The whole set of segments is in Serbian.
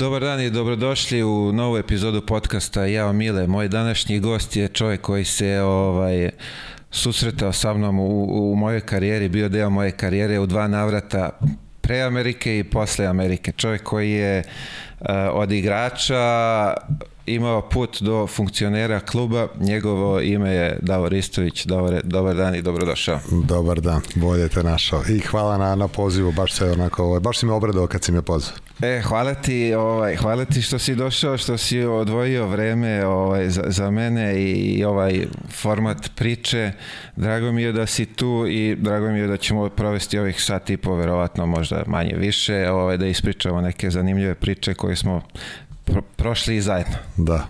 Dobar dan i dobrodošli u novu epizodu podcasta Jao Mile. Moj današnji gost je čovjek koji se ovaj, susretao sa mnom u, u mojoj karijeri, bio deo moje karijere u dva navrata pre Amerike i posle Amerike. Čovjek koji je uh, od igrača imao put do funkcionera kluba. Njegovo ime je Davor Istović. Dobar, dobar dan i dobrodošao. Dobar dan, bolje te našao. I hvala na, na pozivu, baš se onako, ovaj, baš si me obradao kad si me pozvao. E, hvala ti, ovaj, hvala ti što si došao, što si odvojio vreme ovaj, za, za mene i, i ovaj format priče. Drago mi je da si tu i drago mi je da ćemo provesti ovih sat i po, verovatno možda manje više, ovaj, da ispričamo neke zanimljive priče koje smo pro prošli zajedno. Da.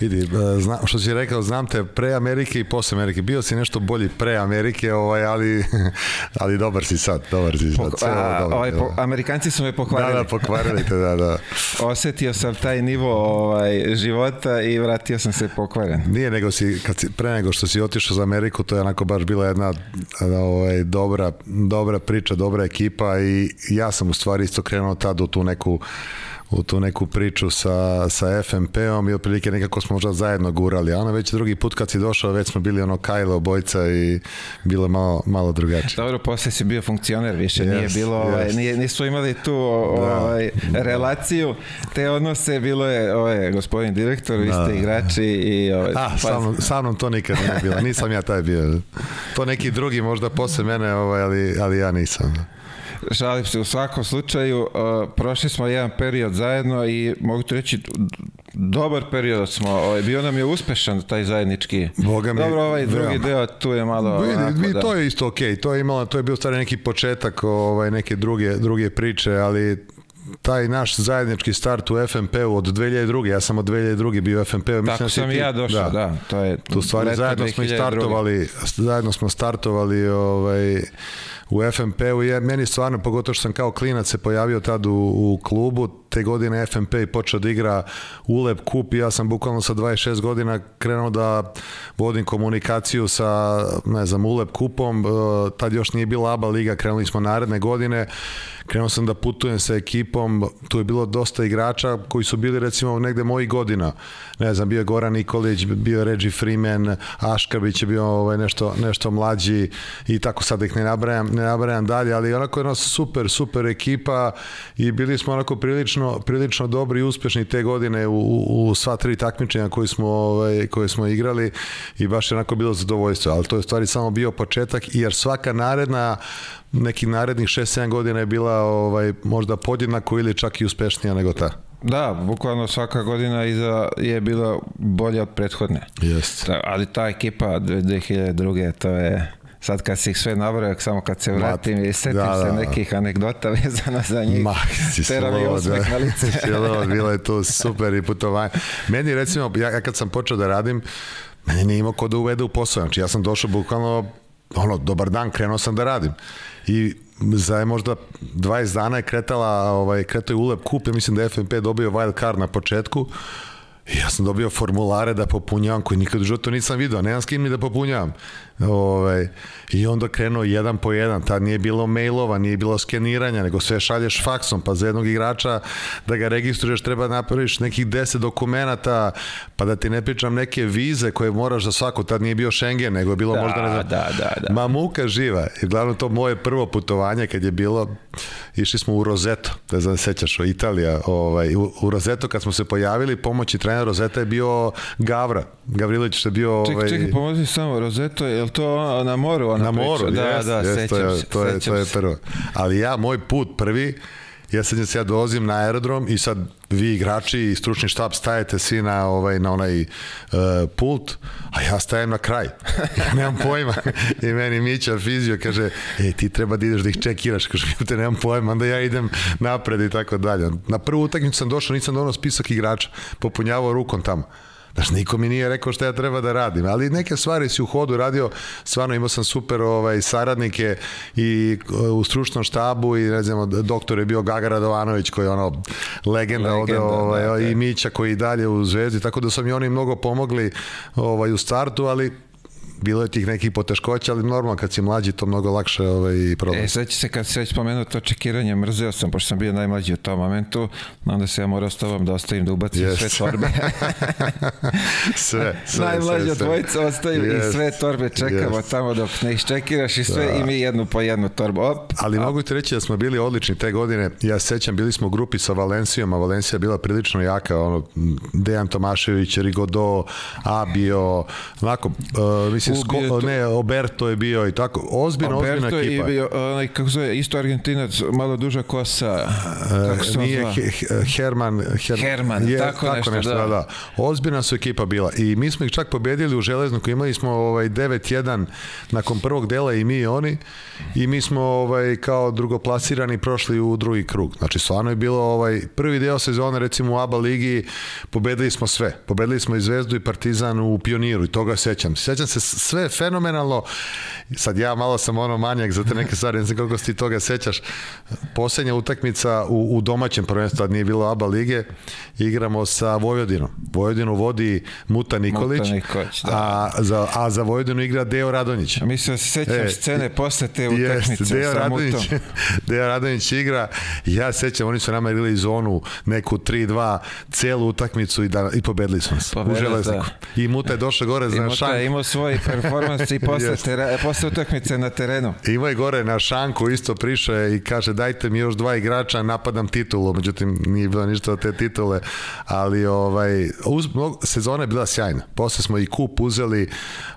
Vidi, e, znam, što si rekao, znam te pre Amerike i posle Amerike. Bio si nešto bolji pre Amerike, ovaj, ali, ali dobar si sad, dobar si sad. Sve, a, dobar, ovaj, po, Amerikanci su me pokvarili. Da, da, pokvarili te, da, da. Osetio sam taj nivo ovaj, života i vratio sam se pokvaren. Nije, nego si, kad si, pre nego što si otišao za Ameriku, to je onako baš bila jedna ovaj, dobra, dobra priča, dobra ekipa i ja sam u stvari isto krenuo tad u tu neku u tu neku priču sa, sa FMP-om i otprilike nekako smo možda zajedno gurali. A ono već drugi put kad si došao već smo bili ono Kajlo obojca i bilo malo, malo drugačije. Dobro, posle si bio funkcioner više, yes, nije bilo, yes. ovaj, nije, nisu imali tu da. ovaj, da. relaciju, te odnose, bilo je ovaj, gospodin direktor, vi ste da. igrači i... Ovaj, A, ah, pa... sa, mnom, sa mnom to nikad nije bilo, nisam ja taj bio. To neki drugi možda posle mene, ovaj, ali, ali ja nisam. Šalim se, u svakom slučaju e, prošli smo jedan period zajedno i mogu ti reći dobar period smo, ovaj, bio nam je uspešan taj zajednički. Boga mi, Dobro, ovaj drugi veoma. deo tu je malo Vidi, onako, mi, da. To je isto okej, okay. to je imalo, to je bio stari neki početak ovaj, neke druge, druge priče, ali taj naš zajednički start u FMP-u od 2002. Ja sam od 2002. bio u FMP-u. Tako da sam i ja došao, da. da. to je tu stvari zajedno smo i startovali, zajedno smo startovali ovaj, u FMP-u, jer meni stvarno, pogotovo što sam kao klinac se pojavio tad u, u klubu, te godine FMP i počeo da igra ULEP kup i ja sam bukvalno sa 26 godina krenuo da vodim komunikaciju sa, ne znam, ULEP kupom, e, tad još nije bila ABA liga, krenuli smo naredne godine, krenuo sam da putujem sa ekipom, tu je bilo dosta igrača koji su bili recimo negde mojih godina, ne znam, bio je Goran Nikolić, bio je Reggie Freeman, Aškabić je bio ovaj, nešto, nešto mlađi i tako sad ih ne nabrajam, ne nabrajam dalje, ali onako jedna super, super ekipa i bili smo onako prilično prilično, prilično dobri i uspešni te godine u, u, u sva tri takmičenja koje smo, ovaj, koje smo igrali i baš je onako bilo zadovoljstvo, ali to je stvari samo bio početak jer svaka naredna nekih narednih 6-7 godina je bila ovaj, možda podjednako ili čak i uspešnija nego ta. Da, bukvalno svaka godina iza je bila bolja od prethodne. Jeste. Da, ali ta ekipa 2002. to je Sad kad si ih sve nabrao, samo kad se vratim Ma, i setim da, se da. nekih anegdota vezana za njih, Ma, tera mi osmeh da. na lice. bilo je to super i putovanje. Meni recimo, ja kad sam počeo da radim, meni nije imao ko da uvede u posao. Znači ja sam došao bukvalno, ono, dobar dan, krenuo sam da radim. I za možda 20 dana je kretala, ovaj, kretao je ulep kup, ja mislim da je FNP dobio wild card na početku, ja sam dobio formulare da popunjavam koji nikad u životu nisam vidio, nemam s kim ni da popunjavam. Ove, ovaj, I onda krenuo jedan po jedan, ta nije bilo mailova, nije bilo skeniranja, nego sve šalješ faksom, pa za jednog igrača da ga registruješ treba da napraviš nekih 10 dokumenata, pa da ti ne pričam neke vize koje moraš za svaku, tad nije bio Schengen, nego je bilo da, možda ne znam, da, da, da. mamuka živa. I glavno to moje prvo putovanje kad je bilo, išli smo u Rozeto, da znam sećaš, Italija, ovaj, u, u Rozeto kad smo se pojavili, pomoći trenera Rozeta je bio Gavra, Gavrilović je bio... ovaj... Čekaj, čekaj, pomozi samo, Rozeto je li to na moru? Ona na priča? moru, da, jest, da, jest, sećam to je, se, to je, to je prvo. Ali ja, moj put prvi, ja sad se ja dolazim na aerodrom i sad vi igrači i stručni štab stajete svi na ovaj na onaj uh, pult, a ja stajem na kraj. Ja nemam pojma. I meni Mića fizio kaže: "Ej, ti treba da ideš da ih čekiraš." Kaže: "Ja te nemam pojma." Onda ja idem napred i tako dalje. Na prvu utakmicu sam došao, nisam donao spisak igrača, popunjavao rukom tamo. Znaš, niko mi nije rekao šta ja treba da radim, ali neke stvari si u hodu radio, stvarno imao sam super ovaj, saradnike i u stručnom štabu i recimo doktor je bio Gaga Radovanović koji je ono legenda, legenda ovde, ovaj, da, da. i Mića koji je dalje u Zvezdi, tako da sam i oni mnogo pomogli ovaj, u startu, ali bilo je tih nekih poteškoća, ali normalno kad si mlađi to mnogo lakše ovaj, problem. E, sveći se kad se već pomenuo to čekiranje, mrzeo sam, pošto sam bio najmlađi u tom momentu, onda se ja morao s tobom da ostavim da ubacim yes. sve torbe. sve, sve, Najmlađi od dvojica ostavim yes. i sve torbe čekamo yes. tamo dok ne iščekiraš i sve da. i mi jednu po jednu torbu. Op, ali op. mogu ti reći da smo bili odlični te godine. Ja sećam, bili smo u grupi sa Valencijom, a Valencija bila prilično jaka, ono, Dejan Tomašević, Rigodo, Abio, onako, uh, mislim, Mislim, Sko, to... ne, Oberto je bio i tako. Ozbiljna, ozbiljna ekipa. Oberto je bio, e, onaj, kako zove, isto Argentinac, malo duža kosa. E, kako se Nije zva? Herman. Herman, je, tako, tako nešto, nešto da. da. da. Ozbiljna su ekipa bila. I mi smo ih čak pobedili u Železniku. Imali smo ovaj, 9-1 nakon prvog dela i mi i oni. I mi smo ovaj, kao drugoplasirani prošli u drugi krug. Znači, stvarno je bilo ovaj, prvi deo sezone, recimo u ABA ligi, pobedili smo sve. Pobedili smo i Zvezdu i Partizan u Pioniru i toga sećam. Sećam se sve fenomenalno. Sad ja malo sam ono manjak za te neke stvari, ne znam koliko ti toga sećaš. Poslednja utakmica u, u domaćem prvenstvu, tad nije bilo ABA lige, igramo sa Vojvodinom. Vojvodinu vodi Muta Nikolić, Muta Nikolić da. a, za, a za Vojvodinu igra Deo Radonjić. Mislim da se sećam e, scene posle te utakmice jest, Deo sa Radonjić, Mutom. Deo Radonjić igra, ja sećam, oni su nama igrali zonu neku 3-2, celu utakmicu i, da, i pobedili smo nas. Pobedili, da. I Muta je došao gore za I Muta je imao svoj performans i posle, tera, posle utakmice na terenu. Ima je gore na šanku isto priše i kaže dajte mi još dva igrača, napadam titulu, međutim nije bilo ništa od te titule, ali ovaj, uz, sezona je bila sjajna. Posle smo i kup uzeli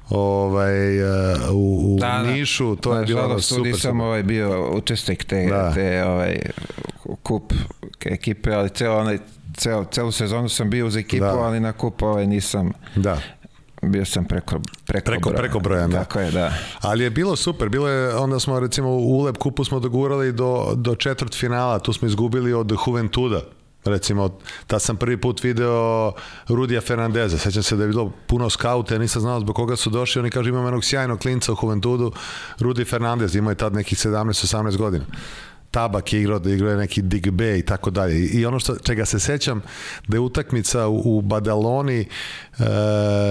ovaj, eh, u, u da, da. Nišu, to da, je bilo žalost, super. Nisam ovaj bio učesnik te, da. te ovaj, kup ekipe, ali ceo onaj ceo, celu sezonu sam bio uz ekipu, da. ali na kup ovaj nisam da bio sam preko preko, preko, broja. preko broja, da. Tako je, da. Ali je bilo super, bilo je, onda smo recimo u Uleb kupu smo dogurali do, do četvrtfinala tu smo izgubili od Juventuda, recimo, tad sam prvi put video Rudija Fernandeza, sećam se da je bilo puno skauta, ja nisam znao zbog koga su došli, oni kažu imam jednog sjajnog klinca u Juventudu, Rudi Fernandez, imao je tad nekih 17-18 godina. Tabak je igrao, da igrao je neki Dig B i tako dalje. I ono što, čega se sećam da je utakmica u, u Badaloni e,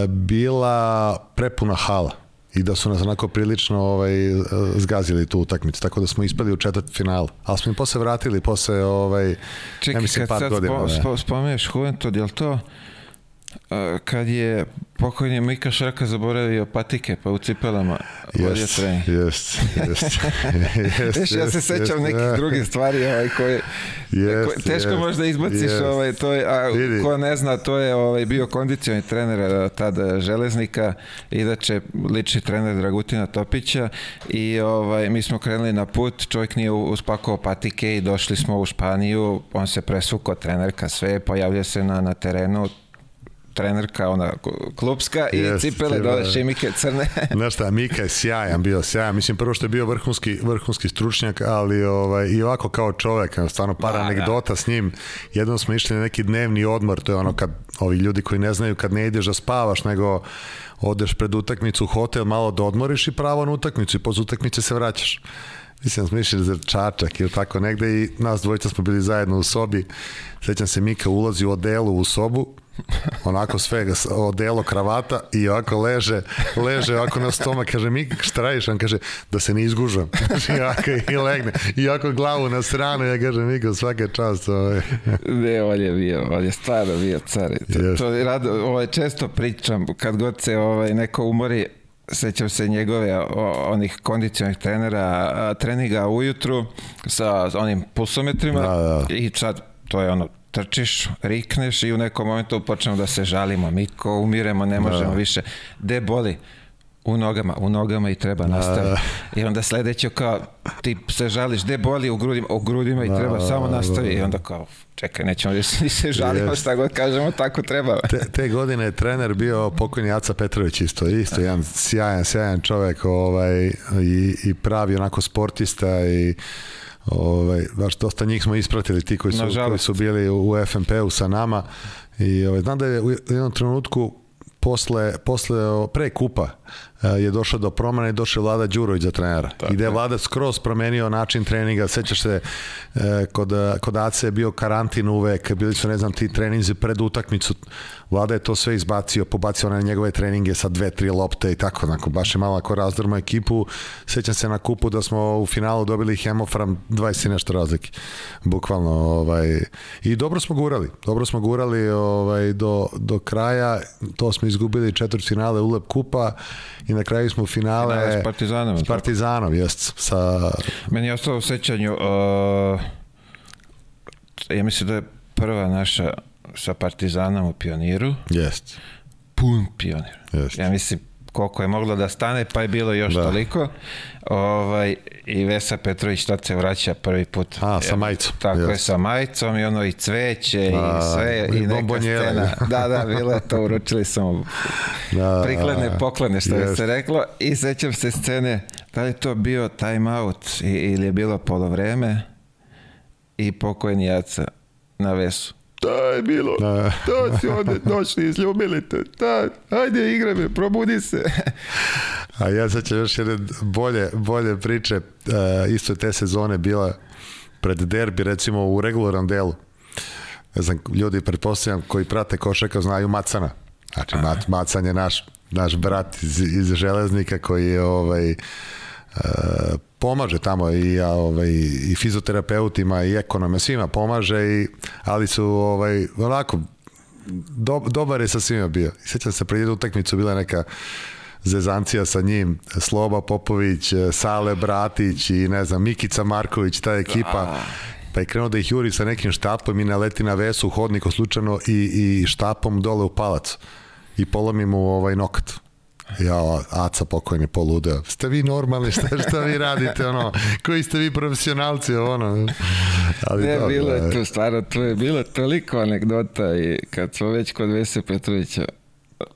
bila prepuna hala i da su nas onako prilično ovaj, e, zgazili tu utakmicu, tako da smo ispali u četvrt final, ali smo im posle vratili, posle ovaj, Čekaj, ne mislim, kad par sad godina, spo, da. spo, spomeneš Juventud, je li to kad je pokojni Mika Šraka zaboravio patike pa u cipelama vodio tren. Jest, jest, jest, ja se sećam nekih da. drugih stvari ovaj, koje, koje teško možda izbaciš. Ovaj, to je, a, Vidi. ko ne zna, to je ovaj, bio kondicioni trener eh, tada eh, Železnika, inače lični trener Dragutina Topića i ovaj, mi smo krenuli na put, čovjek nije uspakovao patike i došli smo u Španiju, on se presukao trenerka sve, pojavlja se na, na terenu, trenerka, ona klubska i yes, cipele dole šimike crne. Znaš šta, Mika je sjajan bio, sjajan. Mislim, prvo što je bio vrhunski, vrhunski stručnjak, ali ovaj, i ovako kao čovek, stvarno par da, da. anegdota da. s njim. Jednom smo išli na neki dnevni odmor, to je ono kad ovi ljudi koji ne znaju kad ne ideš da spavaš, nego odeš pred utakmicu u hotel, malo da odmoriš i pravo na utakmicu i posle utakmice se vraćaš. Mislim, smo išli za Čačak ili tako negde i nas dvojica smo bili zajedno u sobi. Sećam se, Mika ulazi u odelu u sobu, Onako svega, odelo, kravata i ovako leže, leže ovako na stoma, kaže mi šta radiš? On kaže da se ne izgužam. I znači, ovako i legne. I ovako glavu na stranu, ja kažem Miko svaka čast. Ovaj. Ne, on je bio, on je stvarno bio car. To, to rado, ovaj, često pričam, kad god se ovaj, neko umori, sećam se njegove o, onih kondicionih trenera, a, treninga ujutru sa onim pulsometrima da, da, da. i sad to je ono trčiš, rikneš i u nekom momentu počnemo da se žalimo. Mi ko umiremo, ne da, možemo da. više. De boli? U nogama, u nogama i treba da. nastaviti. Da. I onda sledeće kao, ti se žališ, de boli u grudima, u grudima i da, treba da, samo nastaviti. I onda kao, čekaj, nećemo više se žalimo, šta god kažemo, tako treba. Te, te godine je trener bio pokojni Aca Petrović isto, isto jedan sjajan, sjajan čovek ovaj, i, i pravi onako sportista i Ovaj, baš dosta njih smo ispratili, ti koji su, Nažalost. koji su bili u, u FNP-u sa nama. I, ovaj, znam da je u jednom trenutku posle, posle pre kupa Eh, je došlo do promene i došao Vlada Đurović za trenera. Tako. I gde je Vlada skroz promenio način treninga. Sećaš se, eh, kod, eh, kod AC je bio karantin uvek, bili su, ne znam, ti treninzi pred utakmicu. Vlada je to sve izbacio, pobacio na njegove treninge sa dve, tri lopte i tako, onako, baš je malo ako razdrma ekipu. Sećam se na kupu da smo u finalu dobili hemofram 20 i nešto razlike. Bukvalno, ovaj, i dobro smo gurali. Dobro smo gurali ovaj, do, do kraja. To smo izgubili četvrt finale Ulep Kupa i na kraju smo finale, finale s Partizanom. S Partizanom, jest. Sa... Meni je ostalo u sećanju, uh, ja mislim da je prva naša sa Partizanom u Pioniru. Jest. Pun Pionir. Jest. Ja mislim koliko je moglo da stane, pa je bilo još da. toliko. Ovaj, I Vesa Petrović tad se vraća prvi put. A, sa majicom. Tako yes. je, sa majicom i ono i cveće A, i sve. I, i neka scena. Da, da, bilo je to, uručili smo da, prikladne poklone, što yes. bi se reklo. I sećam se scene, da je to bio time out ili je bilo polovreme i pokojni jaca na Vesu to je bilo, da. to si onda noćni izljubili te, da, ajde igraj me, probudi se. A ja sad ću još jedne bolje, bolje priče, uh, isto te sezone bila pred derbi, recimo u regularnom delu. Ne znam, ljudi, pretpostavljam, koji prate košaka znaju Macana. Znači, Macan je naš, naš brat iz, iz železnika koji je ovaj, pomaže tamo i, ovaj, i fizioterapeutima i ekonomima svima pomaže, i, ali su ovaj, onako, do, dobar je sa svima bio. Sjećam se, pred jednu utakmicu bila neka zezancija sa njim, Sloba Popović, Sale Bratić i ne znam, Mikica Marković, ta ekipa. Pa je krenuo da ih juri sa nekim štapom i naleti na vesu u hodniku slučajno i, i štapom dole u palac i polomi mu ovaj nokat. Ja, Aca pokojni poludeo. Ste vi normalni, šta, šta vi radite, ono, koji ste vi profesionalci, ono. Ali ne, dobro, bilo je da. tu, stvarno, tu je bilo toliko anegdota i kad smo već kod Vese Petrovića,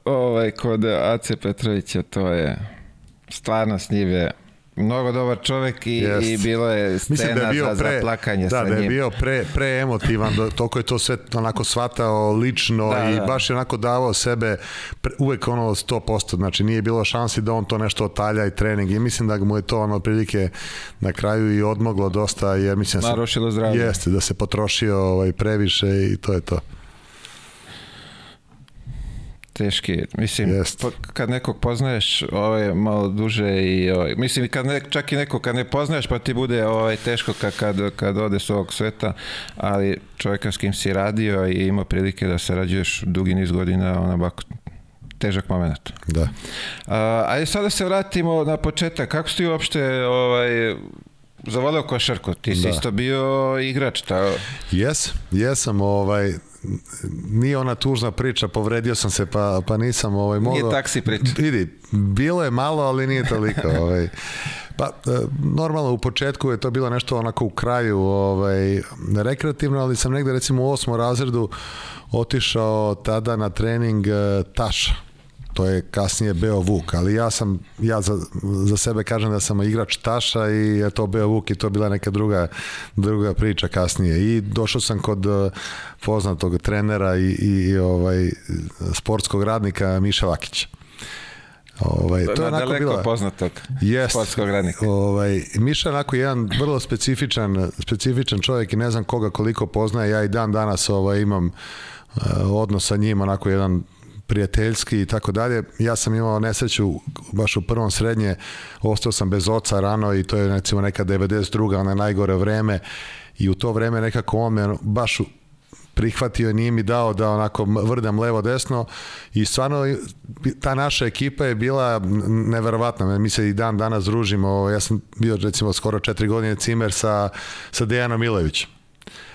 ovaj, kod Ace Petrovića, to je, stvarno s njim mnogo dobar čovek i, yes. i bilo je scena da je bio za, pre, za plakanje da, sa njim. Da, da je bio pre, pre emotivan, do, toliko je to sve onako shvatao lično da, i da. baš je onako davao sebe pre, uvek ono 100%, znači nije bilo šansi da on to nešto otalja i trening i mislim da mu je to ono prilike na kraju i odmoglo dosta jer mislim da se, jeste, da se potrošio ovaj, previše i to je to teški, mislim, yes. po, pa kad nekog poznaješ, ovaj, malo duže i, ovaj, mislim, kad ne, čak i nekog kad ne poznaješ, pa ti bude ovaj, teško kad, kad, kad odeš s ovog sveta, ali čovjeka s kim si radio i imao prilike da sarađuješ dugi niz godina, ona bako, težak moment. Da. A, ajde da se vratimo na početak. Kako si uopšte ovaj, zavoleo košarku? Ti si da. isto bio igrač. Ta... Jes, jesam. Ovaj, nije ona tužna priča, povredio sam se pa, pa nisam ovaj, mogao. Nije taksi priča. Vidi, bilo je malo, ali nije toliko. ovaj. Pa, e, normalno u početku je to bilo nešto onako u kraju ovaj, rekreativno, ali sam negde recimo u osmom razredu otišao tada na trening e, taša to je kasnije Beo Vuk, ali ja sam, ja za, za sebe kažem da sam igrač Taša i je to Beo Vuk i to je bila neka druga, druga priča kasnije. I došao sam kod eh, poznatog trenera i, i ovaj, sportskog radnika Miša Vakića. Ovaj, to je onako daleko bila, poznatog yes, sportskog radnika. Ovaj, Miša je onako jedan vrlo specifičan, specifičan čovjek i ne znam koga koliko poznaje. Ja i dan danas ovaj, imam eh, odnos sa njim, onako jedan prijateljski i tako dalje. Ja sam imao nesreću baš u prvom srednje, ostao sam bez oca rano i to je recimo neka 92. ona najgore vreme i u to vreme nekako on me baš prihvatio i nije mi dao da onako vrdam levo desno i stvarno ta naša ekipa je bila neverovatna, mi se i dan danas družimo, ja sam bio recimo skoro četiri godine cimer sa, sa Dejanom Milovićem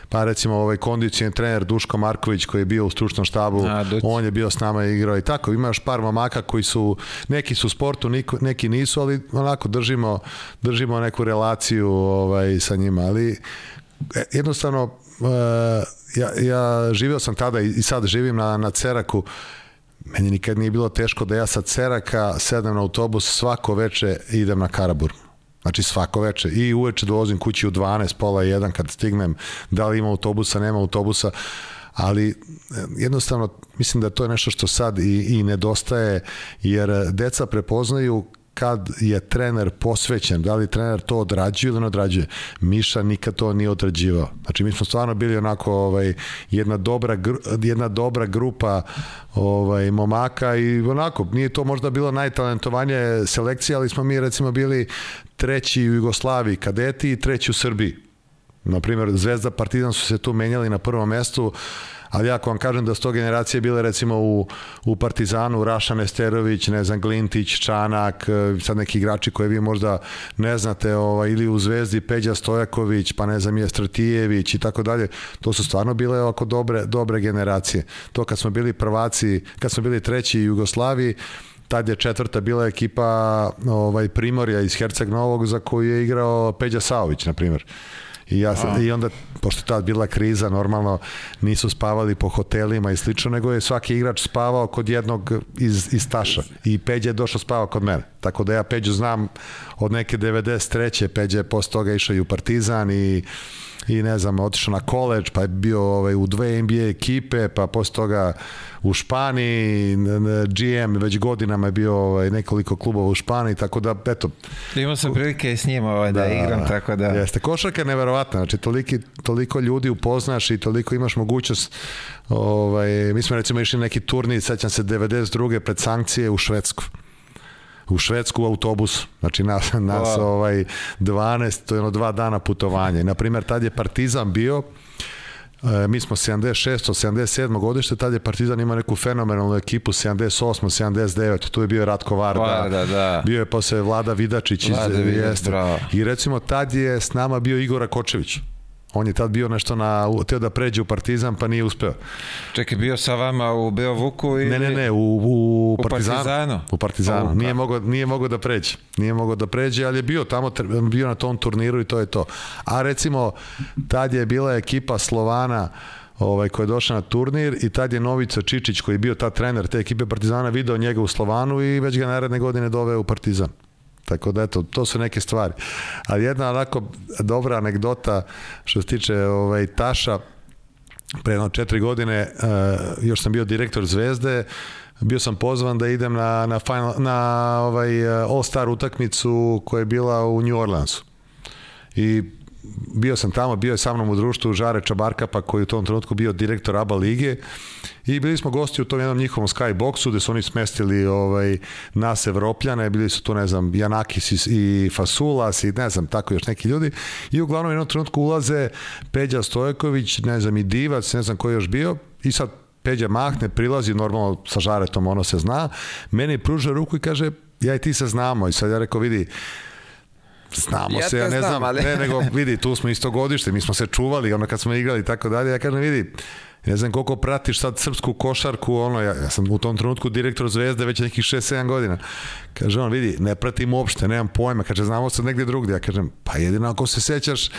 pa recimo ovaj kondicijen trener Duško Marković koji je bio u stručnom štabu, A, on je bio s nama i igrao i tako. Ima još par momaka koji su, neki su u sportu, niko, neki nisu, ali onako držimo, držimo neku relaciju ovaj, sa njima, ali e, jednostavno e, ja, ja živio sam tada i sad živim na, na Ceraku meni nikad nije bilo teško da ja sa Ceraka sedem na autobus svako veče idem na Karabur Znači svako veče. I uveče dolazim kući u 12, pola 1 kad stignem. Da li ima autobusa, nema autobusa. Ali e, jednostavno mislim da to je nešto što sad i, i nedostaje jer deca prepoznaju kad je trener posvećen, da li trener to odrađuje ili ne odrađuje. Miša nikad to nije odrađivao. Znači mi smo stvarno bili onako ovaj jedna dobra jedna dobra grupa ovaj momaka i onako nije to možda bilo najtalentovanije selekcija, ali smo mi recimo bili treći u Jugoslaviji kadeti i treći u Srbiji. Na primjer, Zvezda Partizan su se tu menjali na prvom mestu, ali ako vam kažem da sto generacije bile recimo u, u Partizanu, Rašan Esterović, ne znam, Glintić, Čanak, e, sad neki igrači koje vi možda ne znate, ovaj, ili u Zvezdi Peđa Stojaković, pa ne znam, je Stratijević i tako dalje, to su stvarno bile ovako dobre, dobre generacije. To kad smo bili prvaci, kad smo bili treći Jugoslaviji, tad je četvrta bila ekipa ovaj Primorja iz Herceg Novog za koju je igrao Peđa Saović na primjer. I, ja sam, I onda, pošto je tad bila kriza, normalno nisu spavali po hotelima i slično, nego je svaki igrač spavao kod jednog iz, iz Taša. I Peđa je došao spavao kod mene. Tako da ja Peđu znam od neke 93. Peđa je posle toga išao i u Partizan i i ne znam, otišao na koleđ, pa je bio ovaj, u dve NBA ekipe, pa posle toga u Španiji, GM već godinama je bio ovaj, nekoliko klubova u Španiji, tako da, eto. Imao sam prilike s njim ovaj, da, da igram, da. tako da. Jeste, košarka je neverovatna, znači toliki, toliko ljudi upoznaš i toliko imaš mogućnost ovaj, mi smo recimo išli neki turnir, sećam se 92. pred sankcije u Švedsku u Švedsku autobus, znači nas, nas wow. ovaj 12, to je ono dva dana putovanja. Na Naprimjer, tad je Partizan bio, e, mi smo 76. 77. godište, tad je Partizan imao neku fenomenalnu ekipu 78. 79. Tu je bio Ratko Varda. Varda da. da. Bio je posle Vlada Vidačić Vlada iz Vidačić, I recimo tad je s nama bio Igora Kočević. On je tad bio nešto na, teo da pređe u Partizan, pa nije uspeo. Čekaj, bio sa vama u Beovuku i... Ne, ne, ne, u, u, Partizanu. U Partizanu. U partizanu. nije, da. mogao, nije mogao da pređe. Nije mogao da pređe, ali je bio tamo, bio na tom turniru i to je to. A recimo, tad je bila ekipa Slovana, ovaj, koja je došao na turnir i tad je Novica Čičić koji je bio ta trener te ekipe Partizana video njega u Slovanu i već ga naredne godine doveo u Partizan. Tako da eto, to su neke stvari. Ali jedna onako dobra anegdota što se tiče ovaj, Taša, pre jedno četiri godine e, još sam bio direktor Zvezde, bio sam pozvan da idem na, na, final, na ovaj e, All Star utakmicu koja je bila u New Orleansu. I bio sam tamo, bio je sa mnom u društvu Žare Čabarkapa koji u tom trenutku bio direktor ABA lige i bili smo gosti u tom jednom njihovom skyboxu gde su oni smestili ovaj, nas Evropljane, bili su tu ne znam Janakis i Fasulas i ne znam tako još neki ljudi i uglavnom u jednom trenutku ulaze Peđa Stojeković, ne znam i Divac, ne znam koji još bio i sad Peđa mahne, prilazi normalno sa žaretom, ono se zna, meni pruža ruku i kaže ja i ti se znamo i sad ja rekao vidi Znamo ja se, ja ne znam, znam ali... ne, nego vidi, tu smo isto godište, mi smo se čuvali, ono kad smo igrali i tako dalje, ja kažem, vidi, ne znam koliko pratiš sad srpsku košarku, ono, ja, ja sam u tom trenutku direktor Zvezde već nekih 6-7 godina. Kaže on, vidi, ne pratim uopšte, nemam pojma, kaže, znamo se negde drugde. Ja kažem, pa jedino ako se sećaš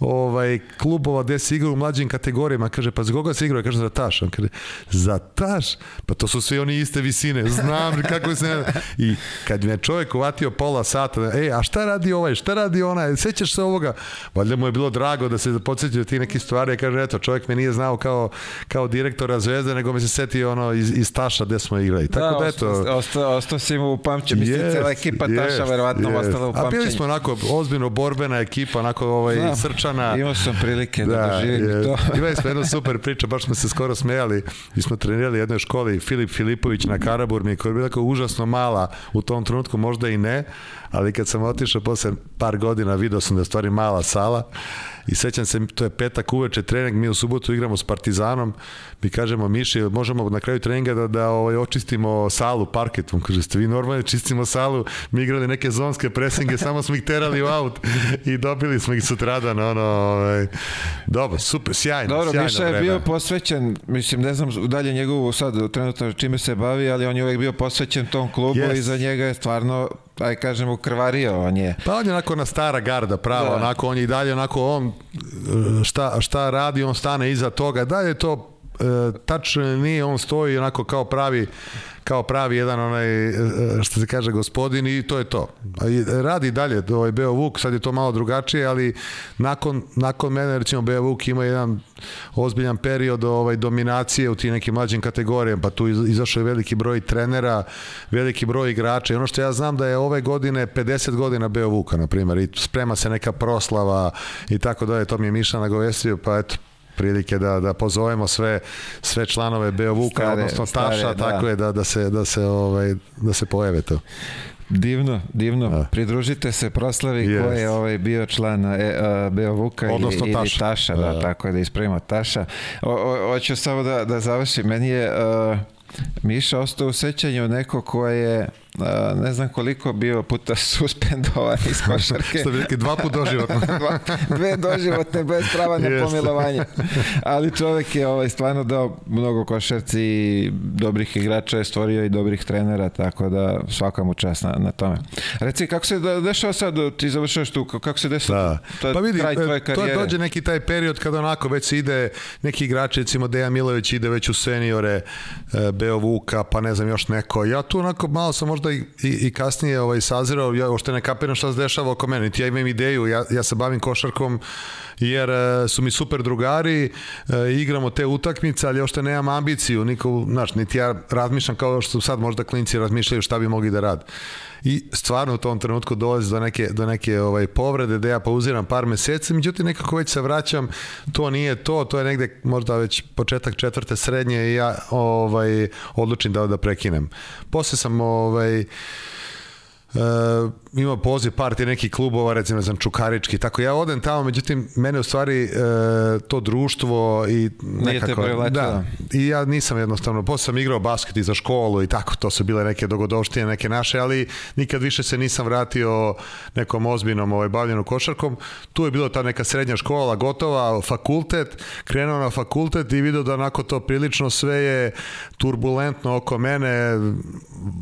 ovaj, klubova gde se igra u mlađim kategorijama, kaže, pa za koga se igrao? Ja kažem, za taš. On kaže, za taš? Pa to su svi oni iste visine, znam kako se... I kad me čovjek uvatio pola sata, ej, a šta radi ovaj, šta radi ona, e, sećaš se ovoga? Valjda mu je bilo drago da se podsjećaju ti neke stvari, ja kažem, eto, čovjek me nije znao kao kao direktora Zvezde, nego mi se setio ono iz, iz Taša gde smo igrali. Tako da, da eto. Ostao, ostao si im u pamćenju. Mislim, yes, cela ekipa yes, Taša verovatno yes. ostala u pamćenju. A bili smo onako ozbiljno borbena ekipa, onako ovaj, Znam, srčana. Imao sam prilike da, da doživim yes. to. Imali smo jednu super priču, baš smo se skoro smejali. i smo trenirali u jednoj školi Filip Filipović na Karaburmi, koja je bila tako užasno mala u tom trenutku, možda i ne, ali kad sam otišao posle par godina, video sam da je stvari mala sala I sećam se, to je petak uveče trening, mi u subotu igramo s Partizanom, mi kažemo Miši, možemo na kraju treninga da, da ovaj, očistimo salu parketom. Kaže, ste vi normalno čistimo salu, mi igrali neke zonske presinge, samo smo ih terali u aut i dobili smo ih sutradan. Ono, ovaj. Dobro, super, sjajno. Dobro, sjajno Miša je vreme. bio posvećen, mislim, ne znam dalje njegovu sad trenutno čime se bavi, ali on je uvek bio posvećen tom klubu yes. i za njega je stvarno taj pa kažemo krvario on je. Pa on je onako na stara garda pravo, da. onako on je i dalje onako on e, šta, šta radi, on stane iza toga, da je to E, tačno nije, on stoji onako kao pravi kao pravi jedan onaj e, e, što se kaže gospodin i to je to. Radi dalje, ovaj Beo Vuk, sad je to malo drugačije, ali nakon, nakon mene recimo Beo Vuk ima jedan ozbiljan period ovaj dominacije u tim nekim mlađim kategorijama, pa tu izašao je veliki broj trenera, veliki broj igrača i ono što ja znam da je ove godine 50 godina Beo Vuka na primjer i sprema se neka proslava i tako dalje, to mi je Miša nagovestio, pa eto prilike da, da pozovemo sve, sve članove Beovuka, odnosno stare, Taša, da. tako je, da, da, se, da, se, ovaj, da se pojave to. Divno, divno. Da. Pridružite se proslavi yes. ko je ovaj bio član e, e Beovuka i ili, Taša, taša da, da, tako je da ispravimo Taša. hoću samo da, da završim. Meni je a, e, Miša ostao u sećanju neko ko je Eh, ne znam koliko bio puta suspendovan iz košarke. Što bi rekli, dva puta doživotno. dva, Dve doživotne bez prava na pomilovanje. Ali čovek je ovaj, stvarno dao mnogo košarci, dobrih igrača je stvorio i dobrih trenera, tako da svaka mu čast na, na tome. Reci, kako se da, dešava sad, ti završavaš tu, kako se dešava da. to, pa vidi, kraj e, tvoje karijere? To dođe neki taj period kada onako već ide neki igrači, recimo Dejan Milović ide već u seniore, eh, Beovuka, pa ne znam još neko. Ja tu onako malo sam možda onda i, i, kasnije ovaj, sazirao, ja uopšte ne kapiram šta se dešava oko mene, ja imam ideju, ja, ja se bavim košarkom jer e, su mi super drugari, e, igramo te utakmice, ali ošte nemam ambiciju, niko, znaš, niti ja razmišljam kao što sad možda klinci razmišljaju šta bi mogli da rade i stvarno u tom trenutku dolazi do neke, do neke ovaj, povrede da ja pauziram par meseci, međutim nekako već se vraćam, to nije to, to je negde možda već početak četvrte srednje i ja ovaj, odlučim da, da prekinem. Posle sam ovaj, Uh, ima poziv parti nekih klubova, recimo znam Čukarički, tako ja odem tamo, međutim mene u stvari uh, to društvo i nekako, Nije da, i ja nisam jednostavno, posle sam igrao basket i za školu i tako, to su bile neke dogodovštine, neke naše, ali nikad više se nisam vratio nekom ozbiljnom ovaj, bavljenu košarkom, tu je bilo ta neka srednja škola gotova, fakultet, krenuo na fakultet i vidio da onako to prilično sve je turbulentno oko mene,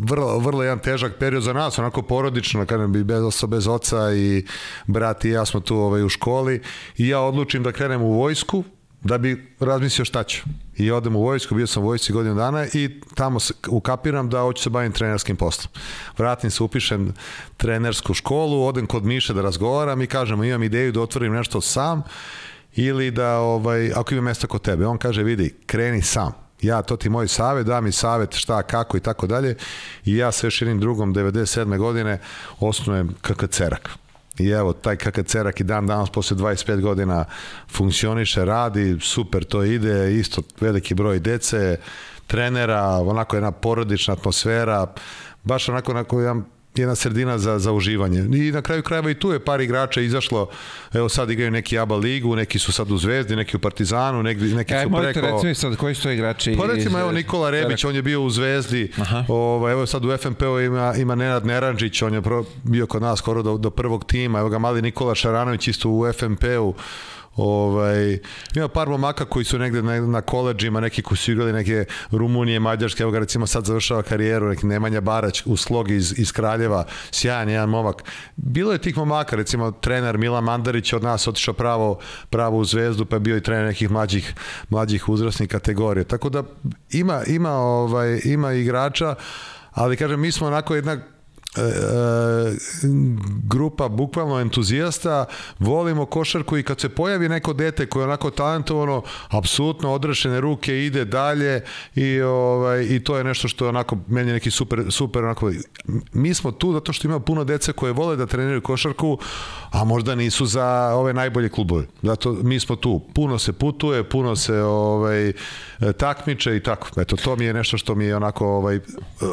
vrlo, vrlo jedan težak period za nas, onako onako porodično, kažem bi bez osobe, bez oca i brat i ja smo tu ovaj, u školi i ja odlučim da krenem u vojsku da bi razmislio šta ću. I odem u vojsku, bio sam u vojsci godinu dana i tamo se ukapiram da hoću se bavim trenerskim poslom. Vratim se, upišem trenersku školu, odem kod Miše da razgovaram i kažem, imam ideju da otvorim nešto sam ili da, ovaj, ako ima mesta kod tebe. On kaže, vidi, kreni sam ja to ti moj savet, da mi savet šta, kako i tako dalje. I ja sve širim drugom 97. godine osnujem KK Cerak. I evo, taj KK Cerak i dan danas posle 25 godina funkcioniše, radi, super to ide, isto veliki broj dece, trenera, onako jedna porodična atmosfera, baš onako onako jedan jedna sredina za, za uživanje. I na kraju krajeva i tu je par igrača izašlo, evo sad igraju neki ABA ligu, neki su sad u Zvezdi, neki u Partizanu, neki, neki e, su preko... Ajde, recimo sad, koji su to igrači? Pa recimo, iz... evo e, Nikola Rebić, on je bio u Zvezdi, ovaj, evo sad u FNP-u ima, ima Nenad Neranđić, on je pro, bio kod nas skoro do, do prvog tima, evo ga mali Nikola Šaranović isto u FNP-u, Ovaj, ima par momaka koji su negde na, na koleđima, neki koji su igrali neke Rumunije, Mađarske, evo ga recimo sad završava karijeru, neki Nemanja Barać u slog iz, iz Kraljeva, sjajan jedan momak. Bilo je tih momaka, recimo trener Milan Mandarić od nas otišao pravo, pravo u zvezdu, pa je bio i trener nekih mlađih, mlađih uzrasnih kategorija. Tako da ima, ima, ovaj, ima igrača, ali kažem, mi smo onako jedna e, grupa bukvalno entuzijasta, volimo košarku i kad se pojavi neko dete koje je onako talentovano, apsolutno odrešene ruke ide dalje i, ovaj, i to je nešto što onako meni neki super, super onako mi smo tu zato što ima puno dece koje vole da treniraju košarku, a možda nisu za ove najbolje klubove. Zato mi smo tu. Puno se putuje, puno se ovaj, takmiče i tako. Eto, to mi je nešto što mi je onako ovaj,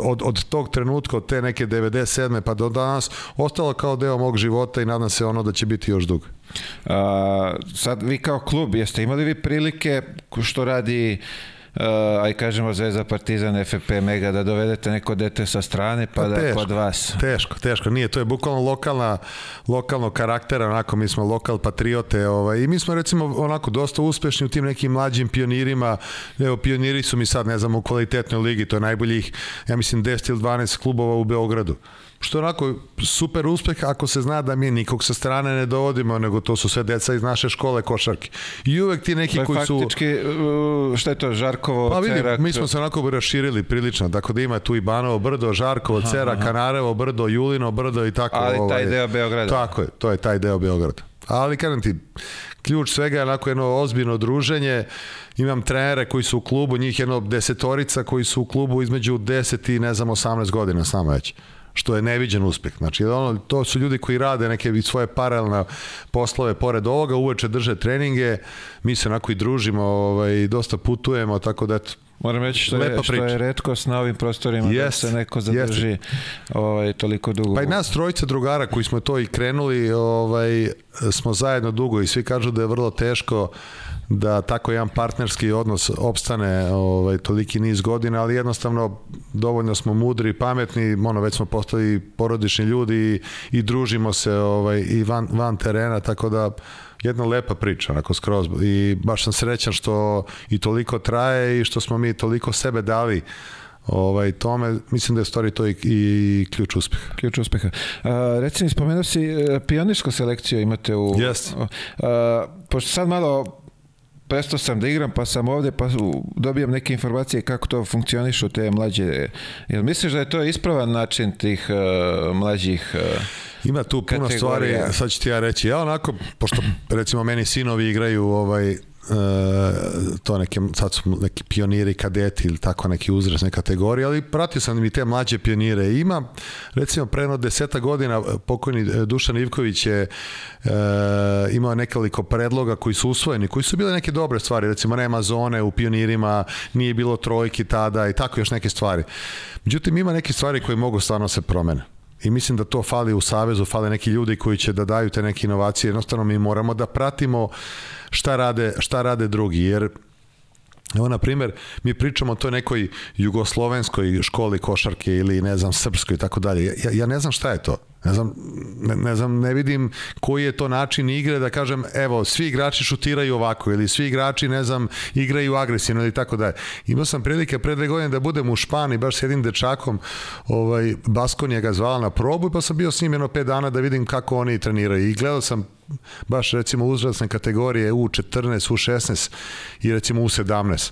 od, od tog trenutka, od te neke 90 97. pa do danas ostalo kao deo mog života i nadam se ono da će biti još dugo. Uh, sad vi kao klub jeste imali vi prilike što radi uh, aj kažemo Zvezda Partizan FP Mega da dovedete neko dete sa strane pa, pa da teško, kod vas. Teško, teško. Nije, to je bukvalno lokalna lokalno karaktera, onako mi smo lokal patriote, ovaj i mi smo recimo onako dosta uspešni u tim nekim mlađim pionirima. Evo pioniri su mi sad ne znam u kvalitetnoj ligi, to je najboljih ja mislim 10 ili 12 klubova u Beogradu što onako super uspeh ako se zna da mi nikog sa strane ne dovodimo, nego to su sve deca iz naše škole košarke. I uvek ti neki koji su... Faktički, uh, šta je to, Žarkovo, Cera? pa vidim, Cerak... Mi smo se onako raširili prilično, tako da ima tu i Banovo brdo, Žarkovo, aha, Cerak, aha. Kanarevo brdo, Julino brdo i tako. Ali ovaj, taj deo Beograda. Tako je, to je taj deo Beograda. Ali kažem ti, ključ svega je onako jedno ozbiljno druženje. Imam trenere koji su u klubu, njih jedno desetorica koji su u klubu između 10 i ne znam 18 godina samo već što je neviđen uspeh. Znači, ono, to su ljudi koji rade neke svoje paralelne poslove pored ovoga, uveče drže treninge, mi se onako i družimo, ovaj, dosta putujemo, tako da eto, Moram reći što Lepa je, što je redkost na ovim prostorima yes, da se neko zadrži yes. ovaj, toliko dugo. Pa i nas trojica drugara koji smo to i krenuli, ovaj, smo zajedno dugo i svi kažu da je vrlo teško uh, da tako jedan partnerski odnos opstane ovaj, toliki niz godina, ali jednostavno dovoljno smo mudri, pametni, ono, već smo postali porodični ljudi i, i družimo se ovaj, i van, van terena, tako da jedna lepa priča, onako skroz. I baš sam srećan što i toliko traje i što smo mi toliko sebe dali ovaj, tome, mislim da je stvari to i, i ključ uspeha. Ključ uspeha. A, reci mi, spomenuo si e, pionirsko selekciju imate u... Yes. A, pošto sad malo prestao sam da igram, pa sam ovde, pa dobijam neke informacije kako to funkcionišu te mlađe. Jel misliš da je to ispravan način tih uh, mlađih uh, Ima tu puno kategorija. stvari, sad ću ti ja reći. Ja onako, pošto recimo meni sinovi igraju ovaj E, to neke, sad su neki pioniri kadeti ili tako neki uzrasne kategorije, ali pratio sam i te mlađe pionire. Ima, recimo, preno deseta godina e, pokojni e, Dušan Ivković je e, imao nekoliko predloga koji su usvojeni, koji su bile neke dobre stvari, recimo nema zone u pionirima, nije bilo trojki tada i tako još neke stvari. Međutim, ima neke stvari koje mogu stvarno se promene i mislim da to fali u Savezu, fale neki ljudi koji će da daju te neke inovacije, jednostavno mi moramo da pratimo šta rade, šta rade drugi, jer Evo, na primjer, mi pričamo o toj nekoj jugoslovenskoj školi košarke ili, ne znam, srpskoj i tako dalje. Ja, ja ne znam šta je to. Ne znam, ne, ne znam, ne vidim koji je to način igre da kažem, evo, svi igrači šutiraju ovako ili svi igrači, ne znam, igraju agresivno ili tako da. Imao sam prilike pre dve godine da budem u Španiji baš s jednim dečakom, ovaj, Baskonija ga zvala na probu pa sam bio s njim jedno 5 dana da vidim kako oni treniraju i gledao sam baš recimo uzrasne kategorije U14, U16 i recimo U17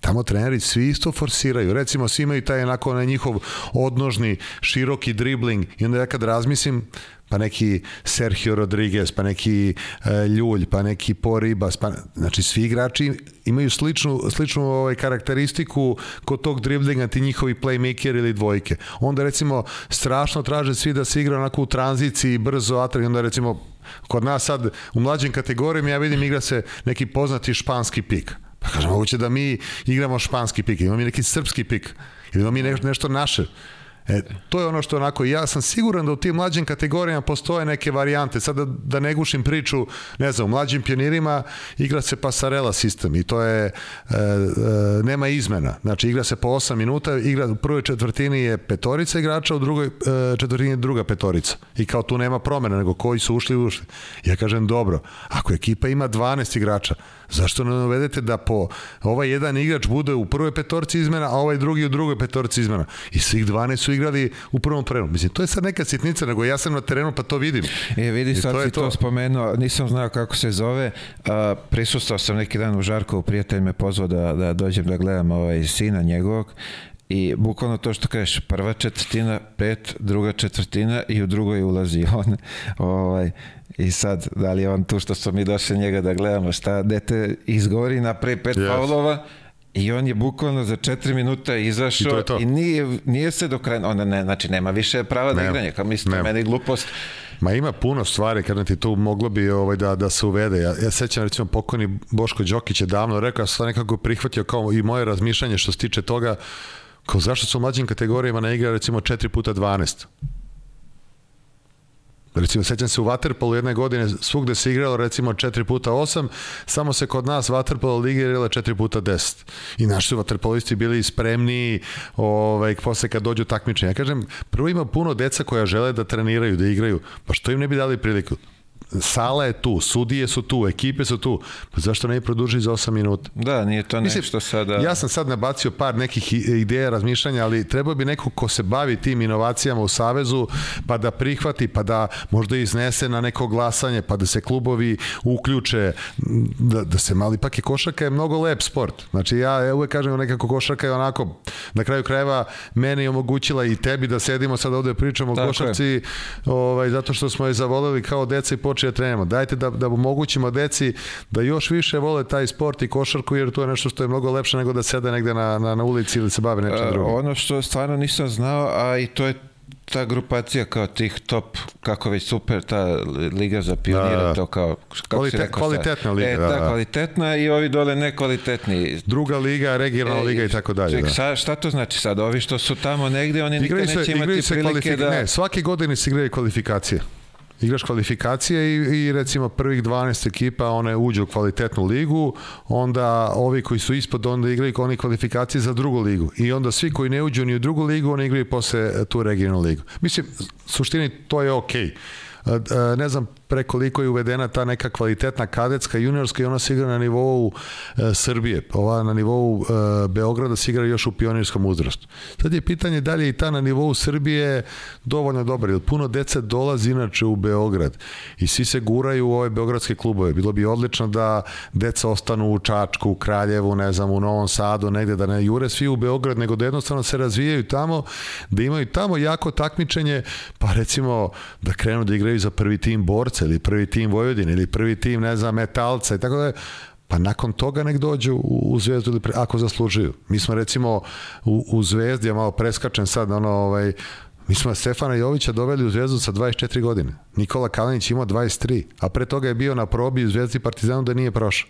Tamo treneri svi isto forsiraju. Recimo, svi imaju taj onako onaj njihov odnožni, široki dribling i onda ja kad razmislim, pa neki Sergio Rodriguez, pa neki e, Ljulj, pa neki Poribas, pa, znači svi igrači imaju sličnu, sličnu ovaj, karakteristiku kod tog driblinga ti njihovi playmaker ili dvojke. Onda recimo strašno traže svi da se igra onako u tranziciji, brzo, atrak, onda recimo kod nas sad u mlađim kategorijama ja vidim igra se neki poznati španski pik Da Kaže, moguće da mi igramo španski pik, imamo mi neki srpski pik, ili imamo mi nešto naše. E, to je ono što onako, ja sam siguran da u tim mlađim kategorijama postoje neke varijante. Sada da, ne gušim priču, ne znam, u mlađim pionirima igra se pasarela sistem i to je, e, e, nema izmena. Znači igra se po 8 minuta, igra u prvoj četvrtini je petorica igrača, u drugoj e, četvrtini je druga petorica. I kao tu nema promena, nego koji su ušli, ušli. Ja kažem, dobro, ako ekipa ima 12 igrača, zašto ne uvedete da po ovaj jedan igrač bude u prvoj petorci izmena, a ovaj drugi u drugoj petorci izmena. I svih 12 su igrali u prvom trenu. Mislim, to je sad neka sitnica, nego ja sam na terenu pa to vidim. E, vidi, I sad to si to. to spomenuo, nisam znao kako se zove, a, prisustao sam neki dan u Žarku, prijatelj me pozvao da, da dođem da gledam ovaj sina njegovog i bukvalno to što kažeš, prva četvrtina, pet, druga četvrtina i u drugoj ulazi on. Ovaj, I sad, da li je on tu što smo mi došli njega da gledamo šta, dete izgovori na pre pet yes. faulova, I on je bukvalno za 4 minuta izašao i, to to. i nije, nije se do kraja, ona ne, znači nema više prava da igranje, kao mislim, nema. meni glupost. Ma ima puno stvari, kad ti to moglo bi ovaj, da, da se uvede. Ja, ja sećam recimo pokojni Boško Đokić je davno rekao, ja sam nekako prihvatio kao i moje razmišljanje što se tiče toga, kao zašto su u mlađim kategorijama ne igra recimo 4 puta 12? Recimo, sećam se u Waterpolu jedne godine svugde se igralo recimo 4 puta 8, samo se kod nas Waterpolo liga igrala 4 puta 10. I naši su Waterpolisti bili spremni ovaj, posle kad dođu takmičenja. Ja kažem, prvo ima puno deca koja žele da treniraju, da igraju, pa što im ne bi dali priliku? sala je tu, sudije su tu, ekipe su tu, pa zašto ne produži za 8 minuta? Da, nije to Mislim, nešto sada... Ja sam sad nabacio par nekih ideja razmišljanja, ali treba bi neko ko se bavi tim inovacijama u Savezu, pa da prihvati, pa da možda iznese na neko glasanje, pa da se klubovi uključe, da, da se mali, pak je košarka je mnogo lep sport. Znači ja, ja uvek kažem nekako košarka je onako, na kraju krajeva meni omogućila i tebi da sedimo sad ovde pričamo Tako o košarci, ovaj, zato što smo je zavoleli kao deca i počeli počeli da trenemo. Dajte da, da omogućimo deci da još više vole taj sport i košarku, jer to je nešto što je mnogo lepše nego da sede negde na, na, na ulici ili se bave nečim e, drugim. Ono što stvarno nisam znao, a i to je ta grupacija kao tih top, kako već super, ta liga za pionire, da, da. to kao... Kako Kvalite, si rekao, kvalitetna liga, e, da, da, da. kvalitetna i ovi dole nekvalitetni. Druga liga, regionalna e, liga i tako dalje. Ček, da. šta to znači sad? Ovi što su tamo negde, oni nikad neće imati prilike da... Ne, svake godine se igraju kvalifikacije igraš kvalifikacije i, i recimo prvih 12 ekipa one uđu u kvalitetnu ligu, onda ovi koji su ispod onda igraju oni kvalifikacije za drugu ligu i onda svi koji ne uđu ni u drugu ligu, oni igraju posle tu regionalnu ligu. Mislim, suštini to je okej. Okay e, e, ne znam prekoliko je uvedena ta neka kvalitetna kadetska, juniorska i ona se igra na nivou e, Srbije. Ova na nivou e, Beograda se igra još u pionirskom uzrastu. Sad je pitanje da li je i ta na nivou Srbije dovoljno dobra, jer puno dece dolazi inače u Beograd i svi se guraju u ove beogradske klubove. Bilo bi odlično da deca ostanu u Čačku, u Kraljevu, ne znam, u Novom Sadu, negde, da ne jure svi u Beograd, nego da jednostavno se razvijaju tamo, da imaju tamo jako takmičenje, pa recimo da krenu da igraju za prvi tim borca, Crnogorca ili prvi tim Vojvodine ili prvi tim, ne znam, Metalca i tako da pa nakon toga nek dođu u Zvezdu ili pre, ako zaslužuju. Mi smo recimo u, u Zvezdi, ja malo preskačem sad, ono, ovaj, mi smo Stefana Jovića doveli u Zvezdu sa 24 godine. Nikola Kalinić imao 23, a pre toga je bio na probi u Zvezdi Partizanu da nije prošao.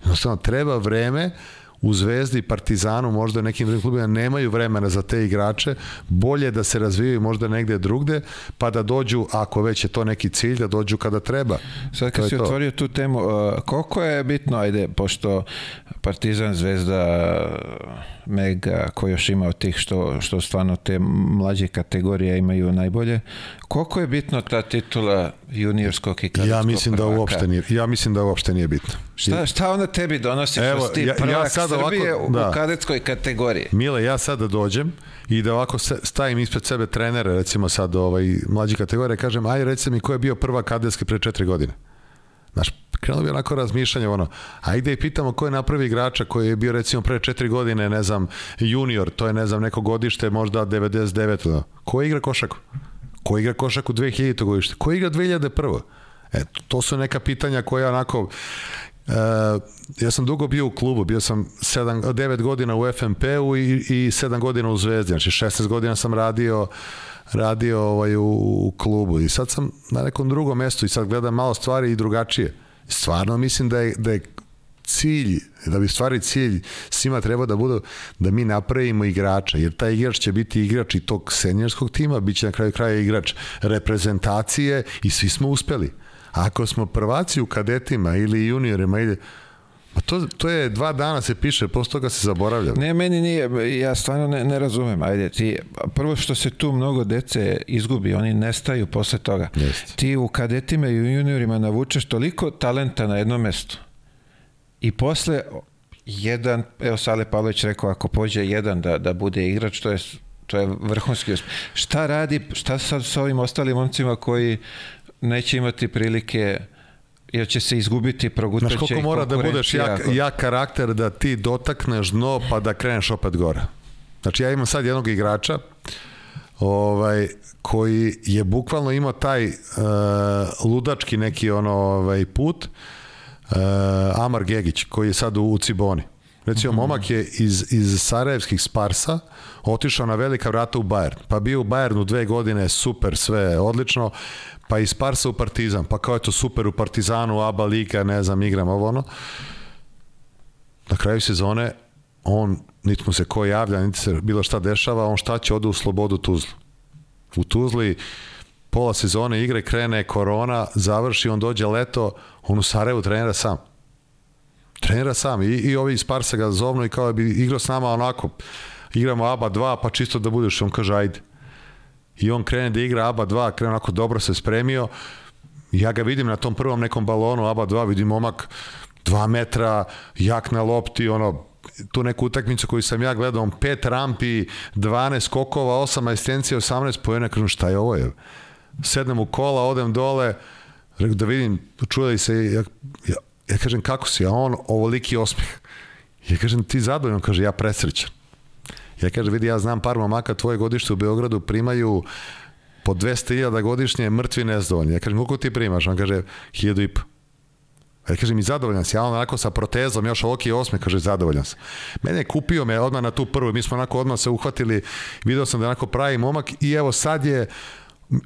Jednostavno, treba vreme u Zvezdi, Partizanu, možda nekim drugim klubima nemaju vremena za te igrače, bolje da se razvijaju možda negde drugde, pa da dođu, ako već je to neki cilj, da dođu kada treba. Sad kad to si to. otvorio tu temu, koliko je bitno, ajde, pošto Partizan, Zvezda, Mega, koji još ima od tih što, što stvarno te mlađe kategorije imaju najbolje. Koliko je bitno ta titula juniorskog i Ja mislim da prvaka? da uopšte nije, ja mislim da uopšte nije bitno. Šta, šta ona tebi donosi Evo, što si ja, prvak ja sada Srbije ovako, da. u kadetskoj kategoriji? Mile, ja sada da dođem i da ovako stavim ispred sebe trenere, recimo sad ovaj, mlađi kategorije, kažem, aj reci mi ko je bio prva kadetske pre četiri godine. Znaš, krenulo bi onako razmišljanje, ono, ajde i pitamo ko je napravi igrača koji je bio recimo pre četiri godine, ne znam, junior, to je ne znam, neko godište, možda 99. Da. Ko igra košaku? Ko igra košaku 2000. godište? Ko igra 2001. Eto, to su neka pitanja koja onako Uh, ja sam dugo bio u klubu, bio sam 7, 9 godina u FMP-u i, i 7 godina u Zvezdi, znači 16 godina sam radio radio ovaj, u, u klubu i sad sam na nekom drugom mestu i sad gledam malo stvari i drugačije stvarno mislim da je, da je cilj, da bi stvari cilj svima treba da budu da mi napravimo igrača, jer taj igrač će biti igrač i tog senjerskog tima, bit će na kraju kraja igrač reprezentacije i svi smo uspeli. Ako smo prvaci u kadetima ili juniorima, ili, Pa to, to je dva dana se piše, posle toga se zaboravlja. Ne, meni nije, ja stvarno ne, ne razumem. Ajde, ti, prvo što se tu mnogo dece izgubi, oni nestaju posle toga. Jest. Ti u kadetima i u juniorima navučeš toliko talenta na jedno mesto. I posle jedan, evo Sale Pavlović rekao, ako pođe jedan da, da bude igrač, to je to je vrhunski uspjeh. Šta radi, šta sad sa ovim ostalim momcima koji neće imati prilike jer će se izgubiti, progutaće Znaš koliko mora da budeš jak, jak karakter da ti dotakneš dno pa da kreneš opet gore. Znači ja imam sad jednog igrača ovaj, koji je bukvalno imao taj uh, ludački neki ono ovaj, put uh, Amar Gegić koji je sad u, u Ciboni. Recimo, mm momak je iz, iz Sarajevskih Sparsa otišao na velika vrata u Bayern. Pa bio u Bayernu dve godine, super, sve odlično. Pa iz Sparsa u Partizan. Pa kao eto, super u Partizanu, aba Liga, ne znam, igram ovo ono. Na kraju sezone on, niti mu se ko javlja, niti se bilo šta dešava, on šta će ode u Slobodu Tuzlu. U Tuzli pola sezone igre krene korona, završi, on dođe leto, on u Sarajevu trenira sam trenira sam i, i ovi iz Parsa ga zovno i kao bi igrao s nama onako igramo ABA 2 pa čisto da budeš on kaže ajde i on krene da igra ABA 2 krene onako dobro se spremio ja ga vidim na tom prvom nekom balonu ABA 2 vidim momak 2 metra jak na lopti ono tu neku utakmicu koju sam ja gledao on pet rampi 12 skokova 8 asistencija 18 pojena kažem šta je ovo je sednem u kola odem dole da vidim čuje se ja, ja ja kažem kako si, a on ovoliki osmih. Ja kažem ti zadovoljan, kaže ja presrećan. Ja kažem vidi ja znam par momaka tvoje godište u Beogradu primaju po 200.000 godišnje mrtvi nezdovoljni. Ja kažem koliko ti primaš? On kaže 1000 i Ja kažem i zadovoljan si, ja on onako sa protezom, još ovoki osme, kaže zadovoljan sam. Mene je kupio me odmah na tu prvu, mi smo onako odmah se uhvatili, video sam da onako pravi momak i evo sad je,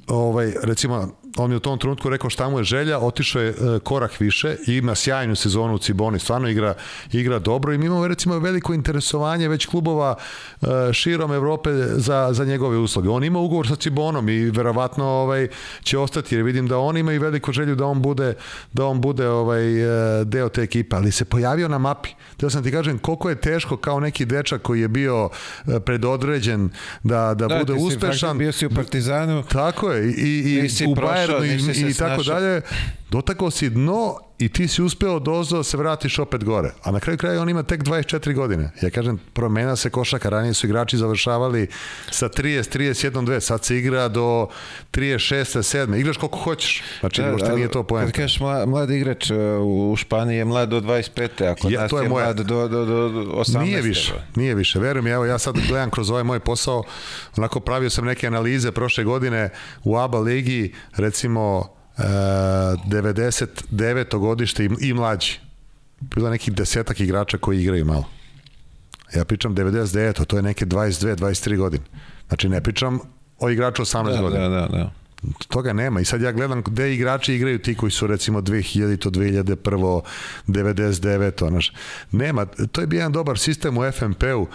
ovaj, recimo, on je u tom trenutku rekao šta mu je želja, otišao je e, korak više i ima sjajnu sezonu u Ciboni, stvarno igra, igra dobro i mi imamo recimo veliko interesovanje već klubova e, širom Evrope za, za njegove usluge. On ima ugovor sa Cibonom i verovatno ovaj, će ostati jer vidim da on ima i veliku želju da on bude, da on bude ovaj, e, deo te ekipe, ali se pojavio na mapi. Da sam ti kažem koliko je teško kao neki dečak koji je bio predodređen da, da, da bude uspešan. Da, Bio si u Partizanu. Tako je. I, i, i u Bayern zajedno i, i tako dalje dotakao si dno i ti si uspeo dozo da se vratiš opet gore. A na kraju kraja on ima tek 24 godine. Ja kažem, promena se košaka. Ranije su igrači završavali sa 30, 31, 2. Sad se igra do 36, 7. Igraš koliko hoćeš. Znači, da, uopšte nije to pojenta. Kad kažeš mla, mlad igrač e, u Španiji je mlad do 25. Ako ja, nas je, je moja... mlad do, do, do 18. Nije više. Nije više. Verujem, evo ja sad gledam kroz ovaj moj posao. Onako pravio sam neke analize prošle godine u ABA ligi. Recimo, uh, 99. godište i, i mlađi. Bilo nekih desetak igrača koji igraju malo. Ja pričam 99. To je neke 22, 23 godine. Znači ne pričam o igraču 18 da, godina. Da, da, da toga nema i sad ja gledam gde igrači igraju ti koji su recimo 2000 to 2001 99 onaš nema to je bio jedan dobar sistem u FMP-u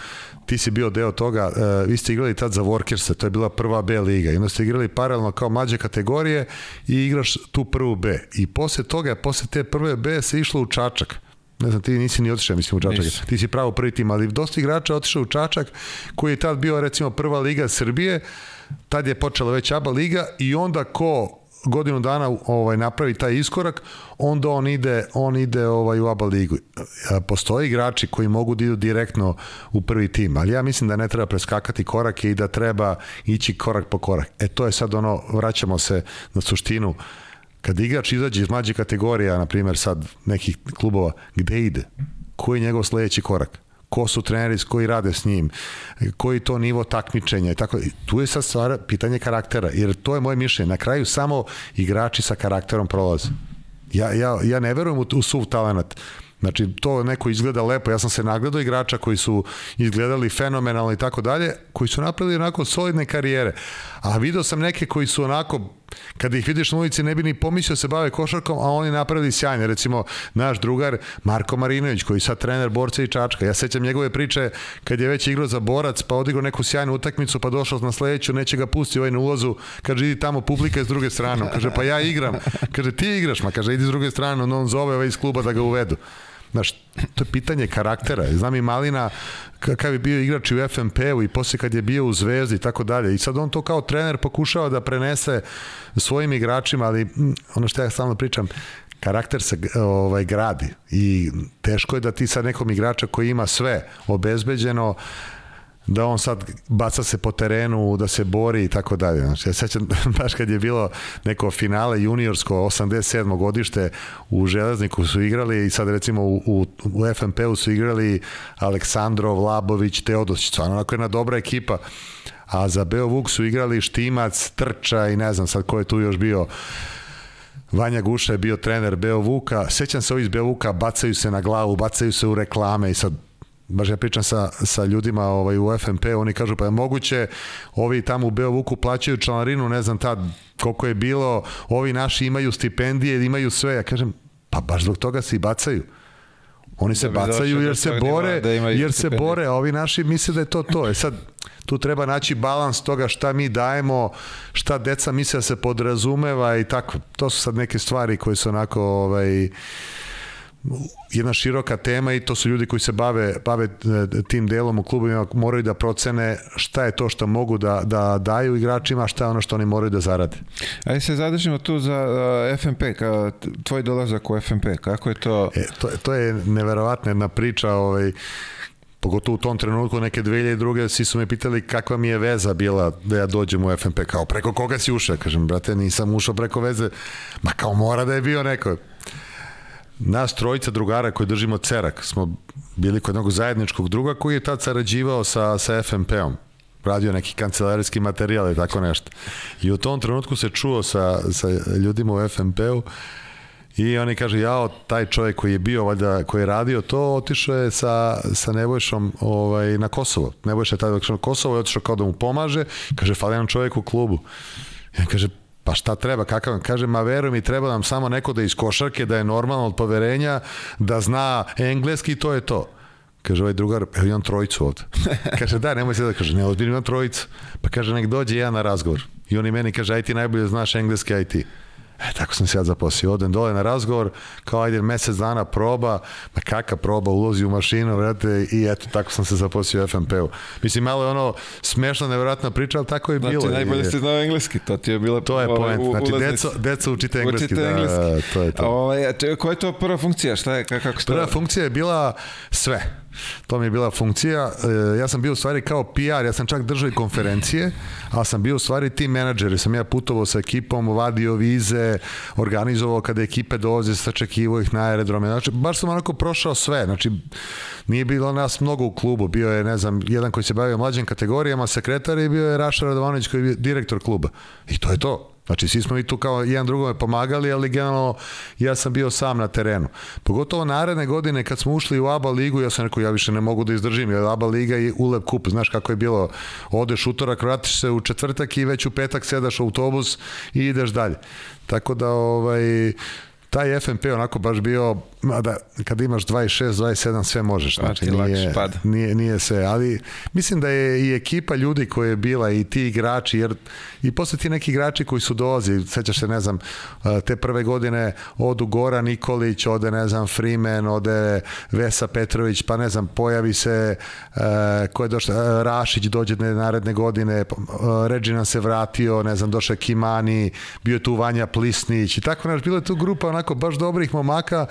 ti si bio deo toga uh, vi ste igrali tad za Workersa to je bila prva B liga i onda ste igrali paralelno kao mlađe kategorije i igraš tu prvu B i posle toga posle te prve B se išlo u Čačak ne znam, ti nisi ni otišao, mislim, u Čačak. Nisi. Ti si pravo prvi tim, ali dosta igrača otišao u Čačak, koji je tad bio, recimo, prva liga Srbije, tad je počela već ABA liga i onda ko godinu dana ovaj napravi taj iskorak, onda on ide on ide ovaj u ABA ligu. E, postoje igrači koji mogu da idu direktno u prvi tim, ali ja mislim da ne treba preskakati korake i da treba ići korak po korak. E to je sad ono vraćamo se na suštinu kad igrač izađe iz mlađe kategorija, na primjer sad nekih klubova, gde ide? Koji je njegov sledeći korak? ko su treneri koji rade s njim, koji to nivo takmičenja i tako. Tu je sad stvar pitanje karaktera, jer to je moje mišljenje. Na kraju samo igrači sa karakterom prolaze. Ja, ja, ja ne verujem u, u suv talenat. Znači, to neko izgleda lepo. Ja sam se nagledao igrača koji su izgledali fenomenalno i tako dalje, koji su napravili onako solidne karijere. A video sam neke koji su onako Kada ih vidiš na ulici ne bi ni pomislio da se bave košarkom, a oni napravili sjajne. Recimo, naš drugar Marko Marinović, koji je sad trener Borca i Čačka. Ja sećam njegove priče kad je već igrao za Borac, pa odigrao neku sjajnu utakmicu, pa došao na sledeću, neće ga pusti ovaj na ulazu, Kaže, idi tamo, publika je s druge strane. Kaže, pa ja igram. Kaže, ti igraš, ma kaže, idi s druge strane. No, on zove ovaj iz kluba da ga uvedu. Znaš, to je pitanje karaktera. Znam i Malina kakav je bio igrač u FNP-u i posle kad je bio u Zvezdi i tako dalje. I sad on to kao trener pokušava da prenese svojim igračima, ali ono što ja samo pričam, karakter se ovaj, gradi i teško je da ti sad nekom igrača koji ima sve obezbeđeno, da on sad baca se po terenu, da se bori i tako dalje. Znači, ja sećam baš kad je bilo neko finale juniorsko 87. godište u Železniku su igrali i sad recimo u, u, u FNP-u su igrali Aleksandrov, Labović, Teodosić, stvarno onako jedna dobra ekipa a za Beovuk su igrali Štimac, Trča i ne znam sad ko je tu još bio Vanja Guša je bio trener Beovuka. Sećam se ovi iz Beovuka, bacaju se na glavu, bacaju se u reklame i sad baš ja pričam sa, sa ljudima ovaj, u FNP, oni kažu pa je moguće ovi tamo u Beovuku plaćaju članarinu, ne znam tad koliko je bilo, ovi naši imaju stipendije, imaju sve, ja kažem pa baš zbog toga se i bacaju. Oni se da bacaju jer se bore, da jer se bore, a ovi naši misle da je to to. E sad, tu treba naći balans toga šta mi dajemo, šta deca misle da se podrazumeva i tako. To su sad neke stvari koje su onako ovaj, jedna široka tema i to su ljudi koji se bave, bave e, tim delom u klubima, moraju da procene šta je to što mogu da, da daju igračima, šta je ono što oni moraju da zarade. Ajde se zadržimo tu za e, FNP, tvoj dolazak u FMP, kako je to? E, to, to je neverovatna jedna priča, ovaj, pogotovo u tom trenutku neke 2002. svi su me pitali kakva mi je veza bila da ja dođem u FMP, kao preko koga si ušao? Kažem, brate, nisam ušao preko veze, ma kao mora da je bio neko nas trojica drugara koji držimo cerak smo bili kod jednog zajedničkog druga koji je tad sarađivao sa, sa FMP-om radio neki kancelarijski materijal i tako nešto. I u tom trenutku se čuo sa, sa ljudima u FMP-u i oni kaže, jao, taj čovjek koji je bio, valjda, koji je radio to, otišao je sa, sa Nebojšom ovaj, na Kosovo. Nebojša je tada na Kosovo i otišao kao da mu pomaže. Kaže, fali nam čovjek u klubu. I on kaže, pa šta treba, kakav vam kaže, ma verujem i treba nam samo neko da iz košarke, da je normalno od poverenja, da zna engleski to je to. Kaže ovaj drugar, evo imam trojicu ovde. Kaže, da, nemoj se da kaže, ne, ozbiljno imam trojicu. Pa kaže, nek dođe ja na razgovor. I on i meni kaže, aj ti najbolje znaš engleski, aj ti. E, tako sam se ja zaposlio. Odem dole na razgovor, kao ajde mesec dana proba, ma kaka proba, ulozi u mašinu, vrate, i eto, tako sam se zaposlio u FNP-u. Mislim, malo je ono smešna, nevjerojatna priča, ali tako je znači, bilo. Znači, najbolje ste znao engleski, to ti je bila To je ovaj, point, u, znači, deco, deco učite engleski. Učite da, da engleski. Da, to je to. Ovo, ovaj, koja je to prva funkcija, šta je, kako ste... Prva funkcija je bila sve To mi je bila funkcija. E, ja sam bio u stvari kao PR, ja sam čak držao i konferencije, ali sam bio u stvari tim menadžer. Sam ja putovao sa ekipom, vadio vize, organizovao kada ekipe dolaze, sačekivao ih na aerodrome. Znači, baš sam onako prošao sve. Znači, nije bilo nas mnogo u klubu. Bio je, ne znam, jedan koji se bavio mlađim kategorijama, sekretar i bio je Raša Radovanović koji je direktor kluba. I to je to. Znači, svi smo mi tu kao jedan drugome pomagali, ali generalno ja sam bio sam na terenu. Pogotovo naredne godine kad smo ušli u ABA ligu, ja sam rekao ja više ne mogu da izdržim, jer ABA liga je ulep kup. Znaš kako je bilo, odeš utorak, vratiš se u četvrtak i već u petak sedaš u autobus i ideš dalje. Tako da ovaj, taj FNP onako baš bio mada kada imaš 26, 27 sve možeš, pa znači nije, nije, nije sve, ali mislim da je i ekipa ljudi koja je bila i ti igrači, jer i posle ti neki igrači koji su dolazi, sećaš se ne znam, te prve godine odu Goran Nikolić, ode ne znam Freeman, ode Vesa Petrović, pa ne znam, pojavi se e, ko je došao, e, Rašić dođe naredne godine, uh, e, Regina se vratio, ne znam, došao Kimani, bio je tu Vanja Plisnić i tako, znaš, bila je tu grupa onako baš dobrih momaka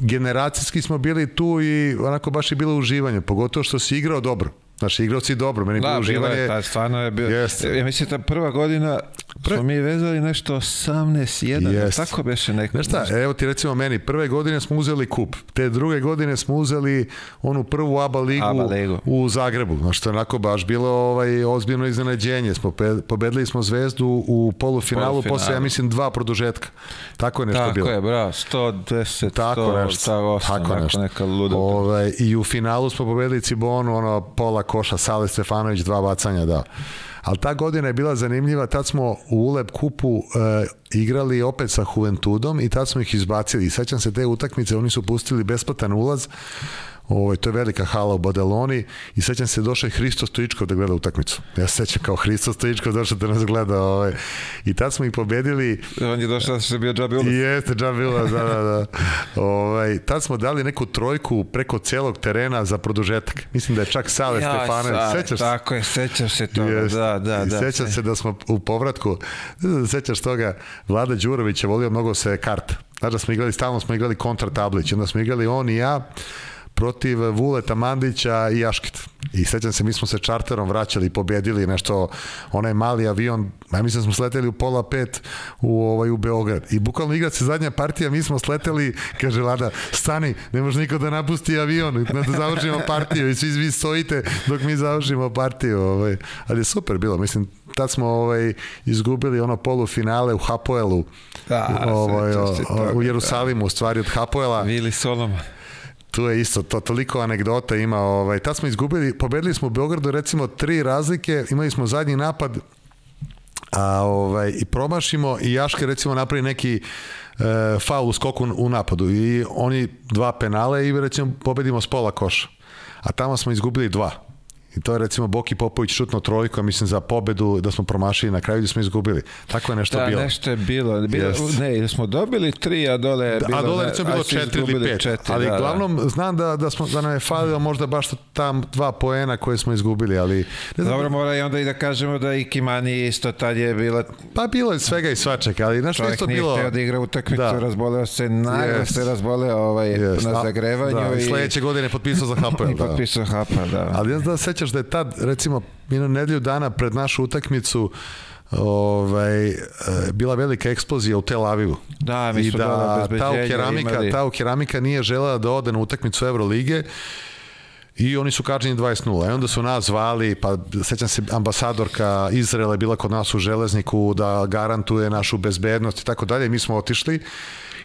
generacijski smo bili tu i onako baš je bilo uživanje, pogotovo što si igrao dobro. Naši igraoci dobro, meni da, bilo uživanje. Da, stvarno je bilo. Jeste. Ja mislim da prva godina Pre... Smo mi vezali nešto 18-1, yes. tako beše neko. Znaš šta, evo ti recimo meni, prve godine smo uzeli kup, te druge godine smo uzeli onu prvu ABA ligu, ABA u Zagrebu, znaš to je onako baš bilo ovaj, ozbiljno iznenađenje. Smo pobedili smo Zvezdu u polufinalu, posle, ja mislim, dva produžetka. Tako je nešto tako bilo. Tako je, bravo, 110, tako 100, nešto, 108, tako nešto. neka luda. Ovaj, I u finalu smo pobedili Cibonu, ono, pola koša, Sale Stefanović, dva bacanja da ali ta godina je bila zanimljiva, tad smo u Uleb kupu uh, igrali opet sa Juventudom i tad smo ih izbacili. I Sećam se te utakmice, oni su pustili besplatan ulaz Ovo, ovaj, to je velika hala u Badaloni i sećam se došao je Hristo Stojičkov da gleda utakmicu. Ja se sećam kao Hristo Stojičkov došao da nas gleda. Ovaj. I tad smo ih pobedili. On je došao da se bio Džabi Ulas. Jeste, Džabi Ulas, da, da, da. Ovaj, tad smo dali neku trojku preko celog terena za produžetak. Mislim da je čak Sale ja, Stefanović. Sa, sećaš tako je, sećam se toga. Jest. Da, da, da. Sećam se da smo u povratku, da sećaš toga, Vlada Đurović je volio mnogo se karta. Znači da smo igrali, stalno smo igrali kontra tablić, onda smo igrali on i ja, protiv Vuleta Mandića i Jaškita. I sećam se, mi smo se čarterom vraćali i pobedili nešto, onaj mali avion, ja mislim da smo sleteli u pola pet u, ovaj, u Beograd. I bukvalno igra se zadnja partija, mi smo sleteli, kaže Lada, stani, ne može niko da napusti avion, da završimo partiju i svi vi stojite dok mi završimo partiju. Ovaj. Ali je super bilo, mislim, tad smo ovaj izgubili ono polufinale u Hapoelu. Da, ovaj, o, o, u da. Jerusalimu, u stvari od Hapoela. Vili Solomon. Tu je isto to, toliko anegdota ima. Ovaj, ta smo izgubili, pobedili smo u Beogradu recimo tri razlike, imali smo zadnji napad a, ovaj, i promašimo i Jaške recimo napravi neki e, faul u skoku u napadu i oni dva penale i recimo pobedimo s pola koša. A tamo smo izgubili dva. I to je recimo Boki Popović šutno trojku, a mislim za pobedu da smo promašili na kraju da smo izgubili. Tako je nešto da, bilo. Da, nešto je bilo. bilo yes. Ne, da smo dobili tri, a dole je da, da- bilo... A dole recimo bilo četiri ili pet. Četiri, ali da, da. uglavnom da. znam da, da, smo, da nam je falilo možda baš tam dva poena koje smo izgubili, ali... Ne znam, Dobro, mora i onda i da kažemo da i Kimani isto tad je bila... Pa bilo je svega i svačeg, ali znaš što isto bilo... Čovjek nije htio da igra utakmicu, da. razboleo se, najgore yes. se razboleo ovaj, yes. na zagrevanju. Da, i... sledeće godine potpisao za Hapa. da. potpisao Hapa, da. Ali ja da se sećaš da je tad, recimo, jedno nedelju dana pred našu utakmicu ovaj, eh, bila velika eksplozija u Tel Avivu. Da, mi I da ta keramika, imali. ta keramika nije želela da ode na utakmicu Evrolige i oni su kažnjeni 20-0. I onda su nas zvali, pa sećam se ambasadorka Izrela je bila kod nas u železniku da garantuje našu bezbednost i tako dalje. Mi smo otišli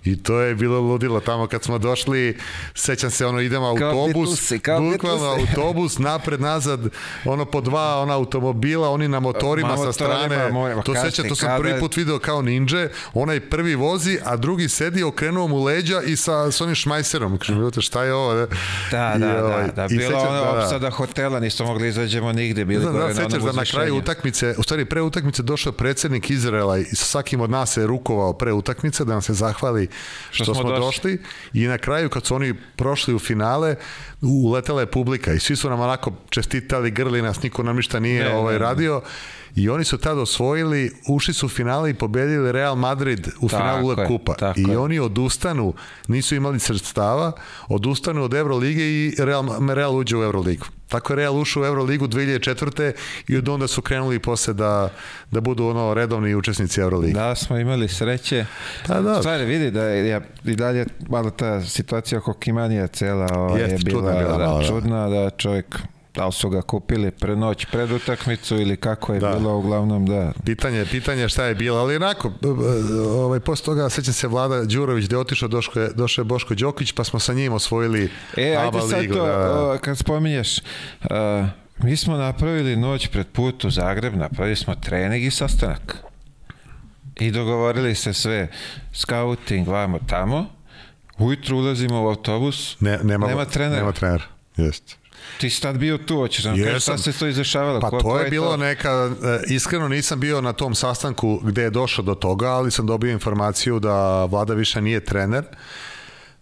i to je bilo ludilo tamo kad smo došli, sećam se, ono, idemo autobus, bukvalno autobus, napred, nazad, ono, po dva, ona automobila, oni na motorima Mamo, sa strane, moram, to seća, to sam kada... prvi da put video kao ninđe, onaj prvi vozi, a drugi sedi, okrenuo mu leđa i sa, s onim šmajserom, kažem, šta je ovo? Da, da, I, da, ovaj, da, da, bilo ono, da, da, opsada hotela, nismo mogli da izađemo nigde, bili da, gore, da, sećaš da na kraju utakmice, u stvari pre utakmice došao predsednik Izraela i sa svakim od nas se rukovao pre utakmice da nam se zahvali što, što smo, došli. došli. I na kraju kad su oni prošli u finale, uletela je publika i svi su nam onako čestitali, grli nas, niko nam ništa nije ne, ovaj, radio. Ne, ne i oni su tad osvojili, ušli su u finale i pobedili Real Madrid u tako finalu Ula Kupa. I je. oni odustanu, nisu imali sredstava, odustanu od Eurolige i Real, Real uđe u Euroligu. Tako je Real ušao u Euroligu 2004. i od onda su krenuli posle da, da budu ono redovni učesnici Euroligi. Da, smo imali sreće. Pa da. Stvari vidi da je ja, i dalje malo ta situacija oko Kimanija cela ova, Jest, je bila, čudna, je bila, da, da. čudna da čovjek ali da su ga kupili pre noć, pred utakmicu ili kako je da. bilo, uglavnom da. Pitanje, pitanje šta je bilo, ali onako, ovaj, posle toga seća se Vlada Đurović da otišao, došao je, došao je Boško Đokić, pa smo sa njim osvojili e, Aba ajde sad Ligu, to, da. da. kad spominješ, uh, mi smo napravili noć pred put u Zagreb, napravili smo trening i sastanak. I dogovorili se sve, scouting, vamo tamo, ujutru ulazimo u autobus, ne, nema, nema trenera. Nema trenera, jeste. Ti si tad bio tu, hoćeš da nam kažeš šta se to izdešavalo? Pa koja, to je, je bilo to? neka, e, iskreno nisam bio na tom sastanku gde je došlo do toga, ali sam dobio informaciju da Vlada Viša nije trener,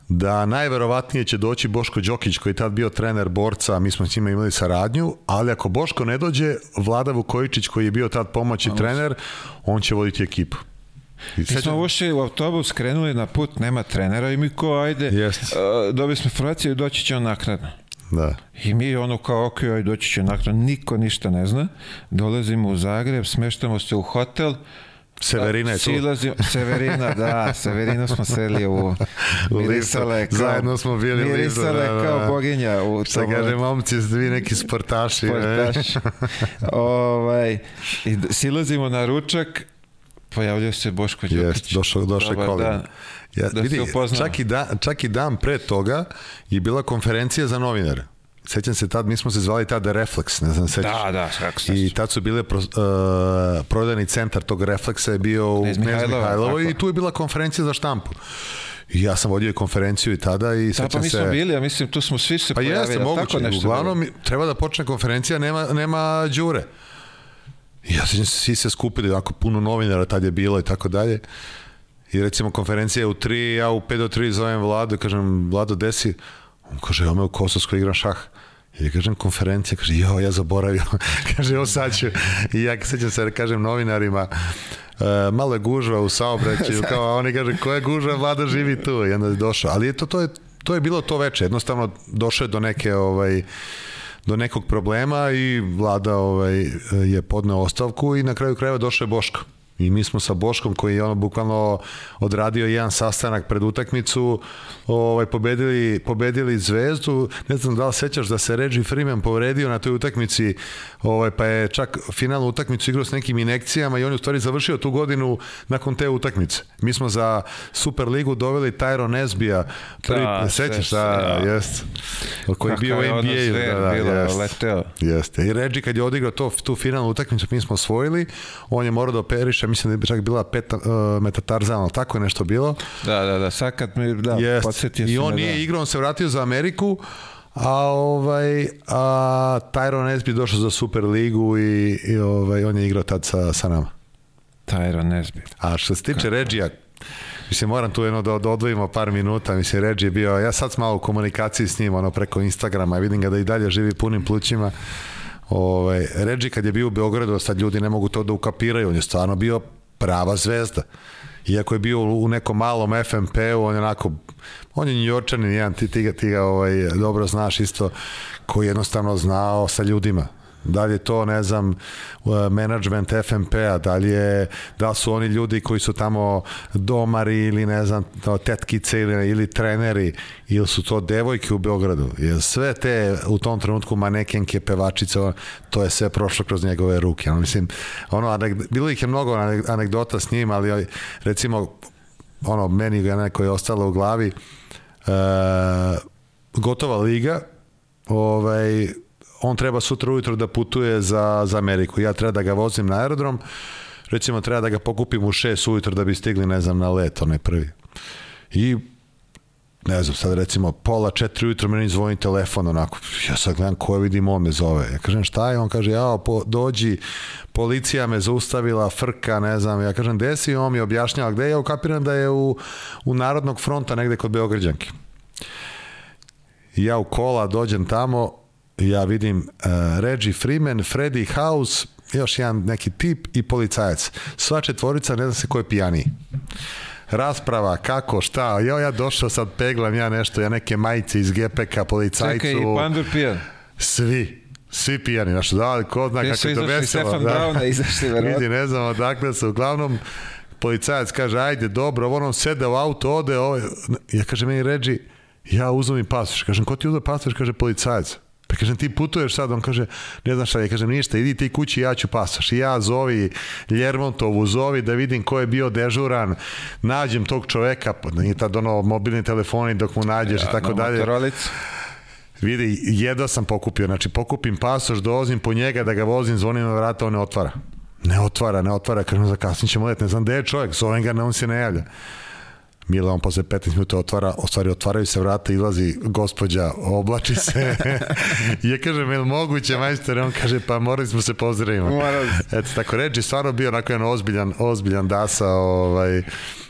da najverovatnije će doći Boško Đokić koji je tad bio trener borca, mi smo s njima imali saradnju, ali ako Boško ne dođe, Vlada Vukojičić koji je bio tad pomoći Anos. trener, on će voditi ekipu. Mi smo ušli u autobus, krenuli na put, nema trenera i mi ko, ajde, yes. E, dobili smo informaciju i doći će on naknadno. Da. I mi ono kao, ok, aj doći će nakon, niko ništa ne zna. Dolazimo u Zagreb, smeštamo se u hotel, Severina je tu. Silazim, Severina, da, Severina smo sedeli u, u Mirisale. Kao, Zajedno smo bili u Mirisale da, da, da, kao boginja. U Šta kaže, momci, vi neki sportaši. Ne? ovaj, i silazimo na ručak, pojavljao se Boško Đukić. Jest, došao, došao Dobar, kolin. Da. Ja, da vidi, Čak i, da, čak i dan pre toga je bila konferencija za novinare. Sećam se tad, mi smo se zvali tada Reflex, ne znam, sećam. Da, da, kako sećaš. I tad su bile pro, uh, prodajni centar tog Reflexa je bio u Knez Mihajlovo i tu je bila konferencija za štampu. I ja sam vodio konferenciju i tada i da, pa sećam se... Da, pa mi smo bili, ja mislim, tu smo svi se pojavili. Pa jeste, moguće. Tako nešto Uglavnom, bilo. treba da počne konferencija, nema, nema džure. I ja sećam se, svi se skupili, onako puno novinara tad je bilo i tako dalje i recimo konferencija u 3, ja u 5 do 3 zovem Vladu, kažem Vlado desi, on kaže ja me u Kosovskoj igram šah. I ja kažem konferencija, kaže jo, ja zaboravio, kaže evo sad ću. I ja sećam se, kažem novinarima, Uh, malo je gužva u saobraćaju, kao oni kaže koja gužva, Vlado živi tu i onda je došao. Ali je to, to, je, to je bilo to veče, jednostavno došao je do neke ovaj, do nekog problema i vlada ovaj, je podneo ostavku i na kraju krajeva došao je Boško. I mi smo sa Boškom koji je ono bukvalno odradio jedan sastanak pred utakmicu, ovaj pobedili pobedili Zvezdu. Ne znam da li sećaš da se Reggie Freeman povredio na toj utakmici, ovaj pa je čak finalnu utakmicu igrao s nekim injekcijama i on je u stvari završio tu godinu nakon te utakmice. Mi smo za Superligu doveli Tyron Nesbija. Prvi da, sećaš da, da. Koji je bio u NBA, da, da, bilo, jest, leteo. Jeste. I Reggie kad je odigrao to tu finalnu utakmicu mi smo osvojili, on je morao da operiše ja mislim da je čak bila peta, uh, e, metatarzan, ali tako je nešto bilo. Da, da, da, sad kad mi, da, yes. podsjetio I on nije da. igrao, on se vratio za Ameriku, a ovaj a Tyron Esby došao za Super ligu i, i, ovaj on je igrao tad sa, sa nama. Tyron Esby. A što se tiče Regija, Mislim, moram tu jedno da, da, odvojimo par minuta. Mislim, Reggie je bio, ja sad sam malo u komunikaciji s njim, ono, preko Instagrama, vidim ga da i dalje živi punim plućima. Ovaj, Reggie kad je bio u Beogradu, sad ljudi ne mogu to da ukapiraju, on je stvarno bio prava zvezda. Iako je bio u nekom malom FMP-u, on je onako, on je njorčanin, jedan ti, ti, ga, ti ga ovaj, dobro znaš isto, koji jednostavno znao sa ljudima. Da li je to, ne znam, uh, management FMP-a, da li je, da su oni ljudi koji su tamo domari ili ne znam, tetkice ili, ili treneri, ili su to devojke u Beogradu, jer sve te u tom trenutku manekenke, pevačice, to je sve prošlo kroz njegove ruke. Ono, mislim, ono, bilo ih je mnogo anegdota s njim, ali recimo, ono, meni je neko je ostalo u glavi, e, gotova liga, ovaj, on treba sutra ujutro da putuje za, za Ameriku, ja treba da ga vozim na aerodrom, recimo treba da ga pokupim u 6 ujutro da bi stigli, ne znam, na let, onaj prvi. I ne znam, sad recimo pola četiri ujutro meni zvoni telefon onako, ja sad gledam ko je vidim, on me zove. Ja kažem šta je, on kaže, ja po, dođi, policija me zaustavila, frka, ne znam, ja kažem gde si, on mi objašnjava gde, ja ukapiram da je u, u Narodnog fronta negde kod Beograđanke. Ja u kola dođem tamo, ja vidim uh, Reggie Freeman, Freddy House, još jedan neki tip i policajac. Sva četvorica, ne zna se ko je pijaniji rasprava, kako, šta, jo, ja došao sad peglam ja nešto, ja neke majice iz GPK policajcu. Čekaj, i Pandur pijan. Svi. Svi pijani, znaš, da, ko zna kako je to veselo. Stefan da. izašli, Vidi, ne znam odakle su. Uglavnom, policajac kaže, ajde, dobro, ono sede u auto, ode, ovaj, ja kaže meni ređi, ja uzmem i pasoš. Kažem, ko ti uzme pasoš? Kaže, policajac. Pa kažem, ti putuješ sad, on kaže, ne znam šta, ja kažem, ništa, idi ti kući, ja ću pasaš. I ja zovi Ljermontovu, zovi da vidim ko je bio dežuran, nađem tog čoveka, pa da nije tad ono mobilni telefoni dok mu nađeš ja, i tako dalje. Motorolic. Vidi, jedva sam pokupio, znači pokupim pasoš, dozim po njega da ga vozim, zvonim na vrata, on ne otvara. Ne otvara, ne otvara, kažem, zakasnit ćemo let, ne znam gde je čovjek, zovem ga, ne on se ne javlja. Milan posle 15 minuta otvara, u stvari otvaraju se vrata, izlazi gospođa, oblači se. ja kažem, je li moguće, majster? On kaže, pa morali smo se pozdravimo. Eto, tako reči, stvarno bio onako jedan ozbiljan, ozbiljan dasa, ovaj,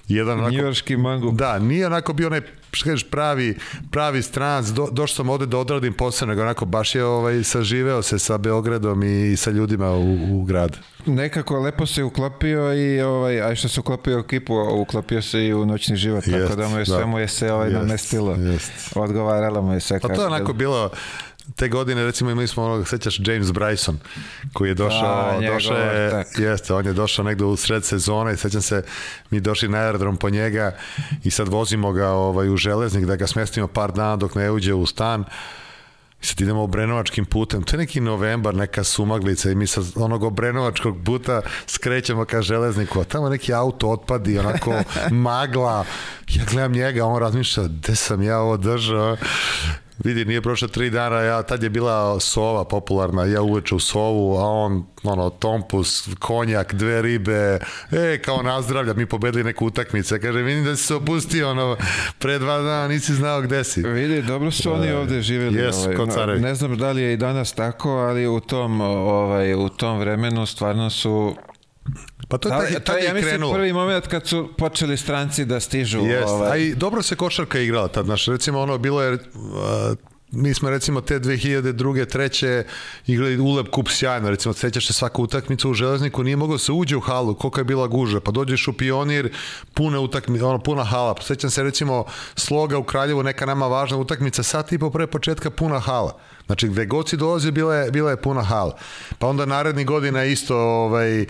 jedan onako... Njujorski mangup. Da, nije onako bio onaj kažeš pravi, pravi stranac, do, došao sam ovde da odradim posao, nego onako baš je ovaj, saživeo se sa Beogradom i, sa ljudima u, u grad. Nekako lepo se uklopio i ovaj, a što se uklopio u ekipu, uklopio se i u noćni život, jest, tako da mu je da. sve mu je se ovaj jest, namestilo. Jest. Odgovaralo mu je sve. Pa to je onako da- bilo te godine recimo imali smo onoga, sećaš James Bryson koji je došao, da, došao je, jeste, on je došao negde u sred sezone i sećam se, mi došli na aerodrom po njega i sad vozimo ga ovaj, u železnik da ga smestimo par dana dok ne uđe u stan i sad idemo obrenovačkim putem, to je neki novembar, neka sumaglica i mi sa onog obrenovačkog puta skrećemo ka železniku, a tamo neki auto otpadi, onako magla, ja gledam njega, on razmišlja, gde sam ja ovo držao Vidi, nije prošlo tri dana, ja, tad je bila sova popularna, ja uveče u sovu, a on, ono, tompus, konjak, dve ribe, e, kao nazdravlja, mi pobedili neku utakmicu. Kaže, vidim da si se opustio, ono, pre dva dana nisi znao gde si. Vidi, dobro su oni e, ovde živeli, Jesu, ovaj, kod Carevi. Ne znam da li je i danas tako, ali u tom, ovaj, u tom vremenu stvarno su Pa to, da, taj, to je, ja mislim, prvi moment kad su počeli stranci da stižu. Yes. Ovaj... A i dobro se košarka igrala tad, znaš, recimo ono, bilo je, uh, mi smo recimo te 2002. treće igrali ulep kup sjajno, recimo sećaš se svaka utakmica u železniku, nije moglo se uđe u halu, koliko je bila guža, pa dođeš u pionir, puna utakmica, ono, puna hala, sećam se recimo sloga u Kraljevu, neka nama važna utakmica, sat i po pre početka puna hala. Znači, gde god si dolazio, bila je, bila je puna hal. Pa onda naredni godina isto, ovaj, e,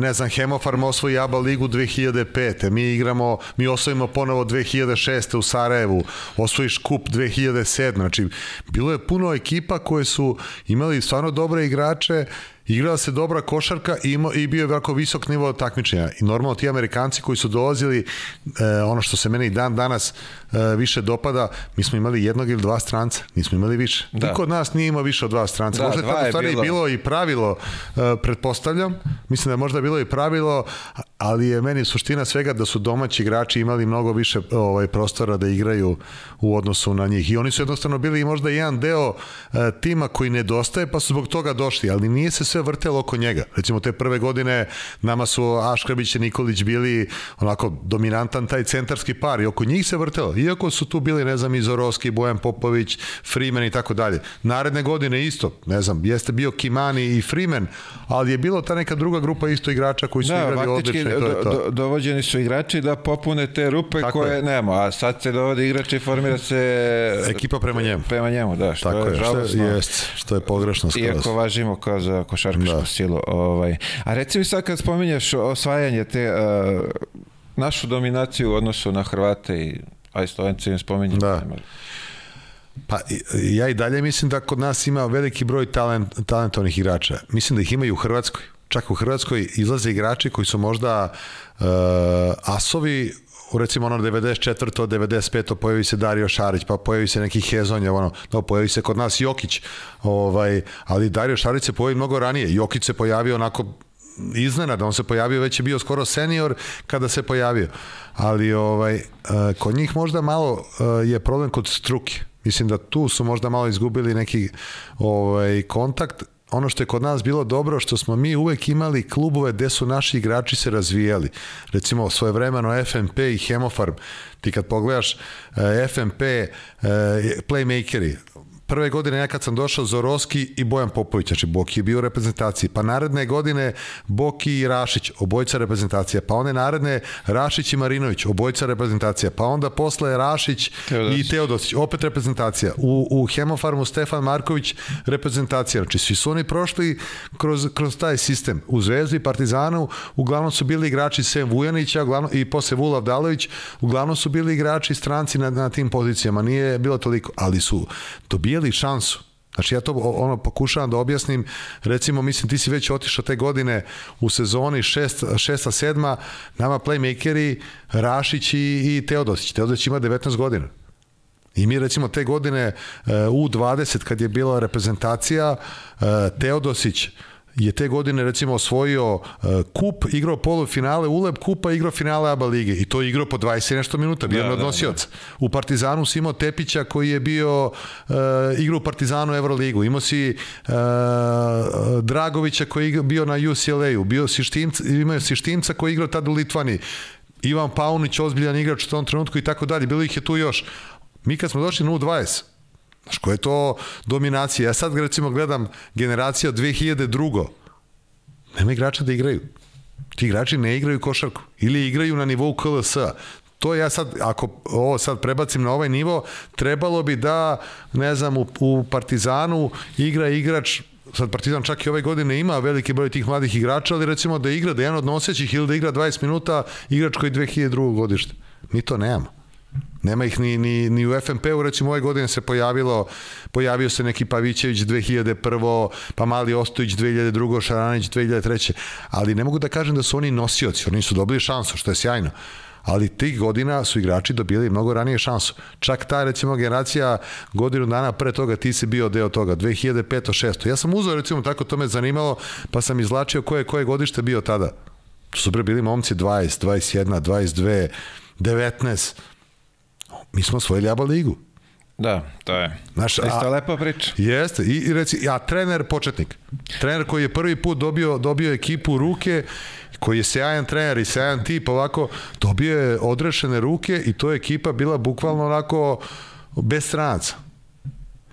ne znam, Hemofarm osvoji ABA ligu 2005. Mi igramo, mi osvojimo ponovo 2006. u Sarajevu. Osvojiš kup 2007. Znači, bilo je puno ekipa koje su imali stvarno dobre igrače, igrala se dobra košarka i, imao, i bio je jako visok nivo takmičenja. I normalno ti Amerikanci koji su dolazili, e, ono što se meni dan danas E, više dopada, mi smo imali jednog ili dva stranca, nismo imali više. Da. Niko od nas nije imao više od dva stranca. Da, možda je tako stvari bilo. bilo i pravilo, e, pretpostavljam, mislim da je možda bilo i pravilo, ali je meni suština svega da su domaći igrači imali mnogo više ovaj prostora da igraju u odnosu na njih i oni su jednostavno bili možda jedan deo e, tima koji nedostaje pa su zbog toga došli, ali nije se sve vrtelo oko njega. Recimo te prve godine nama su Aškrabić i Nikolić bili onako dominantan taj centarski par i oko njih se vrtelo Iako su tu bili, ne znam, Izorovski, Bojan Popović, Freeman i tako dalje. Naredne godine isto, ne znam, jeste bio Kimani i Freeman, ali je bilo ta neka druga grupa isto igrača koji su da, igrali odlično i to je to. Do, dovođeni su igrači da popune te rupe tako koje je. nema, a sad se dovode igrači i formira se... Ekipa prema njemu. Prema njemu, da, što tako je, Što Je, jest, što je pogrešno skroz. Iako važimo kao za košarkašku da. silu. Ovaj. A reci mi sad kad spominješ osvajanje te... Uh, našu dominaciju u odnosu na Hrvate i Aj, Stojanci im spominje. Da. Pa ja i dalje mislim da kod nas ima veliki broj talent, talentovnih igrača. Mislim da ih imaju u Hrvatskoj. Čak u Hrvatskoj izlaze igrači koji su možda uh, asovi recimo ono 94. 95. pojavi se Dario Šarić, pa pojavi se neki Hezonja, ono, no, pojavi se kod nas Jokić, ovaj, ali Dario Šarić se pojavi mnogo ranije, Jokić se pojavio onako iznenada, on se pojavio, već je bio skoro senior kada se pojavio. Ali ovaj, e, kod njih možda malo e, je problem kod struke. Mislim da tu su možda malo izgubili neki ovaj, kontakt. Ono što je kod nas bilo dobro, što smo mi uvek imali klubove gde su naši igrači se razvijali. Recimo, svoje vremeno FNP i Hemofarm. Ti kad pogledaš e, FNP, playmakeri, prve godine ja kad sam došao Zoroski i Bojan Popović, znači Boki je bio u reprezentaciji, pa naredne godine Boki i Rašić, obojca reprezentacija, pa one naredne Rašić i Marinović, obojca reprezentacija, pa onda posle Rašić Teodosić. i Teodosić, opet reprezentacija. U, u Hemofarmu Stefan Marković reprezentacija, znači svi su oni prošli kroz, kroz taj sistem. U Zvezdu i Partizanu uglavnom su bili igrači Sem Vujanića uglavnom, i posle Vulav Avdalović, uglavnom su bili igrači stranci na, na tim pozicijama, nije bilo toliko, ali su dobijali imali šansu. Znači ja to ono pokušavam da objasnim, recimo mislim ti si već otišao te godine u sezoni 6 šest, 6 7 nama playmakeri Rašić i, i Teodosić. Teodosić ima 19 godina. I mi recimo te godine e, u 20 kad je bila reprezentacija e, Teodosić je te godine recimo osvojio e, kup, igrao polufinale ULEB kupa, igrao finale ABA lige i to je igrao po 20 nešto minuta, bio da, odnosioc. Da, da. U Partizanu si imao Tepića koji je bio uh, igrao u Partizanu Euroligu, imao si uh, Dragovića koji je bio na UCLA-u, bio si Štimca, imao si Štimca koji je igrao tad u Litvani. Ivan Paunić, ozbiljan igrač u tom trenutku i tako dalje. Bilo ih je tu još. Mi kad smo došli na U20, Znaš, koja je to dominacija? Ja sad, recimo, gledam generacija 2002. Nema igrača da igraju. Ti igrači ne igraju košarku. Ili igraju na nivou kls to ja sad, ako ovo sad prebacim na ovaj nivo, trebalo bi da, ne znam, u, u Partizanu igra igrač sad Partizan čak i ove godine ima veliki broj tih mladih igrača, ali recimo da igra da jedan od nosećih ili da igra 20 minuta igrač koji je 2002. godište. Mi to nemamo. Nema ih ni, ni, ni u FNP-u, recimo ove godine se pojavilo, pojavio se neki Pavićević 2001. pa Mali Ostojić 2002. Šaranić 2003. Ali ne mogu da kažem da su oni nosioci, oni su dobili šansu, što je sjajno. Ali tih godina su igrači dobili mnogo ranije šansu. Čak ta, recimo, generacija godinu dana pre toga ti si bio deo toga, 2005. 6. Ja sam uzao, recimo, tako to me zanimalo, pa sam izlačio koje, koje godište bio tada. To su pre bili momci 20, 21, 22, 19, mi smo osvojili ABA ligu. Da, to je. Znaš, a, Isto je lepa priča. Jeste, i, i reci, a trener početnik. Trener koji je prvi put dobio, dobio ekipu u ruke, koji je sjajan trener i sjajan tip, ovako, dobio je odrešene ruke i to je ekipa bila bukvalno onako bez stranaca.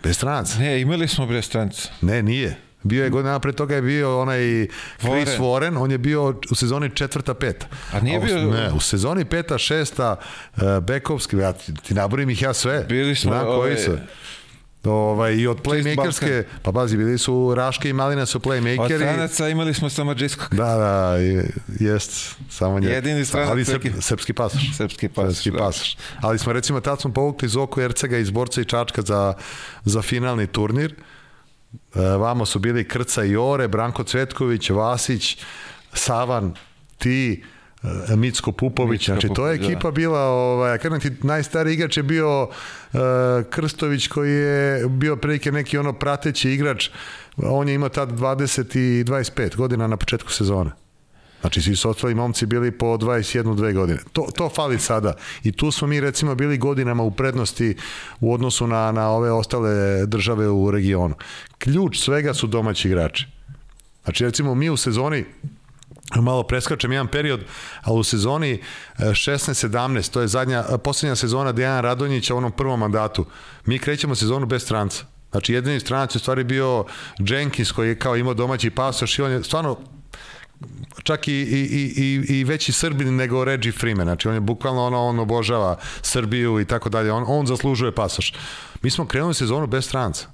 Bez stranaca. Ne, imali smo bez stranca. Ne, nije. Bio je godina pre toga je bio onaj Chris Warren, Warren on je bio u sezoni četvrta, peta. A nije A u, bio... Ne, u sezoni peta, šesta, uh, Bekovski, ja ti, ti nabrojim ih ja sve. Bili smo... Na, koji ovaj- su? Ovaj, I od playmakerske, pa bazi, bili su Raške i Malina su playmakeri. Od stranaca imali smo samo Džiskog. Da, da, jest, samo nje. Jedini stranac. Ali srp, srpski pasoš. Srpski pasoš. Srpski pasoš. Da. Ali smo recimo, tad smo povukli Zoko Ercega iz Borca i Čačka za, za finalni turnir. Uh, E, vamo su bili Krca i Ore, Branko Cvetković, Vasić, Savan, ti, e, Micko Pupović, Micko znači Pupović, to je da. ekipa da. bila, ovaj, kažem ti, najstari igrač je bio uh, Krstović koji je bio prilike neki ono prateći igrač, on je imao tad 20 i 25 godina na početku sezone. Znači, svi su ostali momci bili po 21-2 godine. To, to fali sada. I tu smo mi, recimo, bili godinama u prednosti u odnosu na, na ove ostale države u regionu. Ključ svega su domaći igrači. Znači, recimo, mi u sezoni malo preskačem jedan period, ali u sezoni 16-17, e, to je zadnja, e, poslednja sezona Dejana Radonjića u onom prvom mandatu, mi krećemo sezonu bez stranca. Znači, jedini stranac je stvari bio Jenkins koji je kao imao domaći pasoš i on je stvarno čak i, i, i, i veći Srbin nego Reggie Freeman, znači on je bukvalno ono, on obožava Srbiju i tako dalje, on, on zaslužuje pasoš. Mi smo krenuli sezonu bez stranca.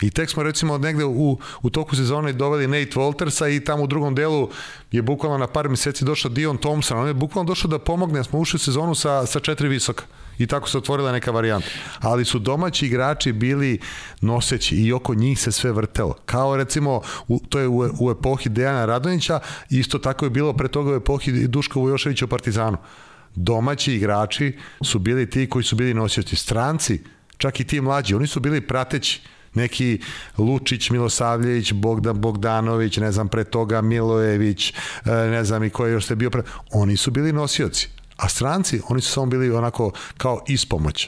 I tek smo recimo negde u, u toku sezone doveli Nate Waltersa i tamo u drugom delu je bukvalno na par meseci došao Dion Thompson. On je bukvalno došao da pomogne, smo ušli u sezonu sa, sa četiri visoka. I tako se otvorila neka varijanta. Ali su domaći igrači bili noseći i oko njih se sve vrtelo. Kao recimo, u, to je u, u epohi Dejana Radonjića, isto tako je bilo pre toga u epohi Duška Vujoševića u Partizanu. Domaći igrači su bili ti koji su bili noseći. Stranci, čak i ti mlađi, oni su bili prateći neki Lučić, Milosavljević, Bogdan Bogdanović, ne znam, pre toga Milojević, e, ne znam i ko je još te bio pre... Oni su bili nosioci. A stranci, oni su samo bili onako kao ispomoć.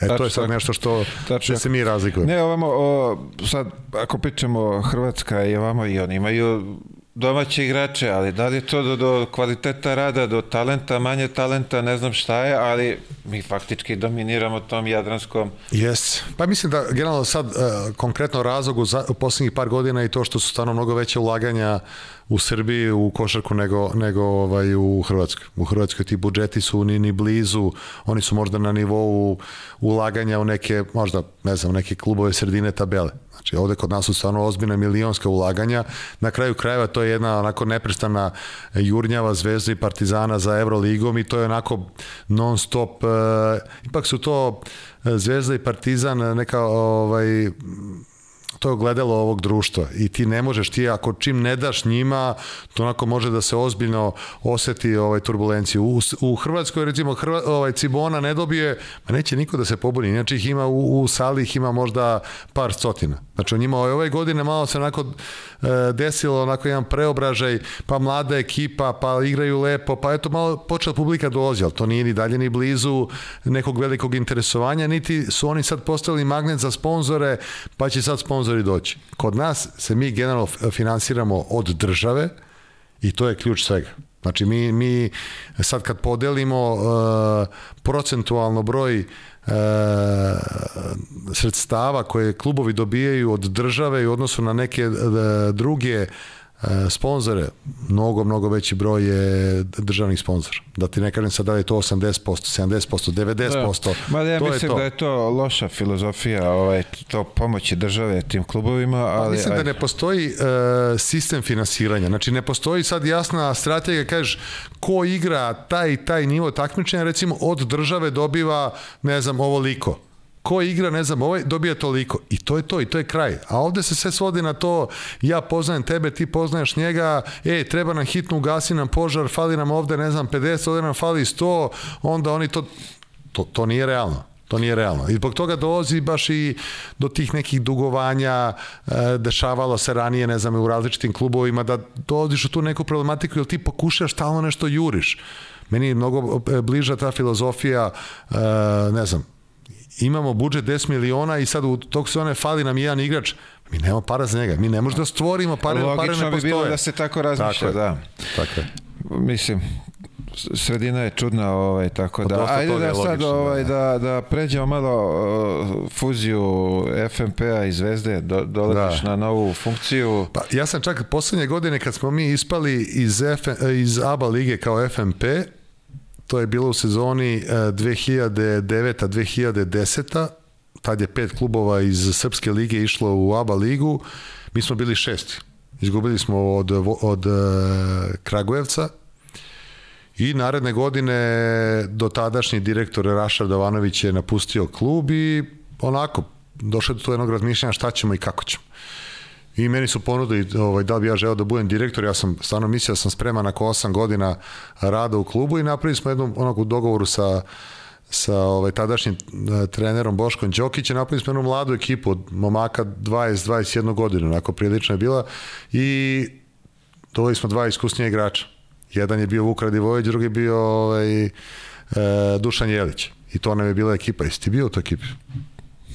E, tačno, to je sad nešto što tačno. se mi razlikuje. Ne, ovamo, o, sad, ako pričamo Hrvatska i ovamo i oni imaju domaće igrače, ali da li je to do, do kvaliteta rada, do talenta, manje talenta, ne znam šta je, ali mi faktički dominiramo tom jadranskom. Yes. Pa mislim da generalno sad uh, konkretno razlog u, za, u poslednjih par godina i to što su stvarno mnogo veće ulaganja u Srbiji u košarku nego, nego ovaj, u Hrvatskoj. U Hrvatskoj ti budžeti su ni, ni blizu, oni su možda na nivou ulaganja u neke, možda, ne znam, neke klubove sredine tabele. Znači, ovde kod nas su stvarno ozbiljna milionska ulaganja. Na kraju krajeva to je jedna onako neprestana jurnjava Zvezda i Partizana za Euroligom i to je onako non stop. E, ipak su to Zvezda i Partizan neka ovaj to je ogledalo ovog društva i ti ne možeš, ti ako čim ne daš njima, to onako može da se ozbiljno oseti ovaj turbulenciju. U, u Hrvatskoj recimo Hrva, ovaj Cibona ne dobije, ma neće niko da se pobuni, inače ih ima u, u sali ih ima možda par stotina. Znači o njima ove ovaj godine malo se onako E, desilo onako jedan preobražaj, pa mlada ekipa, pa igraju lepo, pa eto malo počela publika dolazi, ali to nije ni dalje ni blizu nekog velikog interesovanja, niti su oni sad postali magnet za sponzore, pa će sad sponzori doći. Kod nas se mi generalno finansiramo od države i to je ključ svega. Znači mi, mi sad kad podelimo uh, procentualno broj e, sredstava koje klubovi dobijaju od države i odnosu na neke e, druge E, sponzore, mnogo, mnogo veći broj je državnih sponzora. Da ti ne kažem sad da je to 80%, 70%, 90%. Da. Ma da ja to mislim to. da je to loša filozofija, ovaj, to pomoći države tim klubovima. Pa ali, Ma mislim da aj. da ne postoji uh, sistem finansiranja. Znači ne postoji sad jasna strategija, kažeš ko igra taj taj nivo takmičenja, recimo od države dobiva, ne znam, ovo liko ko igra, ne znam, ovaj dobija toliko. I to je to, i to je kraj. A ovde se sve svodi na to, ja poznajem tebe, ti poznaješ njega, e, treba nam hitno ugasi nam požar, fali nam ovde, ne znam, 50, ovde nam fali 100, onda oni to... To, to nije realno. To nije realno. I zbog toga dolazi baš i do tih nekih dugovanja, e, dešavalo se ranije, ne znam, u različitim klubovima, da dolaziš u tu neku problematiku, jer ti pokušaš stalno nešto juriš. Meni je mnogo e, bliža ta filozofija, e, ne znam, imamo budžet 10 miliona i sad u tog se one fali nam jedan igrač, mi nemamo para za njega, mi ne možemo da stvorimo pare, Logično pare ne postoje. bilo da se tako razmišlja, tako da. Tako je. Mislim, sredina je čudna, ovaj, tako pa da. Ajde da sad logično, ovaj, da, da, da pređemo malo uh, fuziju FMP-a i Zvezde, do, dolaziš da. na novu funkciju. Pa, ja sam čak poslednje godine kad smo mi ispali iz, F, iz ABA lige kao FMP, To je bilo u sezoni 2009-2010. E, Tad je pet klubova iz Srpske lige išlo u ABA ligu. Mi smo bili šesti. Izgubili smo od, od e, Kragujevca I naredne godine do tadašnji direktor Rašar Davanović je napustio klub i onako došao do jednog razmišljanja šta ćemo i kako ćemo. I meni su ponudili ovaj, da bi ja želeo da budem direktor, ja sam stvarno mislio da sam spreman nakon 8 godina rada u klubu i napravili smo jednom onako dogovoru sa sa ovaj, tadašnjim e, trenerom Boškom Đokićem, napravili smo jednu mladu ekipu od momaka 20-21 godinu, onako prilično je bila i doveli smo dva iskusnija igrača. Jedan je bio Vuk Radivojević, drugi je bio ovaj, e, Dušan Jelić. I to nam je bila ekipa. Jesi ti bio u toj ekipi?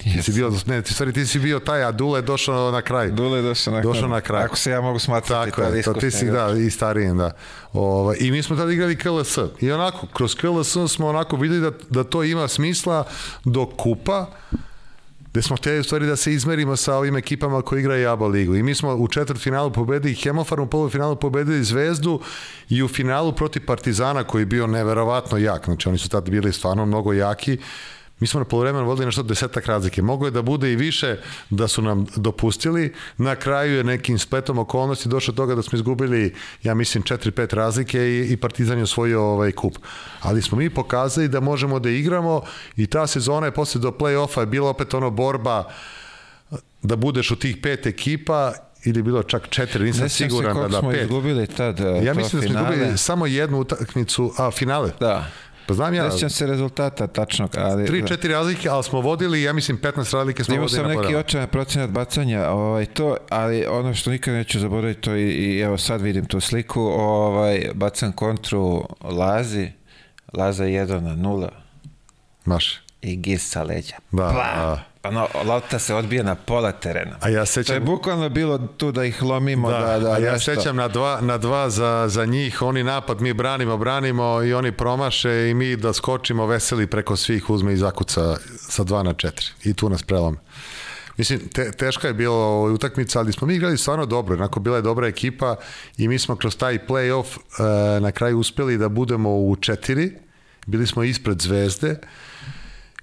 Yes. Ti si bio, ne, ti, stvari, ti si bio taj, a Dule je došao na kraj. Dule je došao na, došao na kraj. Ako se ja mogu smatrati. Tako je, to ti si, da, i starijim, da. Ovo, ovaj, I mi smo tada igrali KLS. I onako, kroz KLS smo onako videli da, da to ima smisla do kupa, gde smo htjeli u stvari da se izmerimo sa ovim ekipama koji igraju ABA ligu. I mi smo u četvrt finalu pobedili Hemofarm, u polufinalu pobedili Zvezdu i u finalu protiv Partizana koji je bio neverovatno jak. Znači oni su tad bili stvarno mnogo jaki Mi smo na polovremenu vodili nešto desetak razlike. Mogo je da bude i više da su nam dopustili. Na kraju je nekim spletom okolnosti došlo do toga da smo izgubili, ja mislim, 4-5 razlike i, i Partizan je osvojio ovaj kup. Ali smo mi pokazali da možemo da igramo i ta sezona je posle do play-offa je bila opet ono borba da budeš u tih pet ekipa ili bilo čak četiri, nisam ne siguran da da pet. Ne smo izgubili tad. Ja mislim da smo izgubili samo jednu utakmicu, a finale. Da. Pa znam ja. Sjećam se rezultata tačnog, ali 3 4 razlike, al smo vodili, ja mislim 15 razlike smo vodili. Imao sam neki očajan procenat bacanja, ovaj to, ali ono što nikad neću zaboraviti to i, i evo sad vidim tu sliku, ovaj bacam kontru Lazi, Laza 1 na 0. Maš i gir sa leđa. Da, da. Pa, ono, pa lopta se odbija na pola terena. A ja sećam... To je bukvalno bilo tu da ih lomimo. Da, da, da a ja sećam na dva, na dva za, za njih, oni napad, mi branimo, branimo i oni promaše i mi da skočimo veseli preko svih, uzme i zakuca sa dva na četiri. I tu nas prelome. Mislim, te, teška je bila ovaj utakmica, ali smo mi igrali stvarno dobro. Onako, bila je dobra ekipa i mi smo kroz taj play-off e, na kraju uspeli da budemo u četiri. Bili smo ispred zvezde.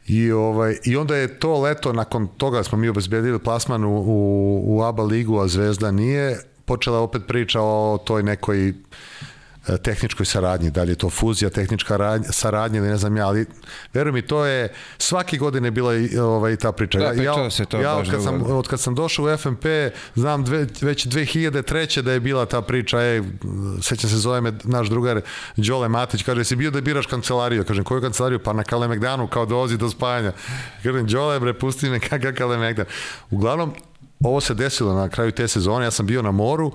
I, ovaj, I onda je to leto, nakon toga smo mi obezbedili plasman u, u, u ABA ligu, a Zvezda nije, počela opet priča o toj nekoj E, tehničkoj saradnji, da li je to fuzija, tehnička radnja, saradnja ne znam ja, ali verujem mi, to je svake godine bila i, ovaj, ta priča. Da, ja, se to ja, od, kad sam, od kad sam došao u FMP, znam dve, već 2003. da je bila ta priča, ej, sećam se zove me naš drugar Đole Matić, kaže, si bio da biraš kancelariju, kažem, koju kancelariju? Pa na Kalemegdanu, kao dozi do spajanja. Kažem, Đole, bre, pusti me kakav Kalemegdan. Uglavnom, ovo se desilo na kraju te sezone, ja sam bio na moru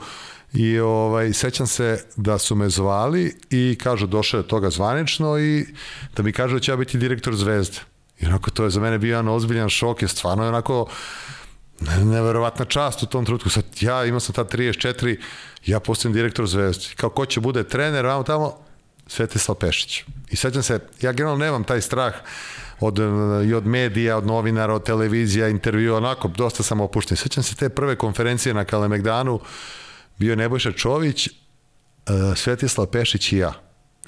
i ovaj, sećam se da su me zvali i kažu došao je toga zvanično i da mi kažu da ću ja biti direktor Zvezde. I onako to je za mene bio jedan ozbiljan šok, je stvarno je onako neverovatna čast u tom trenutku. Sad ja imao sam ta 34, ja postajem direktor Zvezde. Kao ko će bude trener, vamo tamo, Svetislav Pešić. I sećam se, ja generalno nemam taj strah od, i od medija, od novinara, od televizija, intervjua, onako, dosta sam opušten. Sećam se te prve konferencije na Kalemegdanu, bio Nebojša Čović, e, Svetislav Pešić i ja.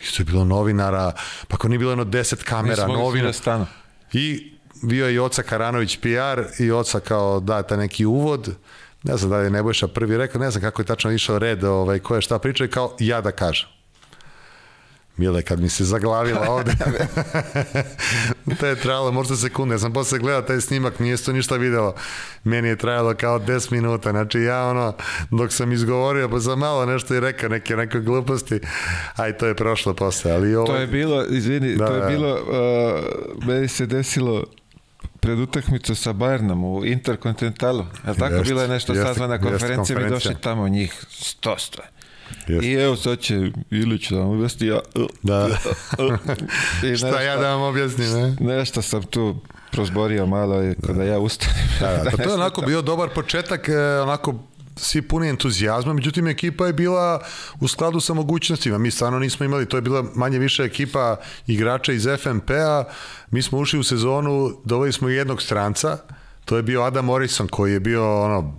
Isto je bilo novinara, pa ako nije bilo jedno deset kamera, novina. Da Stana. I bio je i oca Karanović PR i oca kao da, ta neki uvod. Ne znam da je Nebojša prvi rekao, ne znam kako je tačno išao red, ovaj, ko je šta pričao i kao ja da kažem. Bile, kad mi se zaglavila ovde, to je trajalo možda sekunde. Ja sam posle gledao taj snimak, nije to ništa videlo. Meni je trajalo kao 10 minuta. Znači ja ono, dok sam izgovorio, pa za malo nešto i rekao neke, neke gluposti, aj to je prošlo posle. Ali ovo... To je bilo, izvini, da, to je da. bilo, uh, meni se desilo pred utakmicu sa Bayernom u Interkontinentalu. Je tako? Jest, bila je nešto sazvana konferencija, mi došli tamo njih sto sto. Yes. I evo sad će Ilić da vam objasni ja... Uh, da. Uh, uh, I nešto, Šta ja da vam objasnim, ne? Nešto sam tu prozborio malo i kada da. ja ustanem. Da, da, da to je onako bio dobar početak, e, onako svi puni entuzijazma, međutim ekipa je bila u skladu sa mogućnostima. Mi stvarno nismo imali, to je bila manje više ekipa igrača iz FNP-a. Mi smo ušli u sezonu, doveli smo jednog stranca, to je bio Adam Morrison koji je bio ono,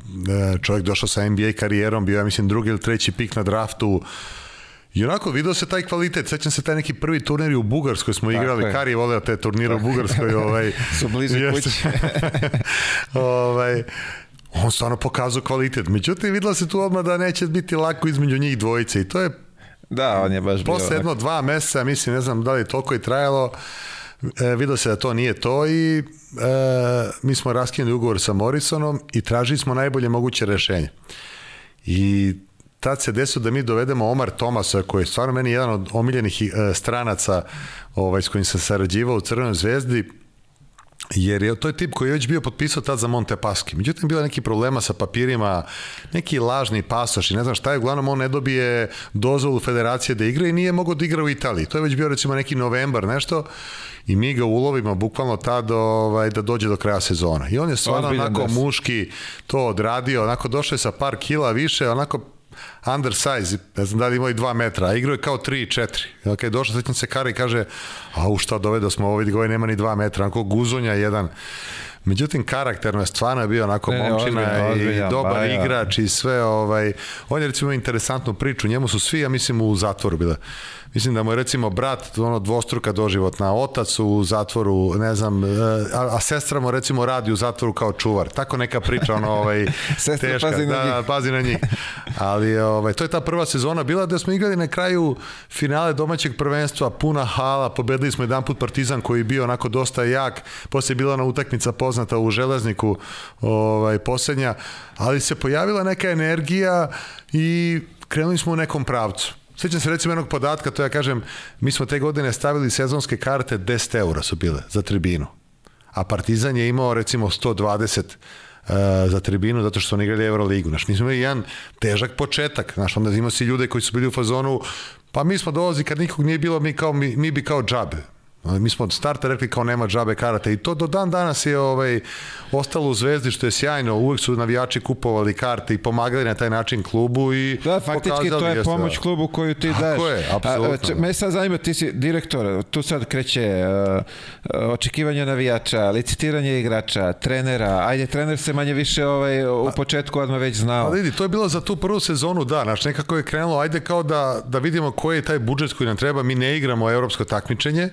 e, čovjek došao sa NBA karijerom, bio ja mislim drugi ili treći pik na draftu, i onako, vidio se taj kvalitet, sećam se taj neki prvi turnir u Bugarskoj smo igrali, Kari je voleo te turnire u Bugarskoj. Ovaj, Su blizu kući. ovaj, on stvarno pokazao kvalitet, međutim videlo se tu odmah da neće biti lako između njih dvojice i to je... Da, on je baš Posle jedno dva mjeseca, mislim, ne znam da li je toliko i trajalo, E, video se da to nije to i e, mi smo raskinuli ugovor sa Morrisonom i tražili smo najbolje moguće rešenje. I tad se desilo da mi dovedemo Omar Tomasa, koji je stvarno meni jedan od omiljenih e, stranaca ovaj, s kojim sam sarađivao u Crvenoj zvezdi, jer je to je tip koji je već bio potpisao tad za Montepaski. Međutim, bila neki problema sa papirima, neki lažni pasoš i ne znam šta je, uglavnom on ne dobije dozvolu federacije da igra i nije mogao da igra u Italiji. To je već bio recimo neki novembar, nešto i mi ga ulovimo bukvalno tad ovaj, da dođe do kraja sezona. I on je stvarno onako des. muški to odradio, onako došao je sa par kila više, onako undersize, ne znam da li imao i 2 metra, a igrao je kao 3 i 4. Kada okay, je došao, svećam se Kara i kaže, a u šta dovedo smo ovo, vidi, ovaj nema ni 2 metra, onako guzonja jedan. Međutim, karakterno je stvarno bio onako ne, momčina ne, ozbiljno, ozbiljno, i dobar ba, pa da. igrač i sve. Ovaj. On je recimo interesantnu priču, njemu su svi, ja mislim, u zatvoru bila. Mislim da mu je recimo brat ono dvostruka doživotna, otac u zatvoru, ne znam, e, a, a sestra mu recimo radi u zatvoru kao čuvar. Tako neka priča ono ovaj sestra teška. Pazi na da, njih. pazi na njih. Ali ovaj to je ta prva sezona bila da smo igrali na kraju finale domaćeg prvenstva, puna hala, pobedili smo jedanput Partizan koji je bio onako dosta jak. Posle je bila ona utakmica poznata u Železniku, ovaj poslednja, ali se pojavila neka energija i krenuli smo u nekom pravcu Sjećam se recimo jednog podatka, to ja kažem, mi smo te godine stavili sezonske karte 10 eura su bile za tribinu. A Partizan je imao recimo 120 Uh, e, za tribinu zato što su oni igrali Euroligu. Znaš, mi smo imali jedan težak početak. Znaš, onda imao si ljude koji su bili u fazonu pa mi smo dolazi kad nikog nije bilo, mi, kao, mi, mi bi kao džabe. Mi smo od starta rekli kao nema džabe karata i to do dan danas je ovaj, ostalo u zvezdi što je sjajno. Uvek su navijači kupovali karte i pomagali na taj način klubu. I da, faktički to je pomoć stvar. Da. klubu koju ti daješ. Tako je, e, apsolutno. Me sad zanima, ti si direktor, tu sad kreće e, e, očekivanje navijača, licitiranje igrača, trenera. Ajde, trener se manje više ovaj, u početku odmah već znao. Ali vidi, to je bilo za tu prvu sezonu, da, Znači, nekako je krenulo, ajde kao da, da vidimo koji je taj budžet koji nam treba. Mi ne igramo evropsko takmičenje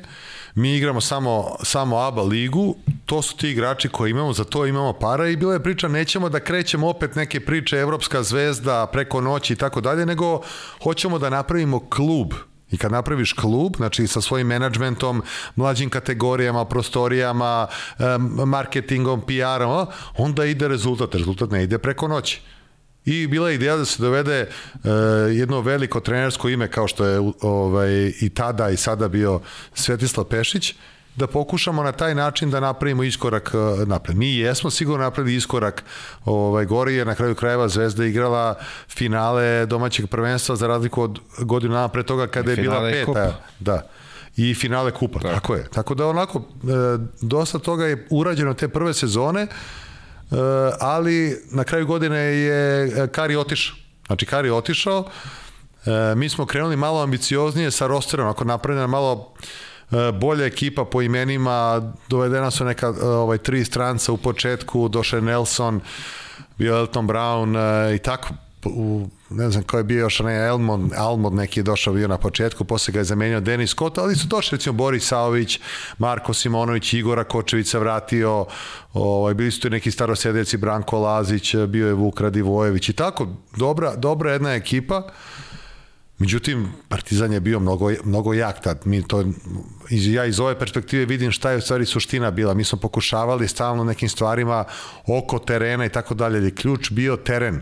mi igramo samo, samo ABA ligu, to su ti igrači koje imamo, za to imamo para i bila je priča, nećemo da krećemo opet neke priče Evropska zvezda preko noći i tako dalje, nego hoćemo da napravimo klub I kad napraviš klub, znači sa svojim menadžmentom, mlađim kategorijama, prostorijama, marketingom, PR-om, onda ide rezultat. Rezultat ne ide preko noći i bila je ideja da se dovede uh, jedno veliko trenersko ime kao što je ovaj, i tada i sada bio Svetislav Pešić, da pokušamo na taj način da napravimo iskorak e, napred. Mi jesmo sigurno napravili iskorak ovaj, gori, jer na kraju krajeva Zvezda igrala finale domaćeg prvenstva za razliku od godinu dana pre toga kada je bila peta. Da i finale kupa, tako. tako je. Tako da onako, e, dosta toga je urađeno te prve sezone, Eh, ali na kraju godine je eh, Kari otišao. Znači Kari otišao, eh, mi smo krenuli malo ambicioznije sa rosterom, ako napravljena malo bolja ekipa po imenima, dovedena su neka ovaj, tri stranca u početku, došao Nelson, bio Elton Brown i tako u, ne znam ko je bio još, ne, Elmond, Almond neki je došao bio na početku, posle ga je zamenio Denis Kot, ali su došli recimo Boris Saović, Marko Simonović, Igora Kočevica vratio, ovaj, bili su tu neki starosedeljci, Branko Lazić, bio je Vuk Radivojević i tako, dobra, dobra jedna ekipa, Međutim, Partizan je bio mnogo, mnogo jak tad. Mi to, iz, ja iz ove perspektive vidim šta je u stvari suština bila. Mi smo pokušavali stalno nekim stvarima oko terena i tako dalje, ključ bio teren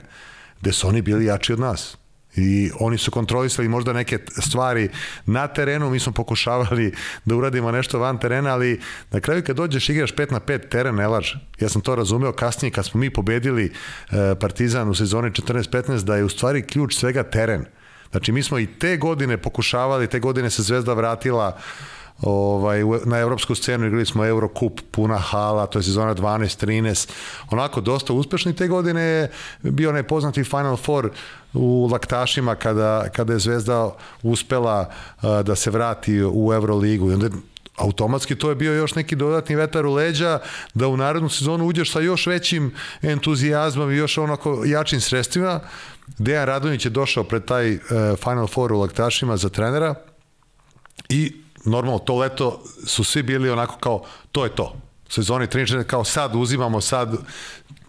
gde su oni bili jači od nas i oni su kontrolisali možda neke stvari na terenu, mi smo pokušavali da uradimo nešto van terena, ali na kraju kad dođeš igraš 5 na 5 teren ne laže. Ja sam to razumeo kasnije kad smo mi pobedili e, Partizan u sezoni 14-15 da je u stvari ključ svega teren. Znači mi smo i te godine pokušavali, te godine se Zvezda vratila uh, ovaj, na evropsku scenu igrali smo Eurocup, puna hala, to je sezona 12-13, onako dosta uspešni te godine je bio nepoznati Final Four u Laktašima kada, kada je Zvezda uspela da se vrati u Euroligu i onda automatski to je bio još neki dodatni vetar u leđa da u narednu sezonu uđeš sa još većim entuzijazmom i još onako jačim sredstvima. Dejan Radonjić je došao pred taj e, Final Four u Laktašima za trenera i normalno to leto su svi bili onako kao to je to. Sezoni trinčene kao sad uzimamo, sad,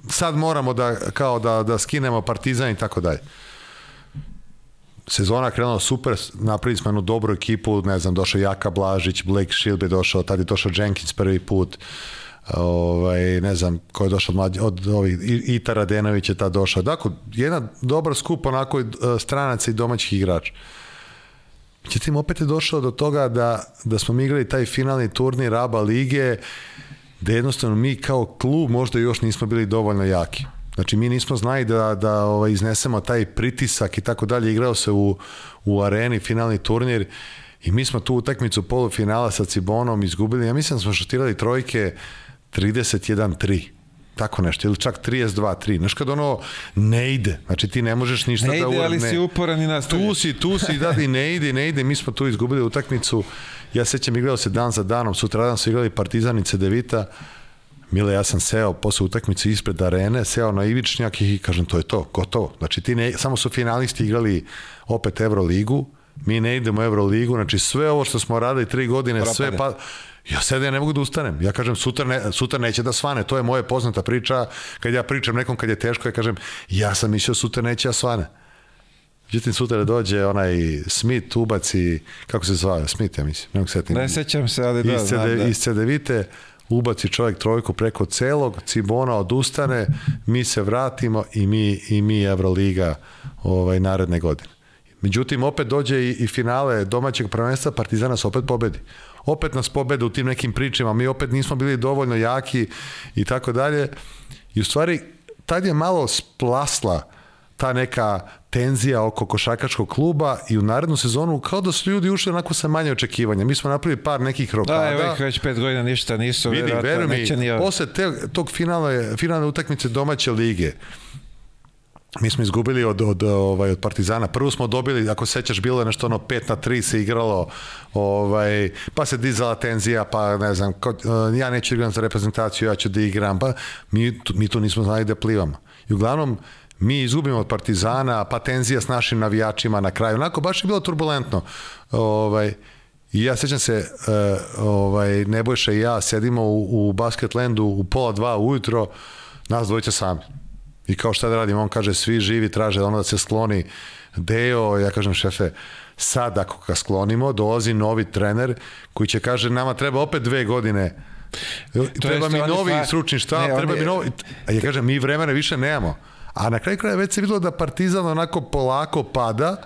sad moramo da, kao da, da skinemo partizan i tako dalje. Sezona krenula super, napravili smo jednu dobru ekipu, ne znam, došao Jaka Blažić, Blake Shield je došao, tad je došao Jenkins prvi put, ovaj, ne znam, ko je došao mlađi, od ovih, Ita Radenović je tad došao. Dakle, jedna dobra skupa onako eh, stranaca i domaćih igrača. Međutim, opet je došao do toga da, da smo mi igrali taj finalni turnir Raba Lige, da jednostavno mi kao klub možda još nismo bili dovoljno jaki. Znači, mi nismo znali da, da ovaj, iznesemo taj pritisak i tako dalje. Igrao se u, u areni, finalni turnir i mi smo tu utakmicu polufinala sa Cibonom izgubili. Ja mislim da smo šutirali trojke 31-3 tako nešto, ili čak 32-3, znaš kad ono ne ide, znači ti ne možeš ništa ne da ide, da ali ne. si uporan i nastavi. Tu si, tu si, da, i ne ide, ne ide, mi smo tu izgubili utakmicu, ja sećam igrao se dan za danom, sutra sutradan su igrali Partizan i Cedevita, Mile, ja sam seo posle utakmice ispred arene, seo na Ivičnjak i kažem to je to, gotovo. Znači ti ne, samo su finalisti igrali opet Euroligu, mi ne idemo u Euroligu, znači sve ovo što smo radili tri godine, Propane. sve pa, Ja sada ja ne mogu da ustanem. Ja kažem, sutra, ne, sutra neće da svane. To je moja poznata priča. Kad ja pričam nekom kad je teško, ja kažem, ja sam mislio sutra neće da svane. Međutim, sutra da dođe onaj Smith, ubaci, kako se zove, Smith, ja mislim, ne mogu setim. Ne sećam se, ali da, iz, CD, da. iz CDVite, ubaci čovjek trojku preko celog, Cibona odustane, mi se vratimo i mi, i mi Evroliga ovaj, naredne godine. Međutim, opet dođe i, i finale domaćeg prvenstva, Partizana se opet pobedi opet nas pobede u tim nekim pričama, mi opet nismo bili dovoljno jaki i tako dalje. I u stvari, tad je malo splasla ta neka tenzija oko košarkaškog kluba i u narednu sezonu kao da su ljudi ušli onako sa manje očekivanja. Mi smo napravili par nekih rokada. Da, evo već pet godina ništa nisu. Vidi, veruj mi, posle te, tog finalne, finalne utakmice domaće lige, Mi smo izgubili od, od, ovaj, od Partizana. Prvo smo dobili, ako sećaš, bilo je nešto ono 5 na 3 se igralo, ovaj, pa se dizala tenzija, pa ne znam, ko, e, ja neću da igram za reprezentaciju, ja ću da igram, pa mi, tu, mi tu nismo znali da plivamo. I uglavnom, mi izgubimo od Partizana, pa tenzija s našim navijačima na kraju. Onako, baš je bilo turbulentno. Ovaj, I ja sećam se, e, ovaj, Nebojša i ja sedimo u, u Basketlandu u pola dva ujutro, nas dvojica sami I kao šta da radim, on kaže svi živi traže ono da se skloni Deo, ja kažem šefe, sad ako ga sklonimo, dolazi novi trener koji će kaže nama treba opet dve godine treba mi novi stvar... stručni štab, ne, treba je... mi novi... A ja kažem, mi vremena više nemamo. A na kraju kraja već se videlo da Partizan onako polako pada,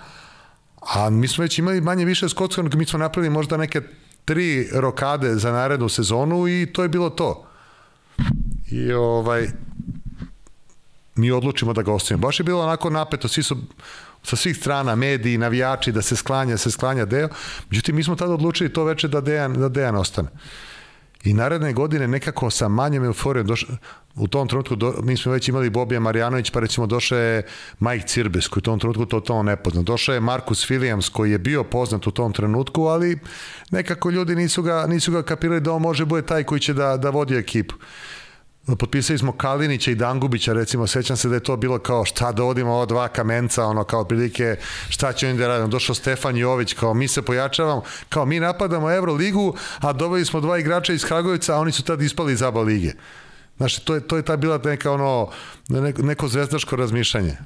a mi smo već imali manje više skockanog, mi smo napravili možda neke tri rokade za narednu sezonu i to je bilo to. I ovaj, mi odlučimo da ga ostavimo. Baš je bilo onako napeto, svi su sa svih strana, mediji, navijači, da se sklanja, se sklanja Deo. Međutim, mi smo tada odlučili to veče da Dejan, da Dejan ostane. I naredne godine nekako sa manjem euforijom došao, u tom trenutku do, mi smo već imali Bobija Marjanović, pa recimo došao je Mike Cirbes, koji u tom trenutku totalno nepoznat. Došao je Markus Williams, koji je bio poznat u tom trenutku, ali nekako ljudi nisu ga, nisu ga kapirali da on može bude taj koji će da, da vodi ekipu potpisali smo Kalinića i Dangubića, recimo, sećam se da je to bilo kao šta dovodimo da ova dva kamenca, ono kao prilike šta će oni da radimo. Došao Stefan Jović, kao mi se pojačavamo, kao mi napadamo Euroligu, a doveli smo dva igrača iz Kragovica, a oni su tad ispali iz ABA lige. Znaš, to je, to je ta bila neka ono, neko, neko zvezdaško razmišljanje.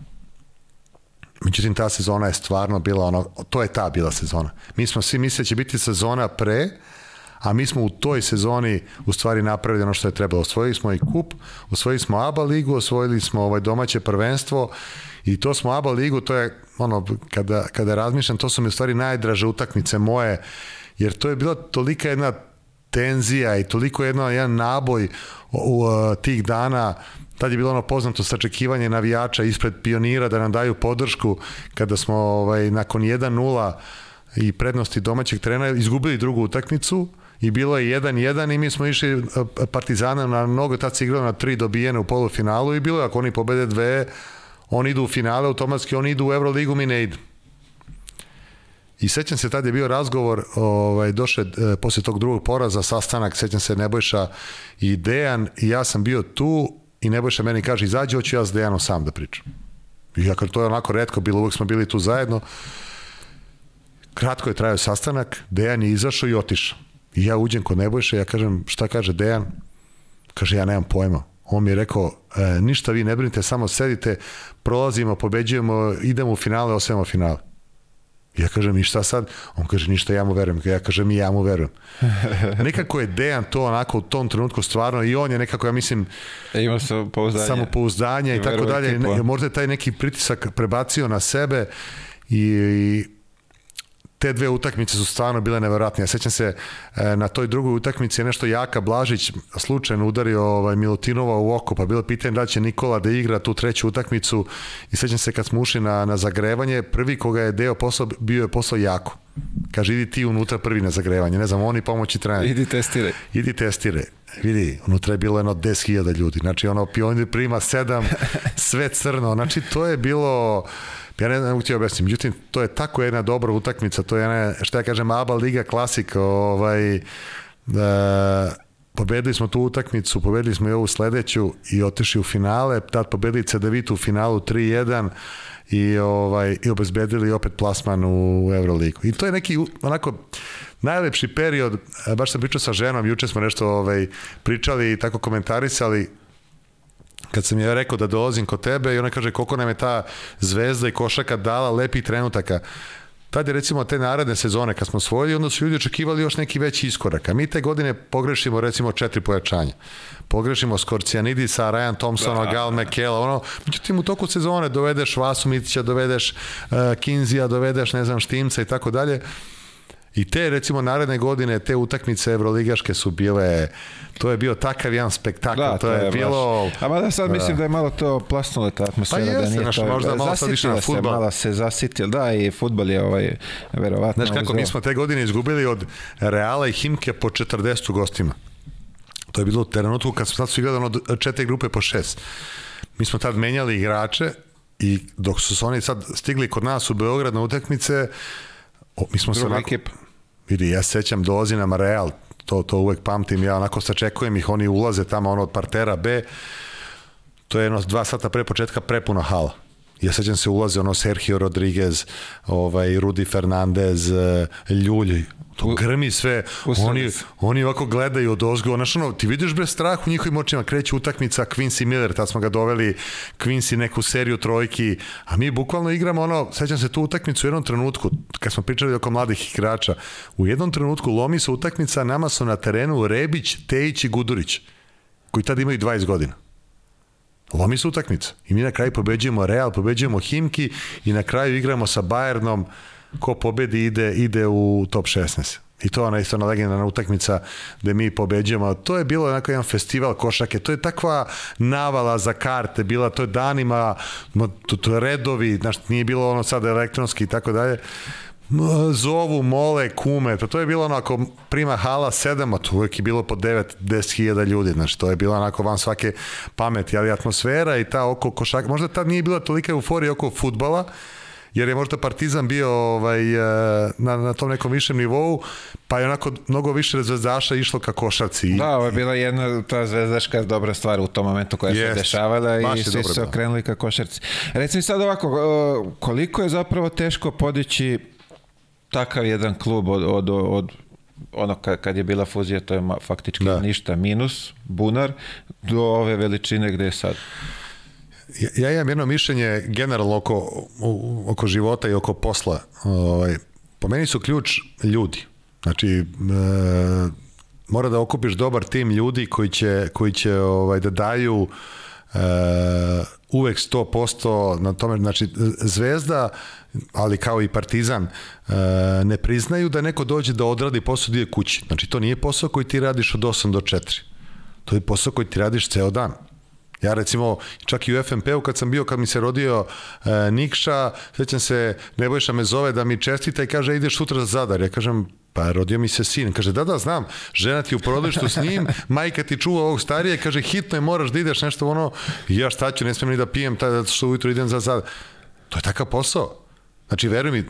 Međutim, ta sezona je stvarno bila ono, to je ta bila sezona. Mi smo svi mislili će biti sezona pre, a mi smo u toj sezoni u stvari napravili ono što je trebalo. Osvojili smo i kup, osvojili smo ABA ligu, osvojili smo ovaj domaće prvenstvo i to smo ABA ligu, to je ono, kada, kada razmišljam, to su mi u stvari najdraže utakmice moje, jer to je bila tolika jedna tenzija i toliko jedno, jedan naboj u, u tih dana tad je bilo ono poznato sačekivanje navijača ispred pionira da nam daju podršku kada smo ovaj, nakon 1-0 i prednosti domaćeg trenera izgubili drugu utakmicu i bilo je 1-1 i mi smo išli e, Partizana na mnogo, tad igrao na tri dobijene u polufinalu i bilo je ako oni pobede dve, oni idu u finale, automatski oni idu u Euroligu, mi ne idu. I sećam se, tad je bio razgovor, ovaj, došle e, posle tog drugog poraza, sastanak, sećam se Nebojša i Dejan, i ja sam bio tu i Nebojša meni kaže, izađi, hoću ja s Dejanom sam da pričam. I ja, to je onako redko bilo, uvek smo bili tu zajedno. Kratko je trajao sastanak, Dejan je izašao i otišao. I ja uđem kod Nebojše, ja kažem, šta kaže Dejan? Kaže, ja nemam pojma. On mi je rekao, e, ništa vi ne brinite, samo sedite, prolazimo, pobeđujemo, idemo u finale, osvajamo finale. Ja kažem, i šta sad? On kaže, ništa, ja mu verujem. Ja kažem, i ja mu verujem. Nekako je Dejan to onako u tom trenutku stvarno i on je nekako, ja mislim, e, ima samopouzdanje, samopouzdanje i tako dalje. Možda je taj neki pritisak prebacio na sebe i, i te dve utakmice su stvarno bile neverovatne. Ja sećam se e, na toj drugoj utakmici je nešto Jaka Blažić slučajno udario ovaj Milutinova u oko, pa bilo pitanje da će Nikola da igra tu treću utakmicu. I sećam se kad smo ušli na, na zagrevanje, prvi koga je deo posao bio je posao Jako. Kaže, idi ti unutra prvi na zagrevanje. Ne znam, oni pomoći trener. Idi testire. Idi testire. Vidi, unutra je bilo jedno 10.000 ljudi. Znači, ono, pionir prima 7, sve crno. Znači, to je bilo Ja ne znam ti objasnim. Međutim, to je tako jedna dobra utakmica, to je jedna, šta ja kažem, ABA Liga klasik, ovaj, da, pobedili smo tu utakmicu, pobedili smo i ovu sledeću i otišli u finale, tad pobedili Cedevitu u finalu 3-1 i ovaj i obezbedili opet plasman u Euroligu. I to je neki onako najlepši period, baš sam pričao sa ženom, juče smo nešto ovaj pričali i tako komentarisali kad sam ja rekao da dolazim kod tebe i ona kaže koliko nam je ta zvezda i košaka dala lepi trenutaka. Tad je recimo te naredne sezone kad smo osvojili, onda su ljudi očekivali još neki veći iskorak. A mi te godine pogrešimo recimo četiri pojačanja. Pogrešimo Skorcijanidisa, Ryan Thompsona, da, Gal Mekela, ono, međutim u toku sezone dovedeš Vasu Mitića, dovedeš uh, Kinzija, dovedeš ne znam Štimca i tako dalje. I te, recimo, naredne godine, te utakmice evroligaške su bile, to je bio takav jedan spektakl, da, to, je, je bilo... A mada sad mislim da je malo to plasnula ta atmosfera. Pa da jeste, da naš, to... možda malo sad više na futbol. Se, malo se zasitio, da, i futbol je ovaj, verovatno... Znaš kako, uzeo. mi smo te godine izgubili od Reala i Himke po 40 gostima. To je bilo u trenutku kad smo sad su igrali od četiri grupe po šest. Mi smo tad menjali igrače i dok su se oni sad stigli kod nas u Beograd na utakmice, o, mi smo Druga se onako, ekipa vidi, ja sećam, dolazi nam Real, to, to uvek pamtim, ja onako sačekujem ih, oni ulaze tamo ono od partera B, to je jedno dva sata pre početka prepuna hala. Ja sećam se ulaze ono Sergio Rodriguez, ovaj, Rudi Fernandez, eh, Ljulj, to grmi sve, oni, oni ovako gledaju od ozgo, znaš ono, ti vidiš bre strah u njihovim očima, kreće utakmica Quincy Miller, tad smo ga doveli, Quincy neku seriju trojki, a mi bukvalno igramo ono, sećam se tu utakmicu u jednom trenutku, kad smo pričali oko mladih igrača, u jednom trenutku lomi se utakmica, nama su na terenu Rebić, Tejić i Gudurić, koji tad imaju 20 godina. Lomi se utakmica i mi na kraju pobeđujemo Real, pobeđujemo Himki i na kraju igramo sa Bayernom, ko pobedi ide, ide u top 16. I to je ona isto ona legendarna utakmica gde mi pobeđujemo. To je bilo onako jedan festival košake. To je takva navala za karte bila. To je danima, to, to redovi, znaš, nije bilo ono sad elektronski i tako dalje zovu, mole, kume, pa to je bilo onako prima hala 7, a to uvijek je bilo po 9-10 hiljada ljudi, znači to je bilo onako van svake pameti, ali atmosfera i ta oko košaka, možda tad nije bila tolika euforija oko futbala, jer je možda Partizan bio ovaj, eh, na, na tom nekom višem nivou, pa je onako mnogo više zvezdaša išlo ka košarci. Da, ovo je bila jedna ta zvezdaška dobra stvar u tom momentu koja yes. se dešavala i svi su okrenuli ka košarci. Recimo sad ovako, eh, koliko je zapravo teško podići takav jedan klub od, od, od ono kad je bila fuzija to je faktički da. ništa minus bunar do ove veličine gde je sad Ja ja imam jedno mišljenje generalno oko, oko života i oko posla. Ovaj, po meni su ključ ljudi. Znači, e, mora da okupiš dobar tim ljudi koji će, koji će ovaj, da daju e, uvek 100% na tome, znači Zvezda, ali kao i Partizan, e, ne priznaju da neko dođe da odradi posao dio kući. Znači to nije posao koji ti radiš od 8 do 4. To je posao koji ti radiš ceo dan. Ja recimo, čak i u FNP-u kad sam bio, kad mi se rodio e, Nikša, sećam se, Nebojša me zove da mi čestita i kaže, ideš sutra za Zadar. Ja kažem, pa rodio mi se sin. Kaže, da, da, znam, žena ti u porodilištu s njim, majka ti čuva ovog starije, kaže, hitno je, moraš da ideš nešto ono, ja šta ću, ne smijem ni da pijem, tada što ujutro idem za Zadar. To je takav posao. Znači, veruj mi, e,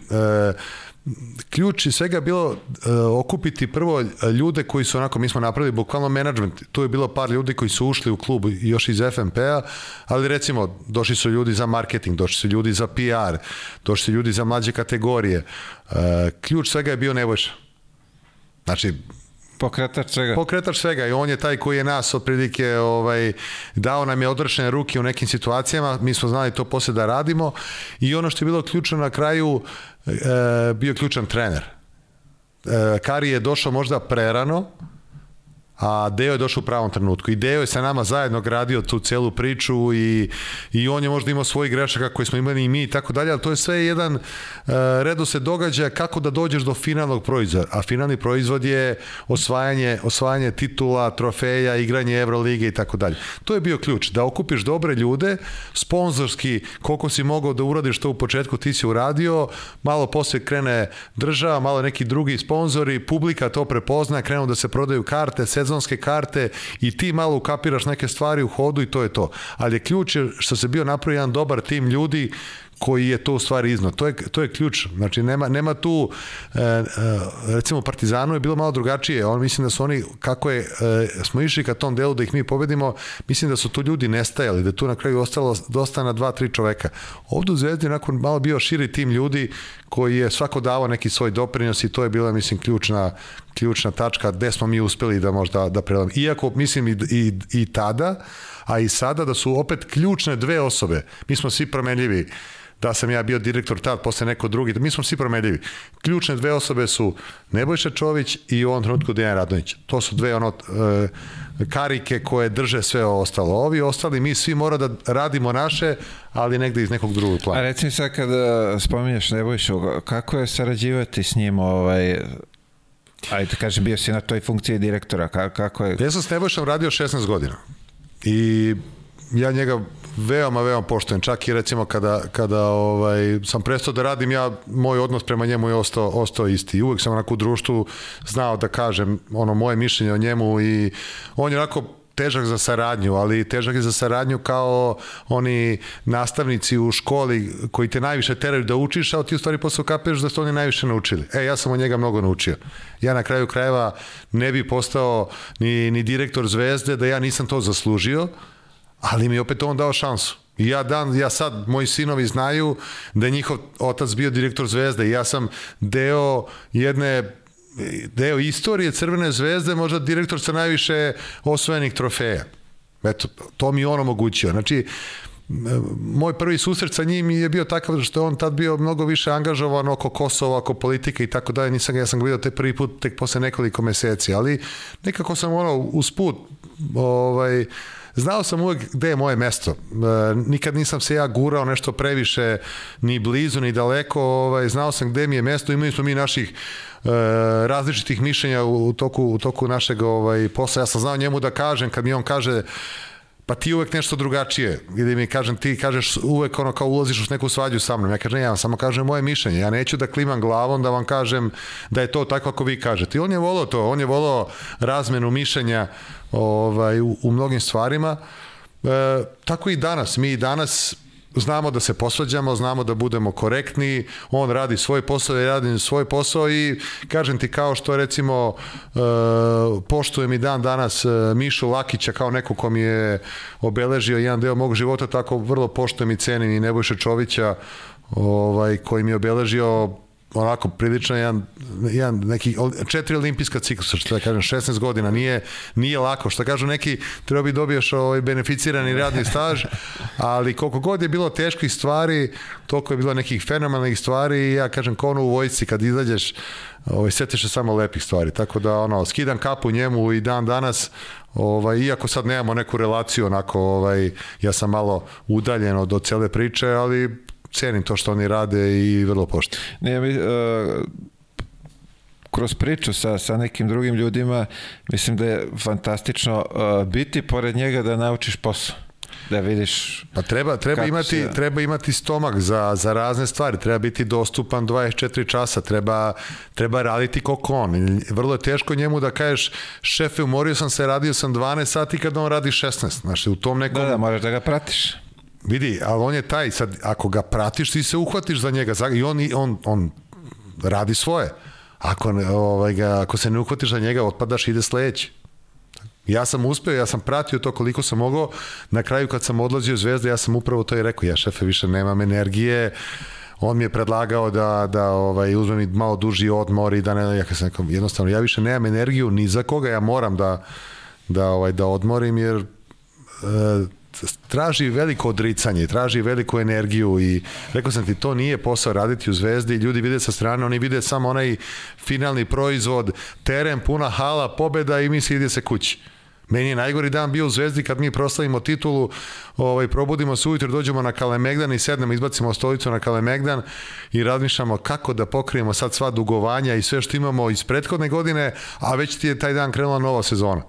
ključ je svega bilo e, okupiti prvo e, ljude koji su onako, mi smo napravili bukvalno management, tu je bilo par ljudi koji su ušli u klub još iz FMP-a, ali recimo došli su ljudi za marketing, došli su ljudi za PR, došli su ljudi za mlađe kategorije. E, ključ svega je bio Nebojša. Znači, Pokretač svega. Pokretač svega i on je taj koji je nas otprilike ovaj, dao nam je odrešene ruke u nekim situacijama, mi smo znali to posle da radimo i ono što je bilo ključno na kraju E, bio ključan trener. E, Kari je došao možda prerano, a Deo je došao u pravom trenutku i Deo je sa nama zajedno gradio tu celu priču i, i on je možda imao svojih grešaka koje smo imali i mi i tako dalje, ali to je sve jedan uh, e, redu se događa kako da dođeš do finalnog proizvoda, a finalni proizvod je osvajanje, osvajanje titula, trofeja, igranje Evrolige i tako dalje. To je bio ključ, da okupiš dobre ljude, sponzorski, koliko si mogao da uradiš to u početku, ti si uradio, malo posle krene država, malo neki drugi sponzori, publika to prepozna, krenu da se prodaju karte, sezon sezonske karte i ti malo ukapiraš neke stvari u hodu i to je to. Ali je ključ je što se bio napravio jedan dobar tim ljudi koji je to u stvari izno. To je, to je ključ. Znači, nema, nema tu, e, e, recimo Partizanu je bilo malo drugačije. On, mislim da su oni, kako je, e, smo išli ka tom delu da ih mi pobedimo, mislim da su tu ljudi nestajali, da tu na kraju ostalo dosta na dva, tri čoveka. Ovde u Zvezdi nakon malo bio širi tim ljudi koji je svako davao neki svoj doprinos i to je bila, mislim, ključna, ključna tačka gde smo mi uspeli da možda da prelamo. Iako, mislim, i, i, i tada, a i sada da su opet ključne dve osobe. Mi smo svi promenljivi da sam ja bio direktor tad, posle neko drugi, mi smo svi promenljivi. Ključne dve osobe su Nebojša Čović i u ovom trenutku Dejan Radonjić. To su dve ono, e, karike koje drže sve ostalo. Ovi ostali, mi svi mora da radimo naše, ali negde iz nekog drugog plana. A reci mi sad kada e, spominješ Nebojšu, kako je sarađivati s njim ovaj, Ajde, kaže, bio si na toj funkciji direktora, kako je? Ja sam s Nebojšom radio 16 godina i ja njega veoma, veoma poštojen. Čak i recimo kada, kada ovaj, sam prestao da radim, ja, moj odnos prema njemu je ostao, ostao isti. uvek sam onako u društvu znao da kažem ono moje mišljenje o njemu i on je onako težak za saradnju, ali težak je za saradnju kao oni nastavnici u školi koji te najviše teraju da učiš, a ti u stvari posle kapeš da ste oni najviše naučili. E, ja sam od njega mnogo naučio. Ja na kraju krajeva ne bi postao ni, ni direktor zvezde da ja nisam to zaslužio, ali mi je opet on dao šansu. ja dan, ja sad, moji sinovi znaju da je njihov otac bio direktor Zvezde i ja sam deo jedne deo istorije Crvene zvezde, možda direktor sa najviše osvojenih trofeja. Eto, to mi on omogućio. Znači, moj prvi susret sa njim je bio takav da što je on tad bio mnogo više angažovan oko Kosova, oko politike i tako dalje. Nisam ja sam ga vidio te prvi put tek posle nekoliko meseci, ali nekako sam ono usput put ovaj, znao sam uvek gde je moje mesto. E, nikad nisam se ja gurao nešto previše ni blizu ni daleko, ovaj znao sam gde mi je mesto. Imali smo mi naših e, različitih mišljenja u toku u toku našeg ovaj posla. Ja sam znao njemu da kažem kad mi on kaže pa ti uvek nešto drugačije, gde mi kažem, ti kažeš uvek ono kao ulaziš u neku svađu sa mnom, ja kažem, ne, ja vam samo kažem moje mišljenje, ja neću da klimam glavom da vam kažem da je to tako kako vi kažete. I on je volao to, on je volao razmenu mišljenja ovaj, u, u mnogim stvarima, e, tako i danas, mi i danas znamo da se posvađamo, znamo da budemo korektni, on radi svoj posao, ja radim svoj posao i kažem ti kao što recimo e, poštujem i dan danas e, Mišu Lakića kao neko ko mi je obeležio jedan deo mog života, tako vrlo poštujem i cenim i Nebojša Čovića ovaj, koji mi je obeležio onako prilično jedan, jedan neki četiri olimpijska ciklusa što da kažem 16 godina nije nije lako što kažu neki treba bi dobiješ ovaj beneficirani radni staž ali koliko god je bilo teških stvari toliko je bilo nekih fenomenalnih stvari ja kažem konu u vojsci kad izađeš ovaj setiš se samo lepih stvari tako da ono skidam kapu njemu i dan danas ovaj iako sad nemamo neku relaciju onako ovaj ja sam malo udaljen od cele priče ali cenim to što oni rade i vrlo poštujem. Ne, mi, uh, kroz priču sa, sa nekim drugim ljudima, mislim da je fantastično uh, biti pored njega da naučiš posao da vidiš pa treba treba imati se... treba imati stomak za, za razne stvari treba biti dostupan 24 časa treba treba raditi koliko on vrlo je teško njemu da kažeš šefe umorio sam se radio sam 12 sati kad on radi 16 znači u tom da, nekom da, da možeš da ga pratiš Vidi, ali on je taj, sad, ako ga pratiš, ti se uhvatiš za njega i on, on, on radi svoje. Ako, ovaj, ga, ako se ne uhvatiš za njega, otpadaš i ide sledeći. Ja sam uspeo, ja sam pratio to koliko sam mogao. Na kraju kad sam odlazio iz Zvezde, ja sam upravo to i rekao, ja šefe više nemam energije. On mi je predlagao da, da ovaj, uzmem malo duži odmor i da ne, ja sam rekao, jednostavno, ja više nemam energiju ni za koga, ja moram da, da, ovaj, da odmorim jer e, traži veliko odricanje, traži veliku energiju i rekao sam ti, to nije posao raditi u Zvezdi, ljudi vide sa strane, oni vide samo onaj finalni proizvod, teren, puna hala, pobeda i mi se ide se kući. Meni je najgori dan bio u Zvezdi kad mi proslavimo titulu, ovaj, probudimo se ujutro, dođemo na Kalemegdan i sednemo, izbacimo stolicu na Kalemegdan i razmišljamo kako da pokrijemo sad sva dugovanja i sve što imamo iz prethodne godine, a već ti je taj dan krenula nova sezona.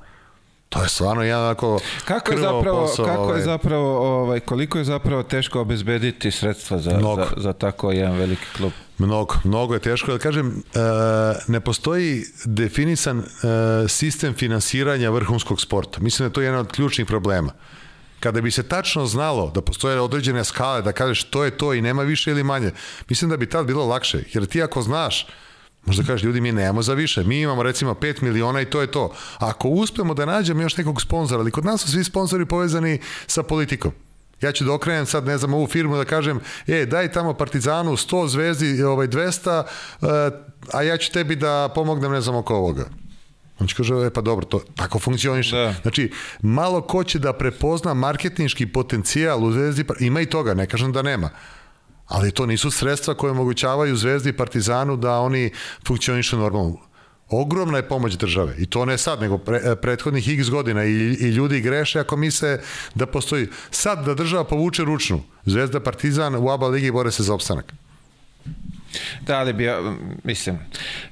To je stvarno jedan onako kako je zapravo, posao, kako ovaj... je zapravo ovaj, koliko je zapravo teško obezbediti sredstva za, mnogo. za, za tako jedan veliki klub? Mnogo, mnogo je teško. Da kažem, e, ne postoji definisan e, sistem finansiranja vrhunskog sporta. Mislim da je to jedan od ključnih problema. Kada bi se tačno znalo da postoje određene skale, da kažeš to je to i nema više ili manje, mislim da bi tad bilo lakše. Jer ti ako znaš Možda kažeš, ljudi, mi nemamo za više. Mi imamo recimo 5 miliona i to je to. Ako uspemo da nađemo još nekog sponzora, ali kod nas su svi sponzori povezani sa politikom. Ja ću da okrenem sad, ne znam, ovu firmu da kažem, e, daj tamo Partizanu 100 zvezdi, ovaj 200, eh, a ja ću tebi da pomognem, ne znam, oko ovoga. On će kaže, e pa dobro, to tako funkcioniše. Da. Znači, malo ko će da prepozna marketinški potencijal u zvezdi, ima i toga, ne kažem da nema ali to nisu sredstva koje omogućavaju Zvezdi i Partizanu da oni funkcionišu normalno. Ogromna je pomoć države i to ne sad, nego pre, e, prethodnih x godina I, i ljudi greše ako misle da postoji. Sad da država povuče ručnu, Zvezda Partizan u ABA ligi bore se za opstanak. Da, ali bi, mislim,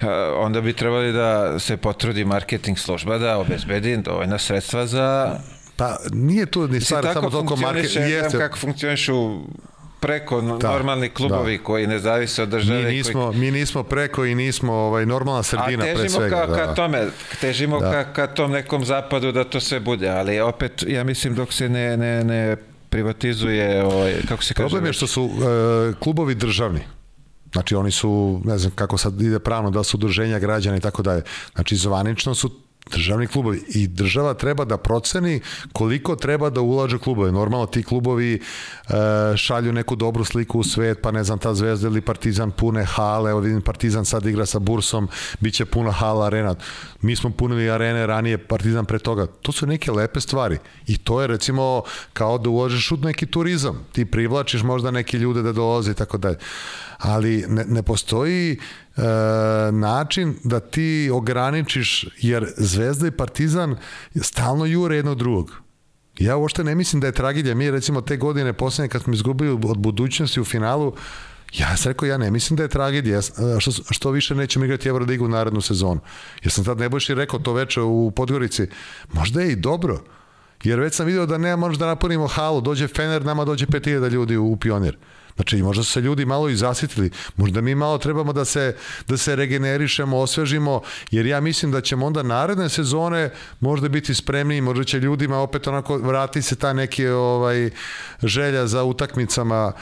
e, onda bi trebali da se potrudi marketing služba da obezbedi dovoljna sredstva za... Pa nije to ni stvar samo toliko marketing. Jeste. Kako funkcioniš u preko da, normalni da. klubovi da. koji ne zavise od države. Mi nismo, koji... mi nismo preko i nismo ovaj, normalna sredina pre svega. A težimo ka, da. tome, težimo da. ka, ka tom nekom zapadu da to sve bude, ali opet ja mislim dok se ne, ne, ne privatizuje, ovaj, kako se kaže... Problem je što su uh, klubovi državni. Znači oni su, ne znam kako sad ide pravno, da su udruženja građana i tako dalje. Znači zvanično su državni klubovi i država treba da proceni koliko treba da ulaže klubove. Normalno ti klubovi e, šalju neku dobru sliku u svet, pa ne znam ta Zvezda ili Partizan pune hale, evo vidim Partizan sad igra sa Bursom, biće puna hala arena. Mi smo punili arene ranije, Partizan pre toga. To su neke lepe stvari i to je recimo kao da ulažeš u neki turizam. Ti privlačiš možda neke ljude da dolaze i tako dalje ali ne, ne postoji e, način da ti ograničiš, jer Zvezda i Partizan stalno jure jedno drugog. Ja uopšte ne mislim da je tragedija. Mi recimo te godine poslednje kad smo izgubili od budućnosti u finalu, ja sam rekao, ja ne mislim da je tragedija, e, što, što više nećemo igrati Evroligu u narednu sezonu. Ja sam tad nebojši rekao to veče u Podgorici, možda je i dobro, jer već sam video da ne možemo da napunimo halu, dođe Fener, nama dođe 5000 ljudi u, u pionir. Znači, možda su se ljudi malo i zasitili, možda mi malo trebamo da se, da se regenerišemo, osvežimo, jer ja mislim da ćemo onda naredne sezone možda biti spremniji, možda će ljudima opet onako vrati se ta neki ovaj, želja za utakmicama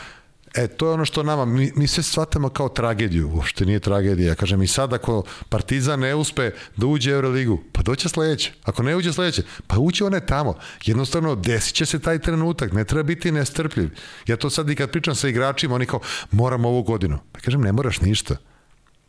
E, to je ono što nama, mi, mi sve shvatamo kao tragediju, uopšte nije tragedija. Kažem, i sad ako Partizan ne uspe da uđe u Euroligu, pa doće sledeće. Ako ne uđe sledeće, pa uđe one tamo. Jednostavno, desit će se taj trenutak, ne treba biti nestrpljiv. Ja to sad i kad pričam sa igračima, oni kao, moram ovu godinu. Pa kažem, ne moraš ništa.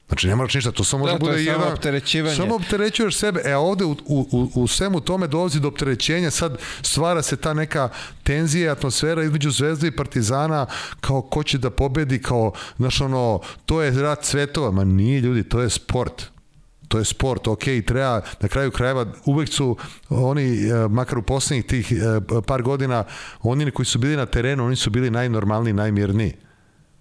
Znači ne moraš ništa, to samo da, može to bude je jedan... Samo opterećivanje. Samo opterećuješ sebe. E ovde u, u, u svemu tome dolazi do opterećenja, sad stvara se ta neka tenzija, atmosfera između Zvezde i Partizana, kao ko će da pobedi, kao, znaš ono, to je rat svetova. Ma nije ljudi, to je sport to je sport, ok, treba na kraju krajeva, uvek su oni, e, makar u poslednjih tih e, par godina, oni koji su bili na terenu, oni su bili najnormalniji, najmirniji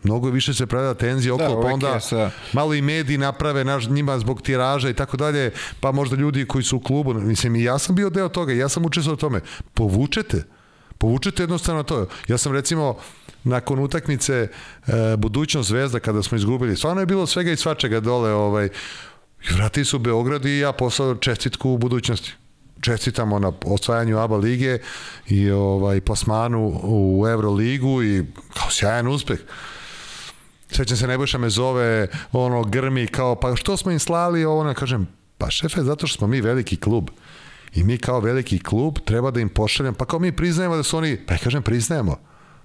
mnogo više se pravila tenzija da, oko, pa onda sa... Da. malo i mediji naprave naš, njima zbog tiraža i tako dalje, pa možda ljudi koji su u klubu, mislim i ja sam bio deo toga, ja sam učestvovao u tome, povučete, povučete jednostavno to. Ja sam recimo nakon utakmice e, Budućnost zvezda kada smo izgubili, stvarno je bilo svega i svačega dole, ovaj, vrati su u Beograd i ja poslao čestitku u budućnosti čestitamo na osvajanju ABA lige i ovaj plasmanu u Euroligu i kao sjajan uspeh. Sećam se, Nebojša me zove, ono, grmi, kao, pa što smo im slali ovo, ono, kažem, pa šefe, zato što smo mi veliki klub. I mi kao veliki klub treba da im pošaljemo, pa kao mi priznajemo da su oni, pa kažem, priznajemo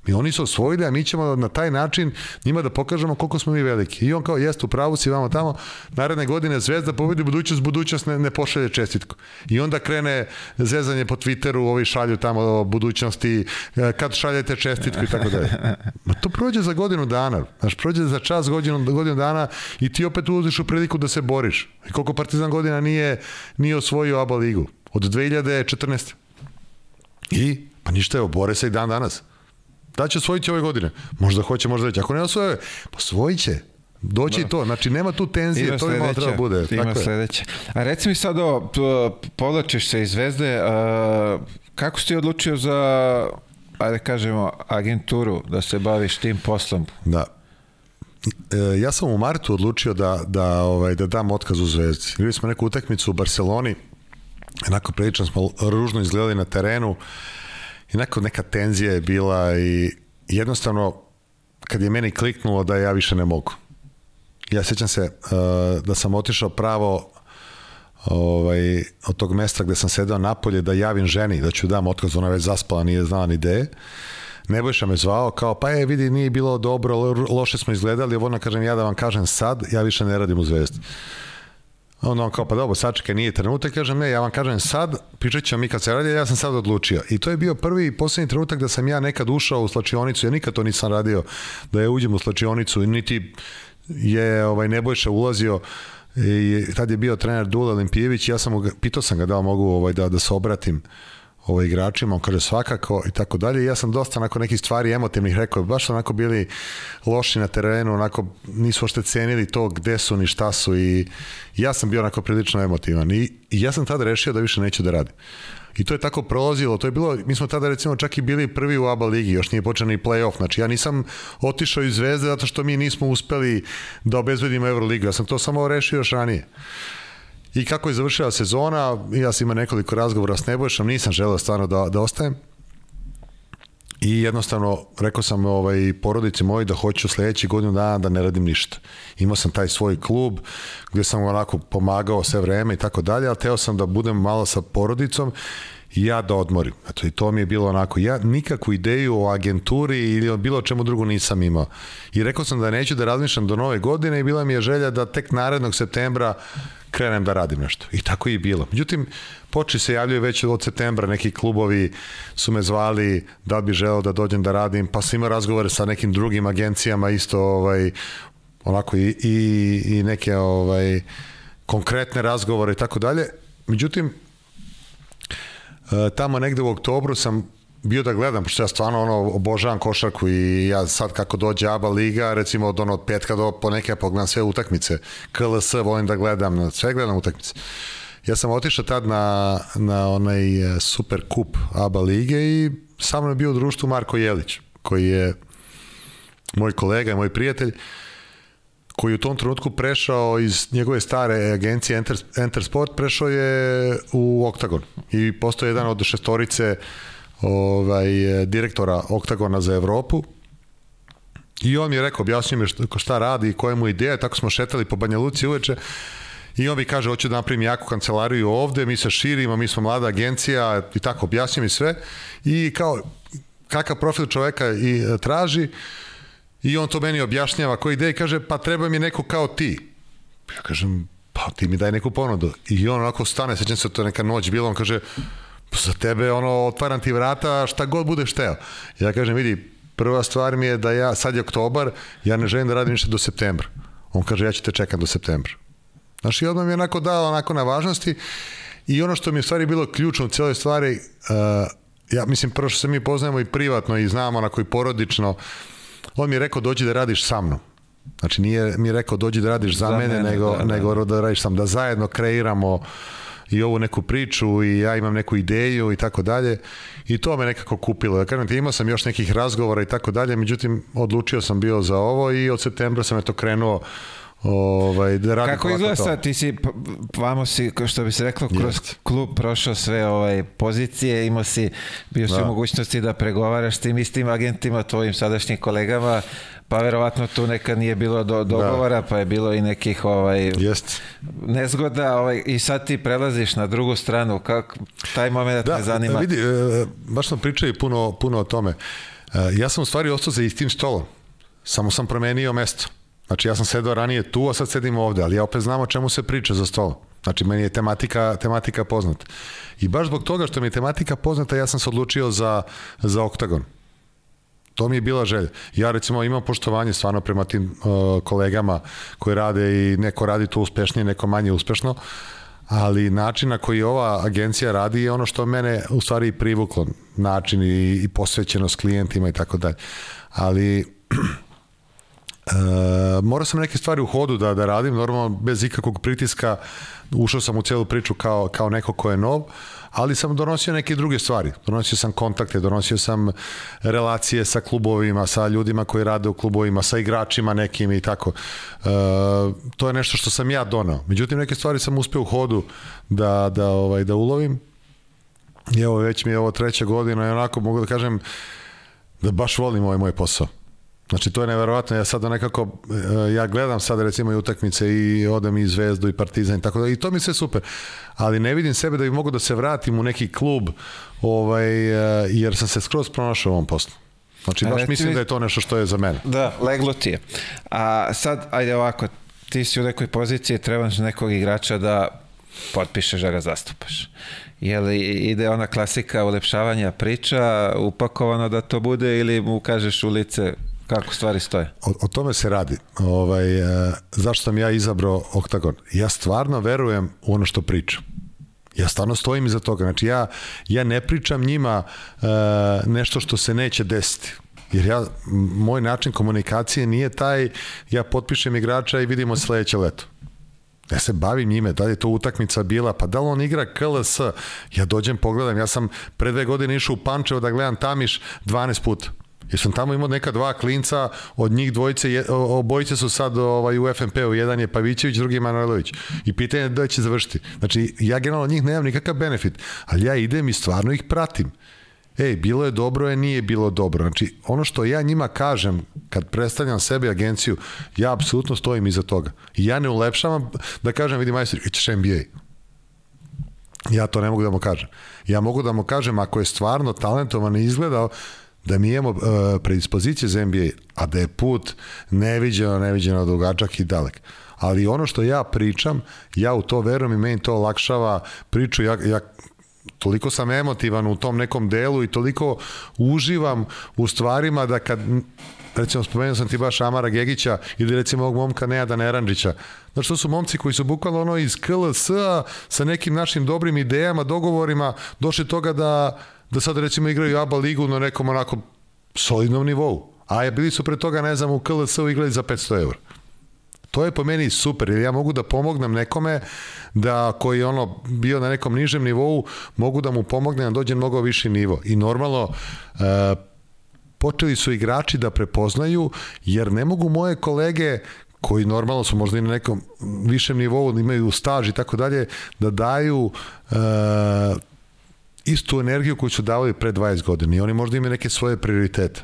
Mi oni su osvojili, a mi ćemo na taj način njima da pokažemo koliko smo mi veliki. I on kao, jeste, u pravu si vamo tamo, naredne godine Zvezda pobedi budućnost, budućnost ne, ne pošalje čestitku. I onda krene zezanje po Twitteru, ovi šalju tamo o budućnosti, e, kad šaljete čestitku i tako dalje. Ma to prođe za godinu dana, znaš, prođe za čas godinu, godinu dana i ti opet uziš u priliku da se boriš. I koliko Partizan godina nije, nije osvojio ABA ligu? Od 2014. I, pa ništa, evo, bore se i dan danas. Da će osvojiti ove godine? Možda hoće, možda neće. Ako ne osvoje, pa osvojit Doći da. i to, znači nema tu tenzije, ima to je treba bude. Ima Tako sledeće. A reci mi sad o, se iz Zvezde, a, kako si ti odlučio za, ajde da kažemo, agenturu, da se baviš tim poslom? Da, e, ja sam u martu odlučio da, da, ovaj, da dam otkaz u Zvezdi. Bili smo neku utakmicu u Barceloni, enako prilično smo ružno izgledali na terenu, i neko, neka tenzija je bila i jednostavno kad je meni kliknulo da ja više ne mogu. Ja sećam se uh, da sam otišao pravo ovaj, od tog mesta gde sam sedeo napolje da javim ženi, da ću dam otkaz, ona već zaspala, nije znala ni gde Nebojša me zvao kao, pa je, vidi, nije bilo dobro, loše smo izgledali, ovo ona kažem, ja da vam kažem sad, ja više ne radim u zvezdi. Mm Onda on kao, pa dobro, sačekaj, nije trenutak, kažem, ne, ja vam kažem sad, pričat ćemo mi kad se radi, ja sam sad odlučio. I to je bio prvi i poslednji trenutak da sam ja nekad ušao u slačionicu, ja nikad to nisam radio, da ja uđem u slačionicu, niti je ovaj, Nebojša ulazio, i tad je bio trener Dula Olimpijević, ja sam mu, pitao sam ga da mogu ovaj, da, da se obratim ovaj, igračima, on kaže svakako i tako dalje. Ja sam dosta onako nekih stvari emotivnih rekao, baš onako bili loši na terenu, onako nisu ošte cenili to gde su ni šta su i ja sam bio onako prilično emotivan i, i ja sam tada rešio da više neću da radim. I to je tako prolazilo, to je bilo, mi smo tada recimo čak i bili prvi u ABA ligi, još nije počeo ni play-off, znači ja nisam otišao iz Zvezde zato što mi nismo uspeli da obezbedimo Euroligu, ja sam to samo rešio još ranije. I kako je završila sezona, ja sam imao nekoliko razgovora s Nebojšom, nisam želeo stvarno da, da ostajem. I jednostavno rekao sam ovaj, porodici moji da hoću sledeći godinu dana da ne radim ništa. Imao sam taj svoj klub gde sam onako pomagao sve vreme i tako dalje, ali teo sam da budem malo sa porodicom i ja da odmorim. Eto, I to mi je bilo onako, ja nikakvu ideju o agenturi ili o bilo čemu drugu nisam imao. I rekao sam da neću da razmišljam do nove godine i bila mi je želja da tek narednog septembra krenem da radim nešto. I tako je i bilo. Međutim, poči se javljaju već od septembra, neki klubovi su me zvali da bi želeo da dođem da radim, pa sam imao razgovore sa nekim drugim agencijama isto ovaj, onako i, i, i neke ovaj, konkretne razgovore i tako dalje. Međutim, e, tamo negde u oktobru sam bio da gledam, pošto ja stvarno ono, obožavam košarku i ja sad kako dođe ABA liga, recimo od, ono, od petka do ponekaj pogledam sve utakmice, KLS volim da gledam, sve gledam utakmice. Ja sam otišao tad na, na onaj e, super kup ABA lige i sa mnom je bio u društvu Marko Jelić, koji je moj kolega i moj prijatelj, koji u tom trenutku prešao iz njegove stare agencije Enter, Enter Sport, prešao je u Octagon i postao je jedan od šestorice uh, ovaj, e, direktora Oktagona za Evropu i on mi je rekao, objasnio mi šta, šta radi i koja mu ideja, tako smo šetali po Banja Luci uveče i on mi kaže, hoću da napravim jaku kancelariju ovde, mi se širimo, mi smo mlada agencija i tako, objasnio mi sve i kao, kakav profil čoveka i e, traži i on to meni objašnjava koji ideje i kaže, pa treba mi neko kao ti. Ja kažem, pa ti mi daj neku ponudu. I on onako stane, sećam se, to neka noć bila, on kaže, za tebe ono, otvaram ti vrata šta god budeš teo. Ja kažem, vidi, prva stvar mi je da ja, sad je oktobar, ja ne želim da radim ništa do septembra. On kaže, ja ću te čekam do septembra. Znaš, i odmah mi je onako dao onako na važnosti i ono što mi je stvari bilo ključno u cijeloj stvari, uh, ja mislim, prvo što se mi poznajemo i privatno i znamo onako i porodično, on mi je rekao dođi da radiš sa mnom. Znači, nije mi je rekao dođi da radiš za, za mene, mene, nego, da, da. nego da radiš sam, da zajedno kreiramo i ovu neku priču i ja imam neku ideju i tako dalje i to me nekako kupilo. Da kažem ti, imao sam još nekih razgovora i tako dalje, međutim odlučio sam bio za ovo i od septembra sam to krenuo Ovaj, da radim Kako izgleda sad, ti si, vamo si, što bi se reklo, kroz Jest. klub prošao sve ovaj, pozicije, imao si, bio si da. u mogućnosti da pregovaraš s tim istim agentima, tvojim sadašnjim kolegama, Pa verovatno tu neka nije bilo do, dogovora, da. pa je bilo i nekih ovaj, Jest. nezgoda ovaj, i sad ti prelaziš na drugu stranu, kak, taj momenat da, me zanima. vidi, e, baš sam pričao i puno, puno o tome. E, ja sam u stvari ostao za istim stolom, samo sam promenio mesto. Znači ja sam sedao ranije tu, a sad sedim ovde, ali ja opet znam o čemu se priča za stolom. Znači, meni je tematika, tematika poznata. I baš zbog toga što mi je tematika poznata, ja sam se odlučio za, za oktagon to mi je bila želja. Ja recimo imam poštovanje stvarno prema tim uh, kolegama koji rade i neko radi to uspešnije, neko manje uspešno, ali način na koji ova agencija radi je ono što mene u stvari i privuklo, način i, i posvećenost klijentima i tako dalje. Ali E, morao sam neke stvari u hodu da, da radim, normalno bez ikakvog pritiska ušao sam u celu priču kao, kao neko ko je nov, uh, ali sam donosio neke druge stvari. Donosio sam kontakte, donosio sam relacije sa klubovima, sa ljudima koji rade u klubovima, sa igračima nekim i tako. E, to je nešto što sam ja donao. Međutim, neke stvari sam uspeo u hodu da, da, ovaj, da ulovim. I evo, već mi je ovo treća godina i onako mogu da kažem da baš volim ovaj moj posao. Znači, to je neverovatno. Ja sad nekako, e, ja gledam sad recimo i utakmice i odem i Zvezdu i Partizan i tako da, i to mi se super. Ali ne vidim sebe da bih mogu da se vratim u neki klub, ovaj, e, jer sam se skroz pronašao u ovom poslu. Znači, baš mislim da je to nešto što je za mene. Da, leglo ti je. A sad, ajde ovako, ti si u nekoj poziciji, trebaš nekog igrača da potpišeš da ga zastupaš. Jel ide ona klasika ulepšavanja priča, upakovano da to bude ili mu kažeš u lice Kako stvari stoje? O, o tome se radi. Ovaj, e, zašto sam ja izabrao Oktagon? Ja stvarno verujem u ono što pričam. Ja stvarno stojim iza toga. Znači ja, ja ne pričam njima e, nešto što se neće desiti. Jer ja, moj način komunikacije nije taj, ja potpišem igrača i vidimo sledeće leto. Ja se bavim njime, da li je to utakmica bila, pa da li on igra KLS, ja dođem, pogledam, ja sam pre dve godine išao u Pančevo da gledam Tamiš 12 puta. Jer sam tamo imao neka dva klinca, od njih dvojice, obojice su sad ovaj, u FNP-u, jedan je Pavićević, drugi je Manojlović. I pitanje je da će završiti. Znači, ja generalno od njih nemam nikakav benefit, ali ja idem i stvarno ih pratim ej, bilo je dobro, je nije bilo dobro. Znači, ono što ja njima kažem kad predstavljam sebe agenciju, ja apsolutno stojim iza toga. I ja ne ulepšavam da kažem, vidi majstor, ćeš NBA. Ja to ne mogu da mu kažem. Ja mogu da mu kažem, ako je stvarno talentovan i izgledao, da mi imamo uh, predispozicije za NBA, a da je put neviđeno, neviđeno dugačak i dalek. Ali ono što ja pričam, ja u to verujem i meni to olakšava priču, ja, ja toliko sam emotivan u tom nekom delu i toliko uživam u stvarima da kad recimo spomenuo sam ti baš Amara Gegića ili recimo ovog momka Nejada Neranđića. Znači to su momci koji su bukvalno ono iz kls sa nekim našim dobrim idejama, dogovorima došli toga da da sad recimo igraju ABA ligu na nekom onako solidnom nivou. A bili su pre toga, ne znam, u KLS-u igrali za 500 evra. To je po meni super, jer ja mogu da pomognem nekome da koji je ono bio na nekom nižem nivou, mogu da mu pomognem da dođe mnogo viši nivo. I normalno, e, počeli su igrači da prepoznaju, jer ne mogu moje kolege koji normalno su možda i na nekom višem nivou, imaju staž i tako dalje, da daju e, istu energiju koju su davali pre 20 godina i oni možda imaju neke svoje prioritete.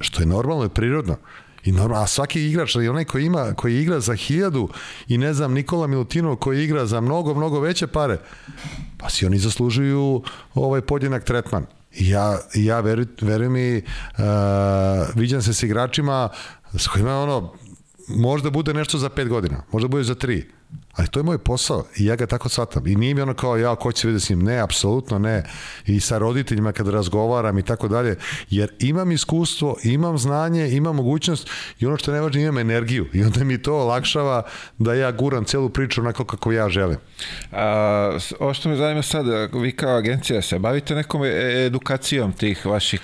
Što je normalno i prirodno. I normalno, a svaki igrač, i onaj koji ima, koji igra za hiljadu i ne znam Nikola Milutinov koji igra za mnogo, mnogo veće pare, pa si oni zaslužuju ovaj podjenak tretman. ja, ja veru, verujem i uh, viđam se s igračima s kojima ono, možda bude nešto za pet godina, možda bude za tri, ali to je moj posao i ja ga tako shvatam. I nije mi ono kao ja, ko će se vidjeti s njim? Ne, apsolutno ne. I sa roditeljima kad razgovaram i tako dalje, jer imam iskustvo, imam znanje, imam mogućnost i ono što je najvažnije, imam energiju i onda mi to olakšava da ja guram celu priču onako kako ja želim. A, ovo što me zanima sad, vi kao agencija se bavite nekom e, edukacijom tih vaših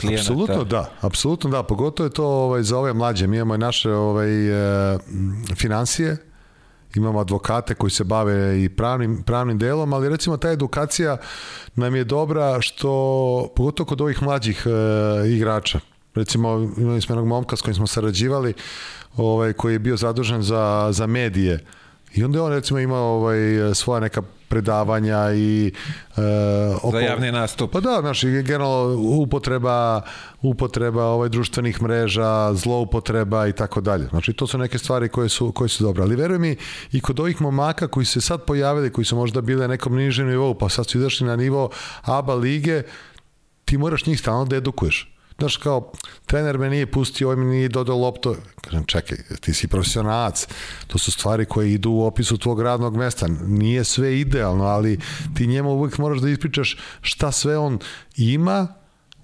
klijenata. Apsolutno da, apsolutno da, pogotovo je to ovaj, za ove mlađe, mi imamo naše ovaj, e, financije, imam advokate koji se bave i pravnim, pravnim delom, ali recimo ta edukacija nam je dobra što, pogotovo kod ovih mlađih e, igrača, recimo imali smo jednog momka s kojim smo sarađivali, ovaj, koji je bio zadužen za, za medije, I onda je on recimo imao ovaj, svoja neka predavanja i e, oko, za javni nastup. Pa da, znaš, generalno upotreba upotreba ovaj društvenih mreža, zloupotreba i tako dalje. Znači to su neke stvari koje su koje su dobre, ali veruj mi i kod ovih momaka koji se sad pojavili, koji su možda bile na nekom nižem nivou, pa sad su izašli na nivo ABA lige, ti moraš njih stalno da edukuješ znaš kao, trener me nije pustio, ovaj mi nije dodao lopto. Kažem, čekaj, ti si profesionalac, to su stvari koje idu u opisu tvog radnog mesta. Nije sve idealno, ali ti njemu uvek moraš da ispričaš šta sve on ima,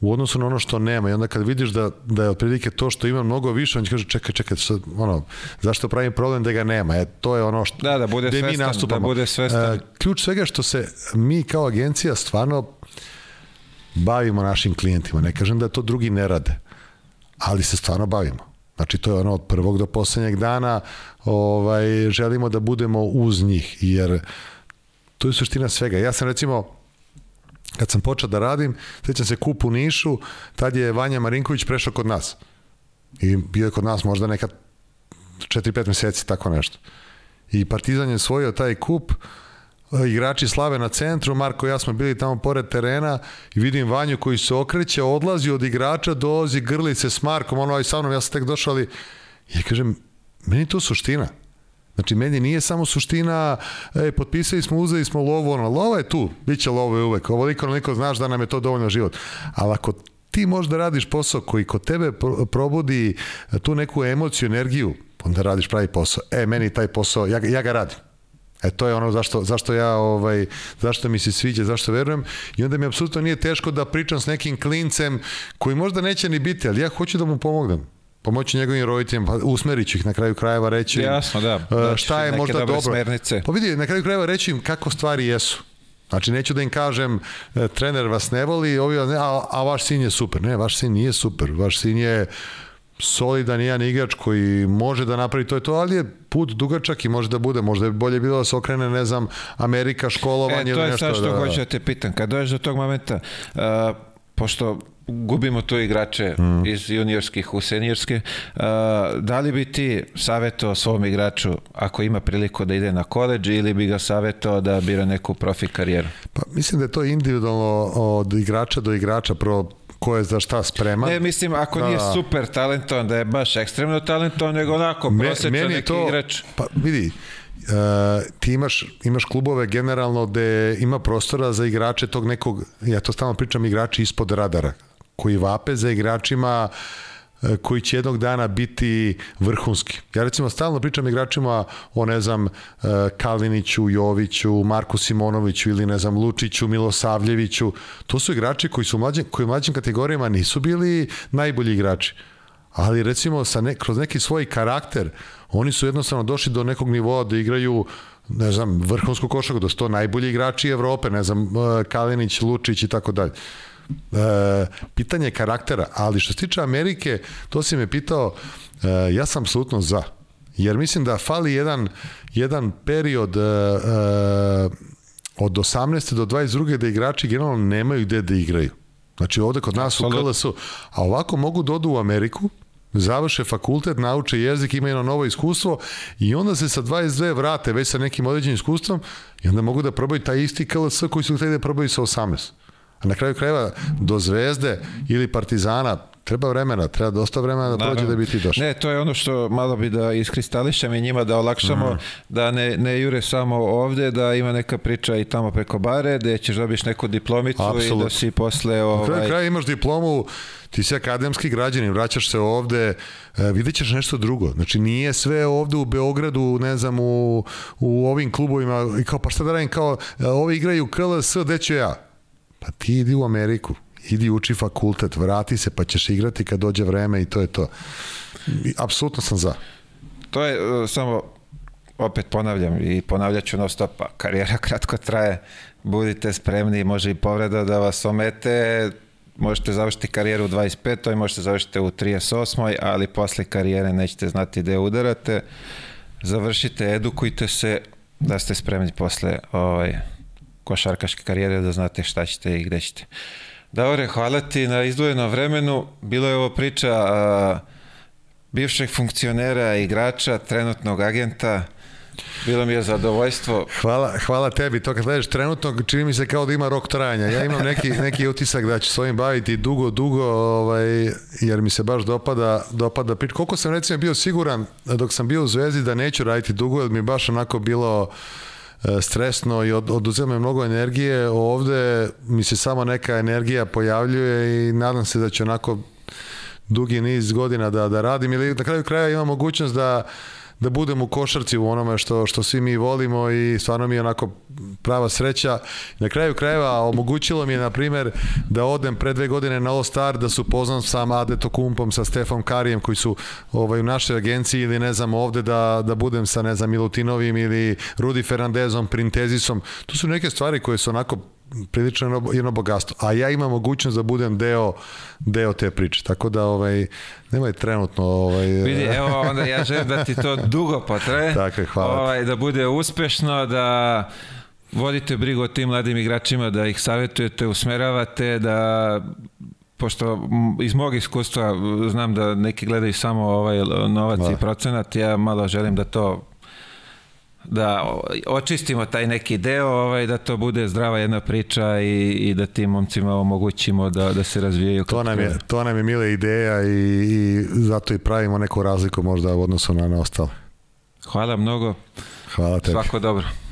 u odnosu na ono što nema i onda kad vidiš da, da je otprilike to što ima mnogo više, on će kaže čekaj, čekaj, sad, ono, zašto pravim problem da ga nema? E, to je ono što, da, da bude gde svestan, mi da nastupamo. Da bude svestan. E, ključ svega što se mi kao agencija stvarno bavimo našim klijentima. Ne kažem da to drugi ne rade, ali se stvarno bavimo. Znači to je ono od prvog do poslednjeg dana ovaj, želimo da budemo uz njih, jer to je suština svega. Ja sam recimo kad sam počeo da radim, sećam se kup u Nišu, tad je Vanja Marinković prešao kod nas. I bio je kod nas možda neka 4-5 meseci, tako nešto. I Partizan je svojio taj kup, uh, Eh, igrači slave na centru, Marko i ja smo bili tamo pored terena i vidim Vanju koji se okreće, odlazi od igrača, dolazi grlice s Markom, ono i sa mnom, ja sam tek došao, ali ja kažem, meni to suština. Znači, meni nije samo suština, e, potpisali smo, uzeli smo lovu, ono, lova je tu, bit će love uvek, ovoliko neko znaš da nam je to dovoljno život. Ali ako ti možda radiš posao koji kod tebe probudi eh, tu neku emociju, energiju, onda radiš pravi posao. E, meni taj posao, ja, ja ga radim. E to je ono zašto, zašto ja ovaj zašto mi se sviđa, zašto verujem i onda mi apsolutno nije teško da pričam s nekim klincem koji možda neće ni biti, ali ja hoću da mu pomognem pomoći njegovim roditeljima, pa usmerit ću ih na kraju krajeva reći Jasno, da. E, šta znači, je možda dobro. Smernice. Pa vidi, na kraju krajeva reći im kako stvari jesu. Znači, neću da im kažem, e, trener vas ne voli, ovi, a, a vaš sin je super. Ne, vaš sin nije super. Vaš sin je solidan jedan igrač koji može da napravi to je to, ali je put dugačak i može da bude, možda je bolje bilo da se okrene, ne znam, Amerika, školovanje e, to je sad što da, da, da... hoću da te pitam, kad dođeš do tog momenta, uh, pošto gubimo to igrače mm. iz juniorskih u seniorske. uh, da li bi ti savjetovao svom igraču ako ima priliku da ide na koleđ ili bi ga savjetovao da bira neku profi karijeru? Pa, mislim da je to individualno od igrača do igrača. Prvo, ko je za šta spreman. Ne, mislim, ako da, nije super talentovan, da je baš ekstremno talentovan, nego onako me, prosječan neki to, igrač. Pa vidi, Uh, ti imaš, imaš klubove generalno gde ima prostora za igrače tog nekog, ja to stalno pričam, igrači ispod radara, koji vape za igračima uh, E, koji će jednog dana biti vrhunski. Ja recimo stalno pričam igračima o ne znam e, Kaliniću, Joviću, Marku Simonoviću ili ne znam Lučiću, Milosavljeviću. To su igrači koji su mlađim, koji u mlađim kategorijama nisu bili najbolji igrači. Ali recimo sa ne, kroz neki svoj karakter oni su jednostavno došli do nekog nivoa da igraju ne znam, vrhunsku košaku, da su to najbolji igrači Evrope, ne znam, e, Kalinić, Lučić i tako dalje e, pitanje karaktera, ali što se tiče Amerike, to si me pitao, e, ja sam apsolutno za. Jer mislim da fali jedan, jedan period e, e od 18. do 22. da igrači generalno nemaju gde da igraju. Znači ovde kod nas u KLS-u. A ovako mogu da odu u Ameriku, završe fakultet, nauče jezik, imaju jedno novo iskustvo i onda se sa 22 vrate već sa nekim određenim iskustvom i onda mogu da probaju taj isti KLS koji su hteli da probaju sa 18. A na kraju krajeva do Zvezde ili Partizana treba vremena, treba dosta vremena da prođe da bi ti došao. Ne, to je ono što malo bi da iskristališem i njima da olakšamo, mm. da ne, ne jure samo ovde, da ima neka priča i tamo preko bare, da ćeš dobiti neku diplomicu Absolut. i da si posle... Ovaj... Na kraju ovaj- kraja imaš diplomu, ti si akademski građanin, vraćaš se ovde, e, vidjet ćeš nešto drugo. Znači nije sve ovde u Beogradu, ne znam, u, u ovim klubovima, i kao pa šta da radim, kao e, ovi igraju KLS, gde ću ja? Pa ti idi u Ameriku, idi uči fakultet, vrati se pa ćeš igrati kad dođe vreme i to je to. Apsolutno sam za. To je uh, samo opet ponavljam i ponavljaću non stop, pa karijera kratko traje, budite spremni, može i povreda da vas omete, možete završiti karijeru u 25. možete završiti u 38. ali posle karijere nećete znati gde udarate. Završite, edukujte se da ste spremni posle ovaj, košarkaške karijere da znate šta ćete i gde ćete. Davore, hvala ti na izdvojenom vremenu. Bilo je ovo priča a, bivšeg funkcionera, igrača, trenutnog agenta, Bilo mi je zadovoljstvo. Hvala, hvala tebi. To kad gledaš trenutno, čini mi se kao da ima rok trajanja. Ja imam neki, neki utisak da ću s ovim baviti dugo, dugo, ovaj, jer mi se baš dopada, dopada priča. Koliko sam recimo bio siguran dok sam bio u Zvezdi da neću raditi dugo, jer mi je baš onako bilo E, stresno i od, oduzeme mnogo energije. Ovde mi se samo neka energija pojavljuje i nadam se da će onako dugi niz godina da, da radim ili na kraju kraja imam mogućnost da uh, da budem u košarci u onome što, što svi mi volimo i stvarno mi je onako prava sreća. Na kraju krajeva omogućilo mi je, na primjer, da odem pre dve godine na All Star, da se upoznam sa Adeto Kumpom, sa Stefom Karijem, koji su ovaj, u našoj agenciji ili ne znam ovde, da, da budem sa, ne znam, Milutinovim ili Rudi Fernandezom, Printezisom. To su neke stvari koje su onako prilično jedno, jedno bogatstvo. A ja imam mogućnost da budem deo, deo te priče. Tako da ovaj, nemoj trenutno... Ovaj... Vidi, evo onda ja želim da ti to dugo potraje. Tako je, hvala. Ovaj, da bude uspešno, da vodite brigu o tim mladim igračima, da ih savjetujete, usmeravate, da pošto iz mog iskustva znam da neki gledaju samo ovaj novac da. i procenat, ja malo želim da to da očistimo taj neki deo, ovaj, da to bude zdrava jedna priča i, i da tim momcima omogućimo da, da se razvijaju. To nam, je, to nam je mila ideja i, i zato i pravimo neku razliku možda u odnosu na, na ostale. Hvala mnogo. Hvala tebi. Svako dobro.